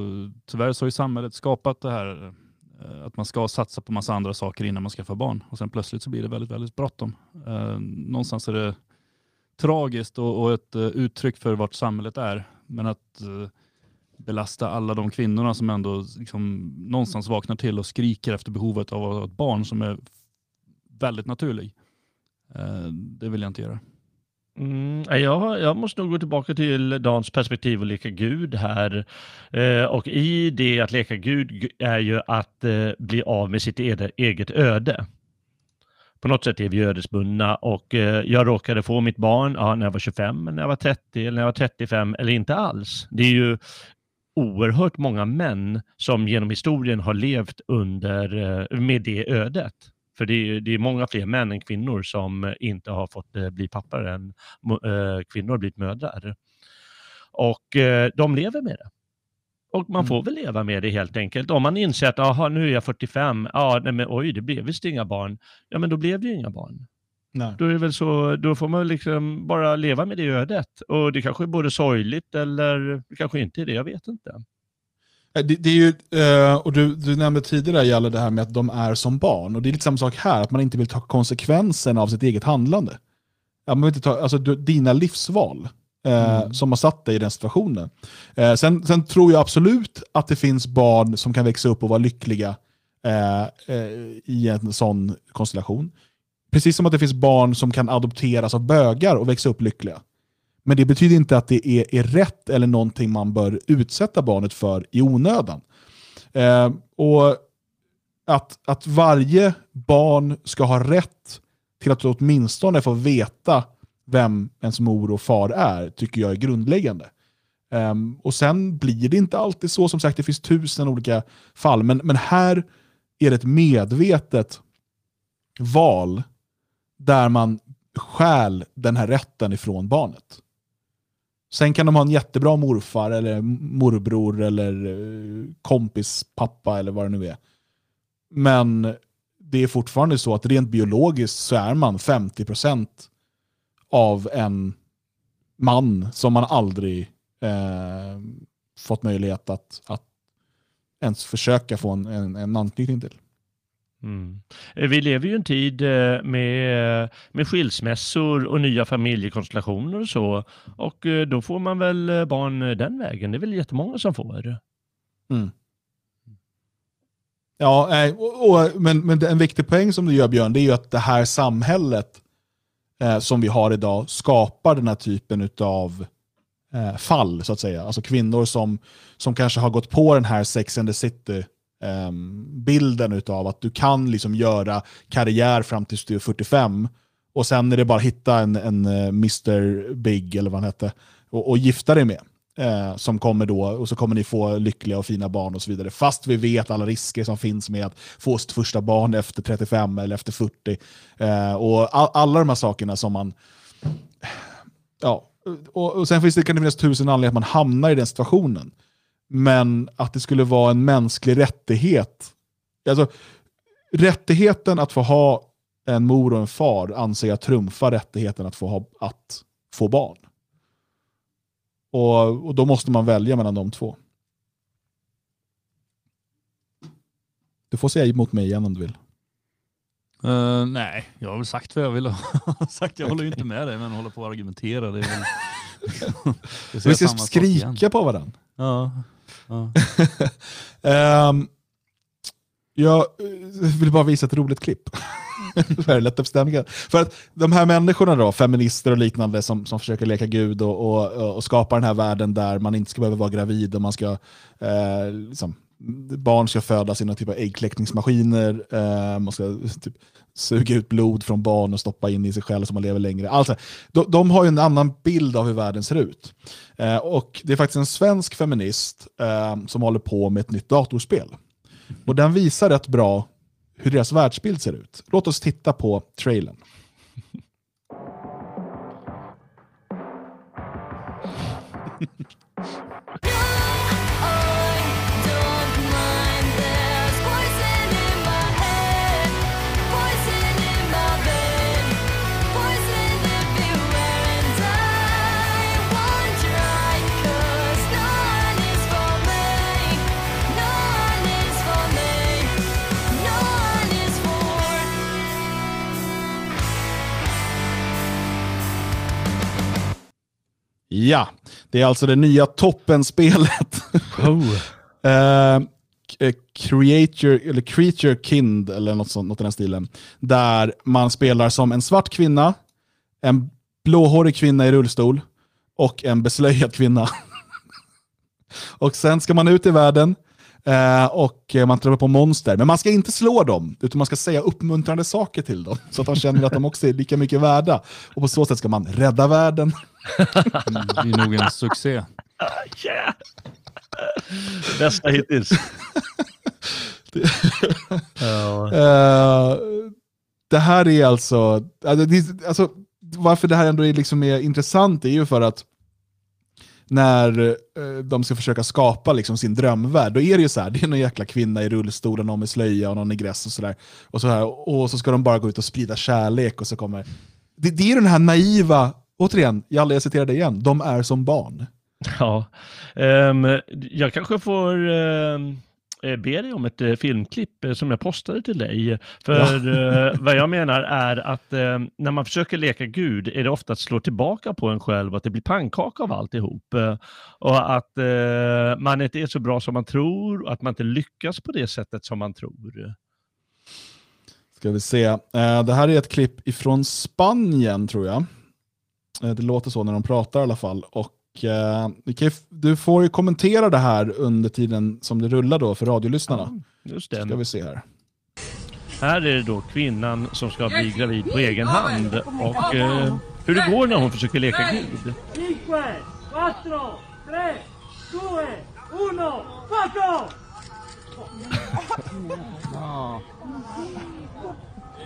tyvärr så har ju samhället skapat det här eh, att man ska satsa på massa andra saker innan man skaffar barn och sen plötsligt så blir det väldigt, väldigt bråttom. Eh, någonstans är det tragiskt och, och ett uh, uttryck för vart samhället är. Men att uh, belasta alla de kvinnorna som ändå liksom, någonstans vaknar till och skriker efter behovet av ett barn som är väldigt naturlig. Uh, det vill jag inte göra. Mm, jag, jag måste nog gå tillbaka till Dans perspektiv och leka Gud här. Eh, och i det att leka Gud är ju att eh, bli av med sitt eget öde. På något sätt är vi ödesbundna och eh, jag råkade få mitt barn ja, när jag var 25, när jag var 30, eller när jag var 35 eller inte alls. Det är ju oerhört många män som genom historien har levt under, eh, med det ödet. För det är, det är många fler män än kvinnor som inte har fått eh, bli pappor än eh, kvinnor har blivit mödrar. Och eh, de lever med det. Och man får väl leva med det helt enkelt. Om man inser att aha, nu är jag 45, ja, nej, men, oj, det blev visst inga barn. Ja, men då blev det ju inga barn. Nej. Då, är det väl så, då får man liksom bara leva med det ödet. Och det kanske är både sorgligt eller kanske inte är det, jag vet inte. Eh, Det, det är ju, eh, och du, du nämnde tidigare Jalle det här med att de är som barn. Och det är lite samma sak här, att man inte vill ta konsekvensen av sitt eget handlande. Ja, man vill inte ta, alltså, dina livsval eh, som har satt dig i den situationen. Eh, sen, sen tror jag absolut att det finns barn som kan växa upp och vara lyckliga eh, eh, i en sån konstellation. Precis som att det finns barn som kan adopteras av bögar och växa upp lyckliga. Men det betyder inte att det är, är rätt eller någonting man bör utsätta barnet för i onödan. Eh, och att, att varje barn ska ha rätt till att åtminstone få veta vem ens mor och far är, tycker jag är grundläggande. Um, och sen blir det inte alltid så, som sagt det finns tusen olika fall, men, men här är det ett medvetet val där man stjäl den här rätten ifrån barnet. Sen kan de ha en jättebra morfar eller morbror eller eh, kompis pappa eller vad det nu är. Men det är fortfarande så att rent biologiskt så är man 50% av en man som man aldrig eh, fått möjlighet att, att ens försöka få en, en, en anknytning till. Mm. Eh, Vi lever ju en tid eh, med, med skilsmässor och nya familjekonstellationer och så. Och eh, då får man väl eh, barn eh, den vägen. Det är väl jättemånga som får. Mm. Ja, och, och, men, men en viktig poäng som du gör Björn, det är ju att det här samhället eh, som vi har idag skapar den här typen av eh, fall, så att säga. Alltså kvinnor som, som kanske har gått på den här Sex and the City ehm, bilden utav att du kan liksom göra karriär fram tills du är 45 och sen är det bara att hitta en, en eh, Mr Big eller vad han hette och, och gifta dig med. Eh, som kommer då, och så kommer ni få lyckliga och fina barn och så vidare. Fast vi vet alla risker som finns med att få sitt första barn efter 35 eller efter 40. Eh, och all, alla de här sakerna som man... Ja, och, och sen finns det, kan det finnas tusen anledningar att man hamnar i den situationen. Men att det skulle vara en mänsklig rättighet. Alltså, rättigheten att få ha en mor och en far anser jag trumfar rättigheten att få, ha, att få barn. Och, och då måste man välja mellan de två. Du får säga emot mig igen om du vill. Eh, nej, jag har väl sagt vad jag vill ha <laughs> sagt. Jag håller ju inte med dig, men håller på att argumentera. Det är väl... <laughs> Vi ska skrika på varandra. Ja. ja. <laughs> Ehm, jag eh, vill bara visa ett roligt klipp. <laughs> För lätta upp stämningen. För att de här människorna då, feminister och liknande som, som försöker leka gud och, och, och skapa den här världen där man inte ska behöva vara gravid och man ska, eh, liksom, barn ska födas i någon typ av äggkläckningsmaskiner, eh, man ska typ, suga ut blod från barn och stoppa in i sig själv så man lever längre. Alltså, de, de har ju en annan bild av hur världen ser ut. Eh, och det är faktiskt en svensk feminist eh, som håller på med ett nytt datorspel. Och den visar rätt bra hur deras världsbild ser ut. Låt oss titta på trailern. <laughs> Ja, det är alltså det nya toppenspelet. <laughs> Eh, k- creature, eller creature Kind, eller något, sånt, något i den stilen. Där man spelar som en svart kvinna, en blåhårig kvinna i rullstol och en beslöjad kvinna. <laughs> och sen ska man ut i världen eh, och man träffar på monster. Men man ska inte slå dem, utan man ska säga uppmuntrande saker till dem. Så att de känner att de också är lika mycket värda. Och på så sätt ska man rädda världen. Mm, Det är nog en succé. Yeah. <laughs> Bästa hittills. ja. <laughs> Eh, det här är alltså, alltså, det, alltså, varför det här ändå är, liksom är intressant är ju för att när eh, de ska försöka skapa liksom, sin drömvärld, då är det ju så här, det är någon jäkla kvinna i rullstol, och någon med slöja och någon i gräs och sådär. Och, så här, och så ska de bara gå ut och sprida kärlek och så kommer... Det, det är den här naiva, återigen, Jalle jag citerar dig igen, de är som barn. Ja, um, jag kanske får ehm, be dig om ett eh, filmklipp eh, som jag postade till dig. För eh, <laughs> vad jag menar är att eh, när man försöker leka Gud är det ofta att slå tillbaka på en själv att det blir pannkaka av alltihop. Eh, och att eh, man inte är så bra som man tror och att man inte lyckas på det sättet som man tror. Ska vi se. Eh, det här är ett klipp ifrån Spanien tror jag. Eh, det låter så när de pratar i alla fall. Och, eh, ju f- du får ju kommentera det här under tiden som det rullar då för radiolyssnarna. Just Ska det. vi se här. Här är det då kvinnan som ska bli gravid på egen hand och eh, hur det går när hon försöker leka Gud. <laughs>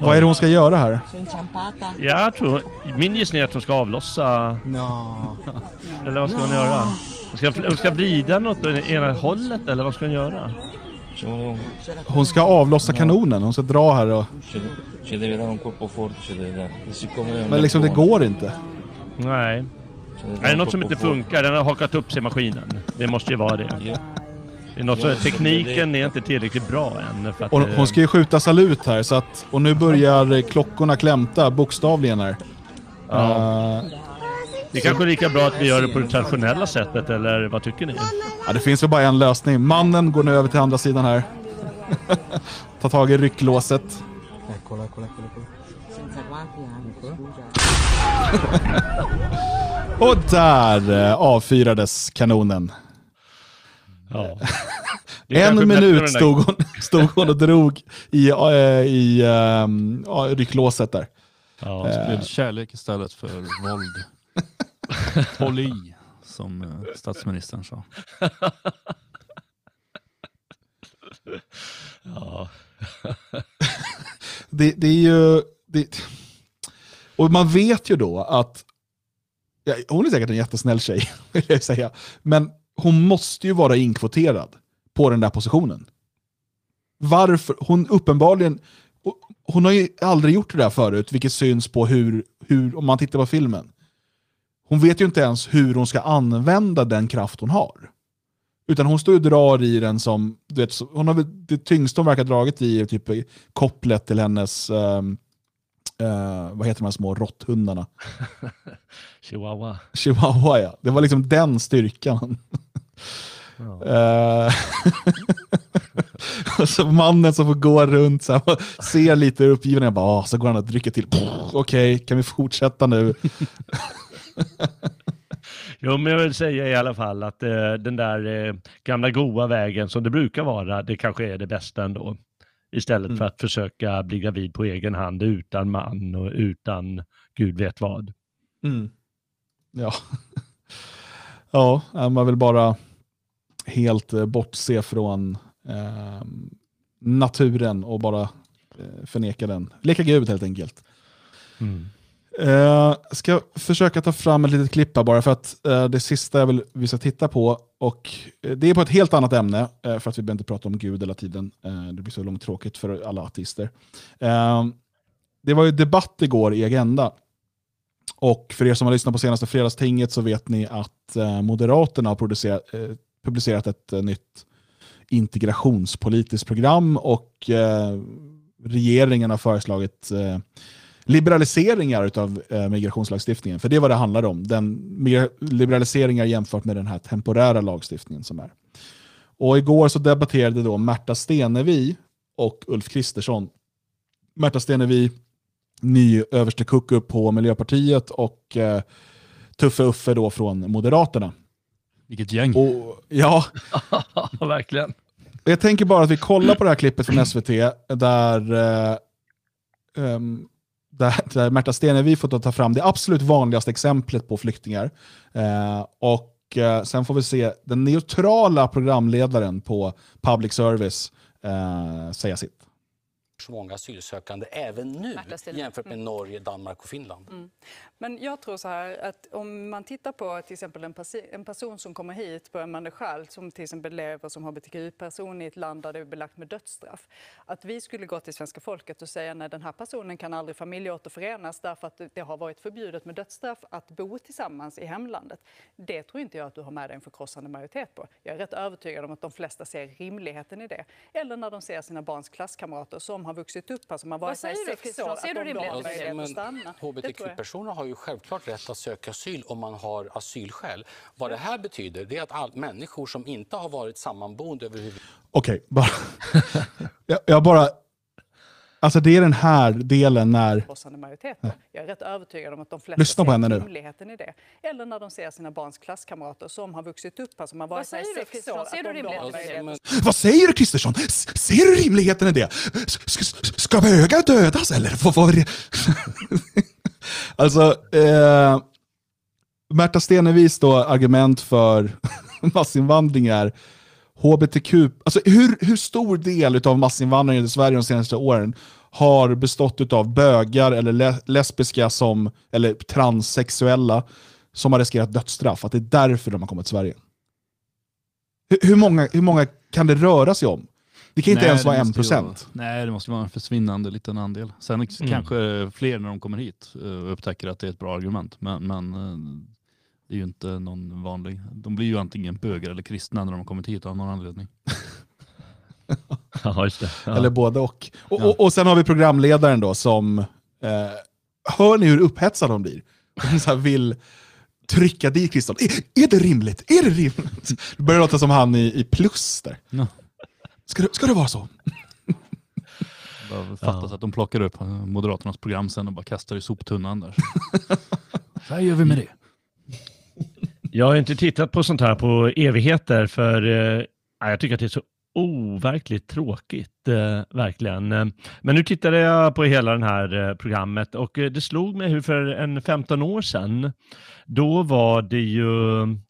Vad är det hon ska göra här? Jag tror, min gissning är att hon ska avlossa. Eller vad ska hon göra? Hon ska, hon ska vrida något åt ena hållet eller vad ska hon göra? Hon ska avlossa kanonen, hon ska dra här och... Men liksom det går inte. Nej. Är det något som inte funkar? Den har hakat upp sig maskinen. Det måste ju vara det. Det är något som, tekniken är inte tillräckligt bra än. För att, Och eh, hon ska ju skjuta salut här, så att, och nu börjar eh, klockorna klämta bokstavligen här. Ja. Eh, Det är kanske är lika bra att vi gör det på det traditionella sättet, eller vad tycker ni? ja, det finns väl bara en lösning. Mannen går nu över till andra sidan här. <laughs> Tar tag i rycklåset. <laughs> Och där eh, avfyrades kanonen. Ja. Det <laughs> En minut stod hon, <laughs> stod hon och drog i, eh, i ja, rycklåset där. Ja, Det Eh, blev kärlek istället för våld. <laughs> Håll i, som eh, statsministern sa. ja. det, det är ju... Det, och man vet ju då att... Ja, hon är säkert en jättesnäll tjej, vill jag säga. Men hon måste ju vara inkvoterad på den där positionen. Varför? Hon uppenbarligen... Hon har ju aldrig gjort det där förut, vilket syns på hur, hur om man tittar på filmen. Hon vet ju inte ens hur hon ska använda den kraft hon har. Utan hon står och drar i den som, du vet, hon har det tyngsta hon verkar ha dragit i är typ kopplet till hennes, ehm, eh, vad heter de här små råtthundarna? <laughs> Chihuahua. Chihuahua ja. Det var liksom den styrkan. Eh, och <laughs> så mannen som får gå runt så här, och ser lite uppgiven, jag bara, "Ah", så går han och dricker till. Okej, kan vi fortsätta nu? <laughs> Jo, men jag vill säga i alla fall att eh, den där eh, gamla goa vägen som det brukar vara, det kanske är det bästa ändå. Istället Mm. för att försöka bli gravid på egen hand utan man och utan gud vet vad. <laughs> Ja. ja, man vill bara helt eh, bortse från eh, naturen och bara eh, förneka den. Leka Gud helt enkelt. Eh, ska försöka ta fram ett litet klipp här bara för att eh, det sista jag vill vi ska titta på, och eh, det är på ett helt annat ämne, för att vi behöver inte prata om Gud hela tiden. Det blir så långtråkigt för alla ateister. Eh, det var ju debatt igår i Agenda. Och för er som har lyssnat på senaste fredagstinget så vet ni att Moderaterna har producerat, publicerat ett eh, nytt integrationspolitiskt program och eh, regeringen har föreslagit eh, liberaliseringar av migrationslagstiftningen. För det är vad det handlar om. Den, liberaliseringar jämfört med den här temporära lagstiftningen som är. Och igår så debatterade då Märta Stenevi och Ulf Kristersson. Märta Stenevi, ny överste på Miljöpartiet och eh, Tuffe Uffe då från Moderaterna. Vilket gäng. Och, ja, <laughs> Verkligen. jag tänker bara att vi kollar på det här klippet från SVT där, eh, ehm, där, där Märta Stenevi får ta fram det absolut vanligaste exemplet på flyktingar. Eh, och eh, sen får vi se den neutrala programledaren på public service eh, säga sitt. så många asylsökande även nu jämfört med Norge, Danmark och Finland. Mm. Men jag tror så här att om man tittar på till exempel en, persi- en person som kommer hit på en mandeschal som till exempel lever som hbtq-person i ett land där det är belagt med dödsstraff. Att vi skulle gå till svenska folket och säga nej den här personen kan aldrig familjeåterförenas därför att det har varit förbjudet med dödsstraff att bo tillsammans i hemlandet. Det tror inte jag att du har med dig en förkrossande majoritet på. Jag är rätt övertygad om att de flesta ser rimligheten i det. Eller när de ser sina barns klasskamrater som har vuxit upp här, som har varit här i sex år, Ser att du de då har rimligheten? möjlighet att stanna. Det tror jag. HBTQ-personer har ju självklart rätt att söka asyl om man har asylskäl. Vad det här betyder det är att all, människor som inte har varit sammanboende överhuvudtaget Okej, bara... <laughs> jag, jag bara... Alltså det är den här delen när... Jag är rätt övertygad om att de flesta Lyssna på ser henne nu. rimligheten i det. Eller när de ser sina barns klasskamrater som har vuxit upp här, som har varit här i säger du, sex Kristersson? år, Ser du rimligheten Vad säger du Kristersson? Ser du rimligheten i det? Ska bögar dödas eller? Vad var det? <laughs> alltså, eh, Märta Stenevis då argument för <laughs> massinvandring är HBTQ, alltså hur, hur stor del av massinvandringen i Sverige de senaste åren har bestått av bögar eller lesbiska som, eller transsexuella som har riskerat dödsstraff? Att det är därför de har kommit till Sverige. Hur, hur, många, hur många kan det röra sig om? Det kan inte Nej, ens vara en procent. Nej, det måste vara en försvinnande liten andel. Sen Mm. kanske fler när de kommer hit eh, upptäcker att det är ett bra argument. Men, men eh, det är ju inte någon vanlig. De blir ju antingen bögar eller kristna när de har kommit hit av någon anledning. <laughs> Ja, just det. Ja. Eller både och. Och, Ja. och. och sen har vi programledaren då som, eh, hör ni hur upphetsad de blir? De så här vill trycka dit Kristian. Är, är det rimligt? Är det rimligt? Det börjar låta som han i, i plus där. Ja. Ska, det, ska det vara så? <laughs> Bara fattas att de plockar upp eh, Moderaternas program sen och bara kastar i soptunnan där. <laughs> Så här gör vi med det. Jag har inte tittat på sånt här på evigheter för eh, ja, jag tycker att det är så overkligt tråkigt, eh, verkligen. Eh, Men nu tittade jag på hela det här eh, programmet och eh, det slog mig hur för en 15 år sedan, då var det ju,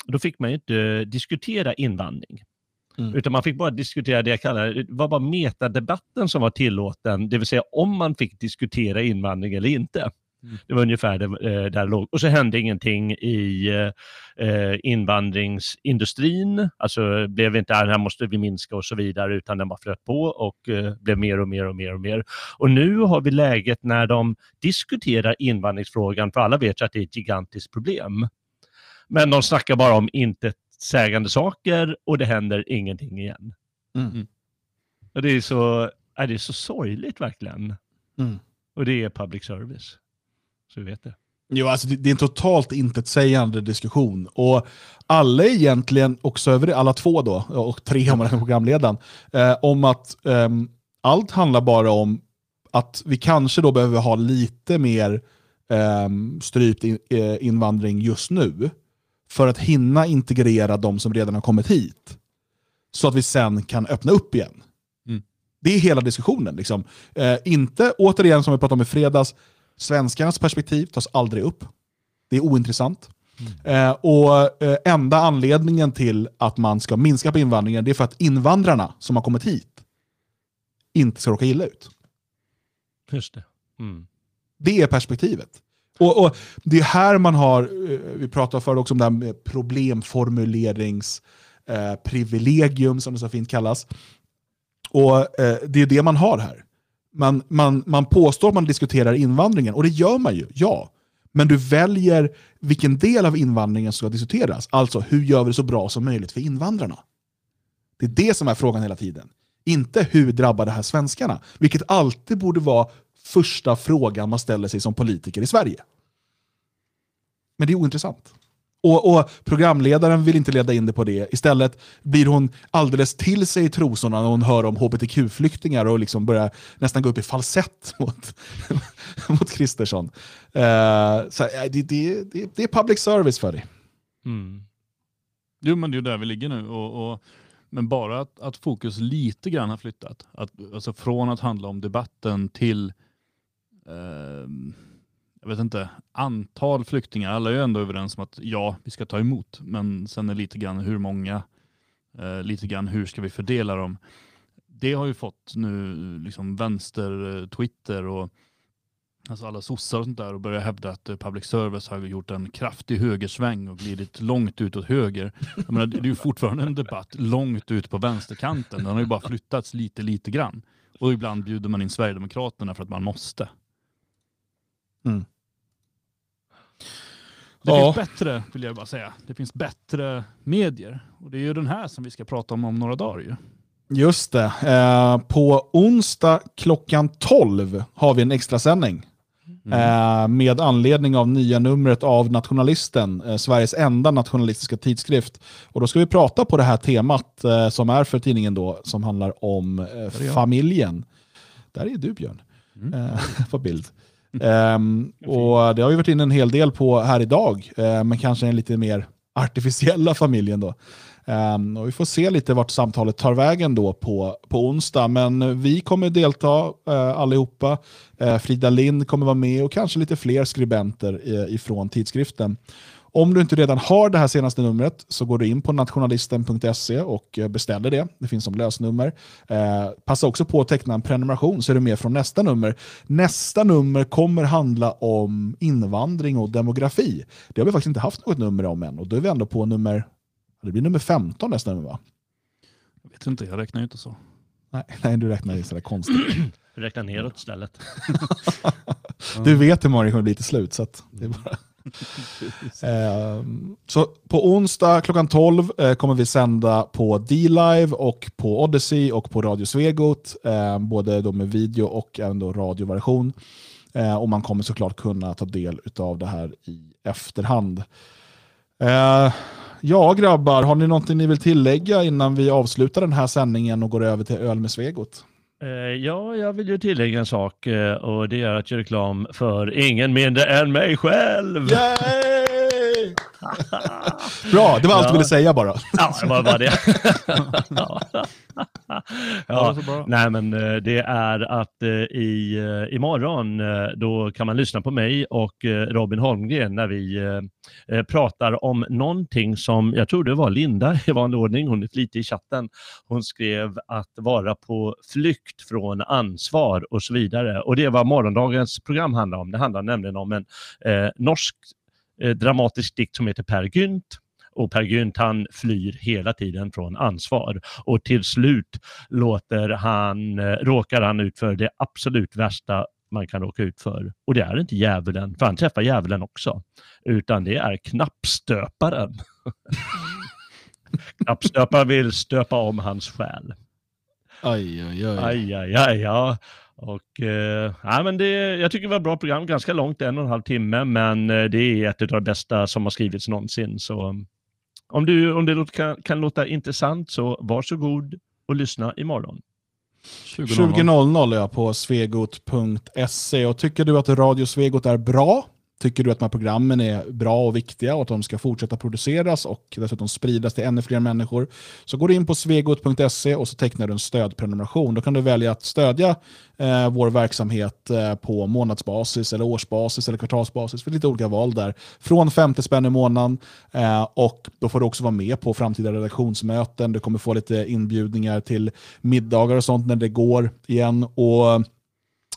då fick man ju inte diskutera invandring. Mm. Utan man fick bara diskutera det jag kallar, det var bara metadebatten som var tillåten, det vill säga om man fick diskutera invandring eller inte. Det var ungefär det, eh, där det låg. Och så hände ingenting i eh, invandringsindustrin. Alltså blev inte, "Ah, här måste vi minska och så vidare, utan den bara flöt på och eh, blev mer och mer och mer och mer. Och nu har vi läget när de diskuterar invandringsfrågan, för alla vet ju att det är ett gigantiskt problem. Men de snackar bara om intetsägande saker och det händer ingenting igen. Mm. Och det är så, är det är så sorgligt verkligen. Mm. Och det är public service. Så vi vet det. Jo, alltså det, det är en totalt intetsägande diskussion. Och alla är egentligen också över alla två då, och tre om man räknar programledaren, eh, om att ehm, allt handlar bara om att vi kanske då behöver ha lite mer ehm, strypt in, eh, invandring just nu för att hinna integrera de som redan har kommit hit. Så att vi sen kan öppna upp igen. Mm. Det är hela diskussionen. Liksom. Eh, inte, återigen som vi pratade om i fredags, svenskarnas perspektiv tas aldrig upp. Det är ointressant. Eh, och eh, enda anledningen till att man ska minska på invandringen är för att invandrarna som har kommit hit inte ska råka illa ut. Just det. Mm. Det är perspektivet. Och, och Det är här man har, eh, vi pratade förut också om det här med problemformuleringsprivilegium, eh, som det så fint kallas. Och eh, Det är det man har här. Man, man, man påstår att man diskuterar invandringen, och det gör man ju, ja. Men du väljer vilken del av invandringen som ska diskuteras. Alltså, hur gör vi det så bra som möjligt för invandrarna? Det är det som är frågan hela tiden. Inte hur drabbar det här svenskarna? Vilket alltid borde vara första frågan man ställer sig som politiker i Sverige. Men det är ointressant. Och, och programledaren vill inte leda in det på det. Istället blir hon alldeles till sig i trosorna när hon hör om hbtq-flyktingar och liksom börjar nästan gå upp i falsett <laughs> mot, mot Kristersson. Uh, så, eh, det, det, det, det är public service för dig. Mm. Jo men det är ju där vi ligger nu. Och, och, men bara att, att fokus lite grann har flyttat. Att, alltså från att handla om debatten till Ehm, jag vet inte, antal flyktingar. Alla är ju ändå överens om att ja, vi ska ta emot. Men sen är lite grann hur många, eh, lite grann hur ska vi fördela dem. det har ju fått nu liksom vänster-Twitter eh, och alltså alla sossar och sånt där och börjar hävda att eh, public service har gjort en kraftig högersväng och glidit långt ut åt höger. Jag menar, det är ju fortfarande en debatt långt ut på vänsterkanten. Den har ju bara flyttats lite, lite grann. Och ibland bjuder man in Sverigedemokraterna för att man måste. Mm. Det Ja. finns bättre, vill jag bara säga. Det finns bättre medier. Och det är ju den här som vi ska prata om om några dagar ju. Just det. Eh, på onsdag klockan 12 har vi en extra sändning. Eh, med anledning av nya numret av Nationalisten, eh, Sveriges enda nationalistiska tidskrift. Och då ska vi prata på det här temat eh, som är för tidningen då, som handlar om eh, familjen. Där är du Björn, eh, <laughs> på bild. Ehm, och det har vi varit inne en hel del på här idag, eh, men kanske en lite mer artificiella familjen då. Ehm, och vi får se lite vart samtalet tar vägen då på, på onsdag. Men vi kommer delta uh, allihopa. Eh, Frida Lind kommer vara med och kanske lite fler skribenter eh, ifrån tidskriften. Om du inte redan har det här senaste numret så går du in på nationalisten.se och eh, beställer det. Det finns som lösnummer. Eh, passa också på att teckna en prenumeration så är du med från nästa nummer. Nästa nummer kommer handla om invandring och demografi. Det har vi faktiskt inte haft något nummer om än och då är vi ändå på nummer det blir nummer 15 nästa nummer va? Jag vet inte, jag räknar ju inte så. Nej, <laughs> nej du räknar ju sådär konstigt. <clears throat> Räkna neråt istället. <laughs> Du vet hur många det kommer bli till slut. Så att det är bara... Ehm, så på onsdag klockan 12 eh, kommer vi sända på D-Live och på Odyssey och på Radio Svegot. Ehm, både då med video och även då radioversion. Ehm, och man kommer såklart kunna ta del av det här i efterhand. Ja grabbar, har ni någonting ni vill tillägga innan vi avslutar den här sändningen och går över till öl med Svegot? Eh, ja, jag vill ju tillägga en sak eh, och det är att göra reklam för ingen mindre än mig själv. Yay! <laughs> Bra, det var allt du ville säga bara. Ja, det var bara det. <laughs> ja. Nej, men eh, det är att eh, i, eh, imorgon då kan man lyssna på mig och Robin Holmgren när vi pratar om någonting som, jag tror det var Linda <laughs> i vanlig ordning, hon är flitig i chatten. Hon skrev att vara på flykt från ansvar och så vidare. Och det är vad morgondagens program handlar om. Det handlar nämligen om en eh, norsk dramatisk dikt som heter Per Gynt. Och Per Gynt han flyr hela tiden från ansvar och till slut låter han, eh, råkar han ut för det absolut värsta man kan råka ut för. Och det är inte djävulen, för han träffar djävulen också, utan det är knappstöparen. <laughs> Knappstöparen vill stöpa om hans själ. Aj, aj, aj. Aj, aj, aj, ja. Och, eh, ja, men det, jag tycker det var ett bra program, ganska långt, en och en halv timme, men eh, det är ett av de bästa som har skrivits någonsin. Så mm, om, du, om det kan, kan låta intressant så varsågod och lyssna imorgon. 20.00 ja, på svegot.se. Och tycker du att Radio Svegot är bra? Tycker du att de här programmen är bra och viktiga och att de ska fortsätta produceras och dessutom spridas till ännu fler människor så går du in på svegot.se och så tecknar du en stödprenumeration. Då kan du välja att stödja eh, vår verksamhet eh, på månadsbasis, eller årsbasis eller kvartalsbasis. Det lite olika val där. Från 50 spänn i månaden eh, och då får du också vara med på framtida redaktionsmöten. Du kommer få lite inbjudningar till middagar och sånt när det går igen. Och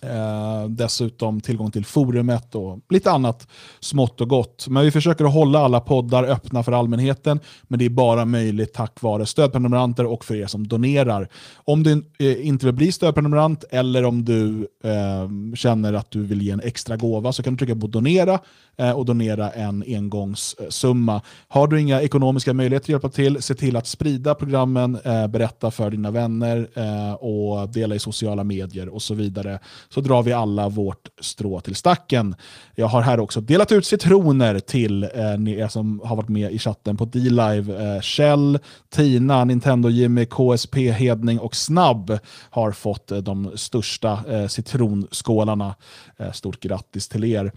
Eh, dessutom tillgång till forumet och lite annat smått och gott. Men vi försöker att hålla alla poddar öppna för allmänheten, men det är bara möjligt tack vare stödprenumeranter och för er som donerar. Om du eh, inte vill bli stödprenumerant eller om du eh, känner att du vill ge en extra gåva så kan du trycka på donera eh, och donera en engångssumma. Har du inga ekonomiska möjligheter att hjälpa till, se till att sprida programmen, eh, berätta för dina vänner eh, och dela i sociala medier och så vidare. Så drar vi alla vårt strå till stacken. Jag har här också delat ut citroner till eh, ni er som har varit med i chatten på D-Live. Eh, Kjell, Tina, Nintendo-Jimmy, KSP, Hedning och Snabb har fått eh, de största eh, citronskålarna. Eh, stort grattis till er.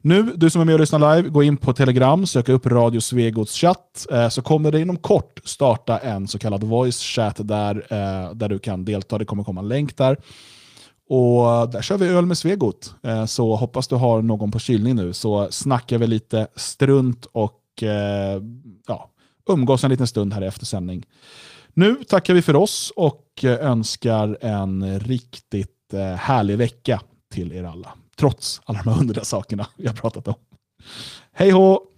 Nu, du som är med och lyssnar live, gå in på Telegram, söka upp Radio Svegots chatt, eh, så kommer det inom kort starta en så kallad voice chat där, eh, där du kan delta. Det kommer komma en länk där. Och där kör vi öl med Svegot. Eh, så hoppas du har någon på kylning nu, så snackar vi lite strunt och eh, ja, umgås en liten stund här efter sändning. Nu tackar vi för oss och eh, önskar en riktigt eh, härlig vecka till er alla. Trots alla de här underliga sakerna vi har pratat om. Hej hå!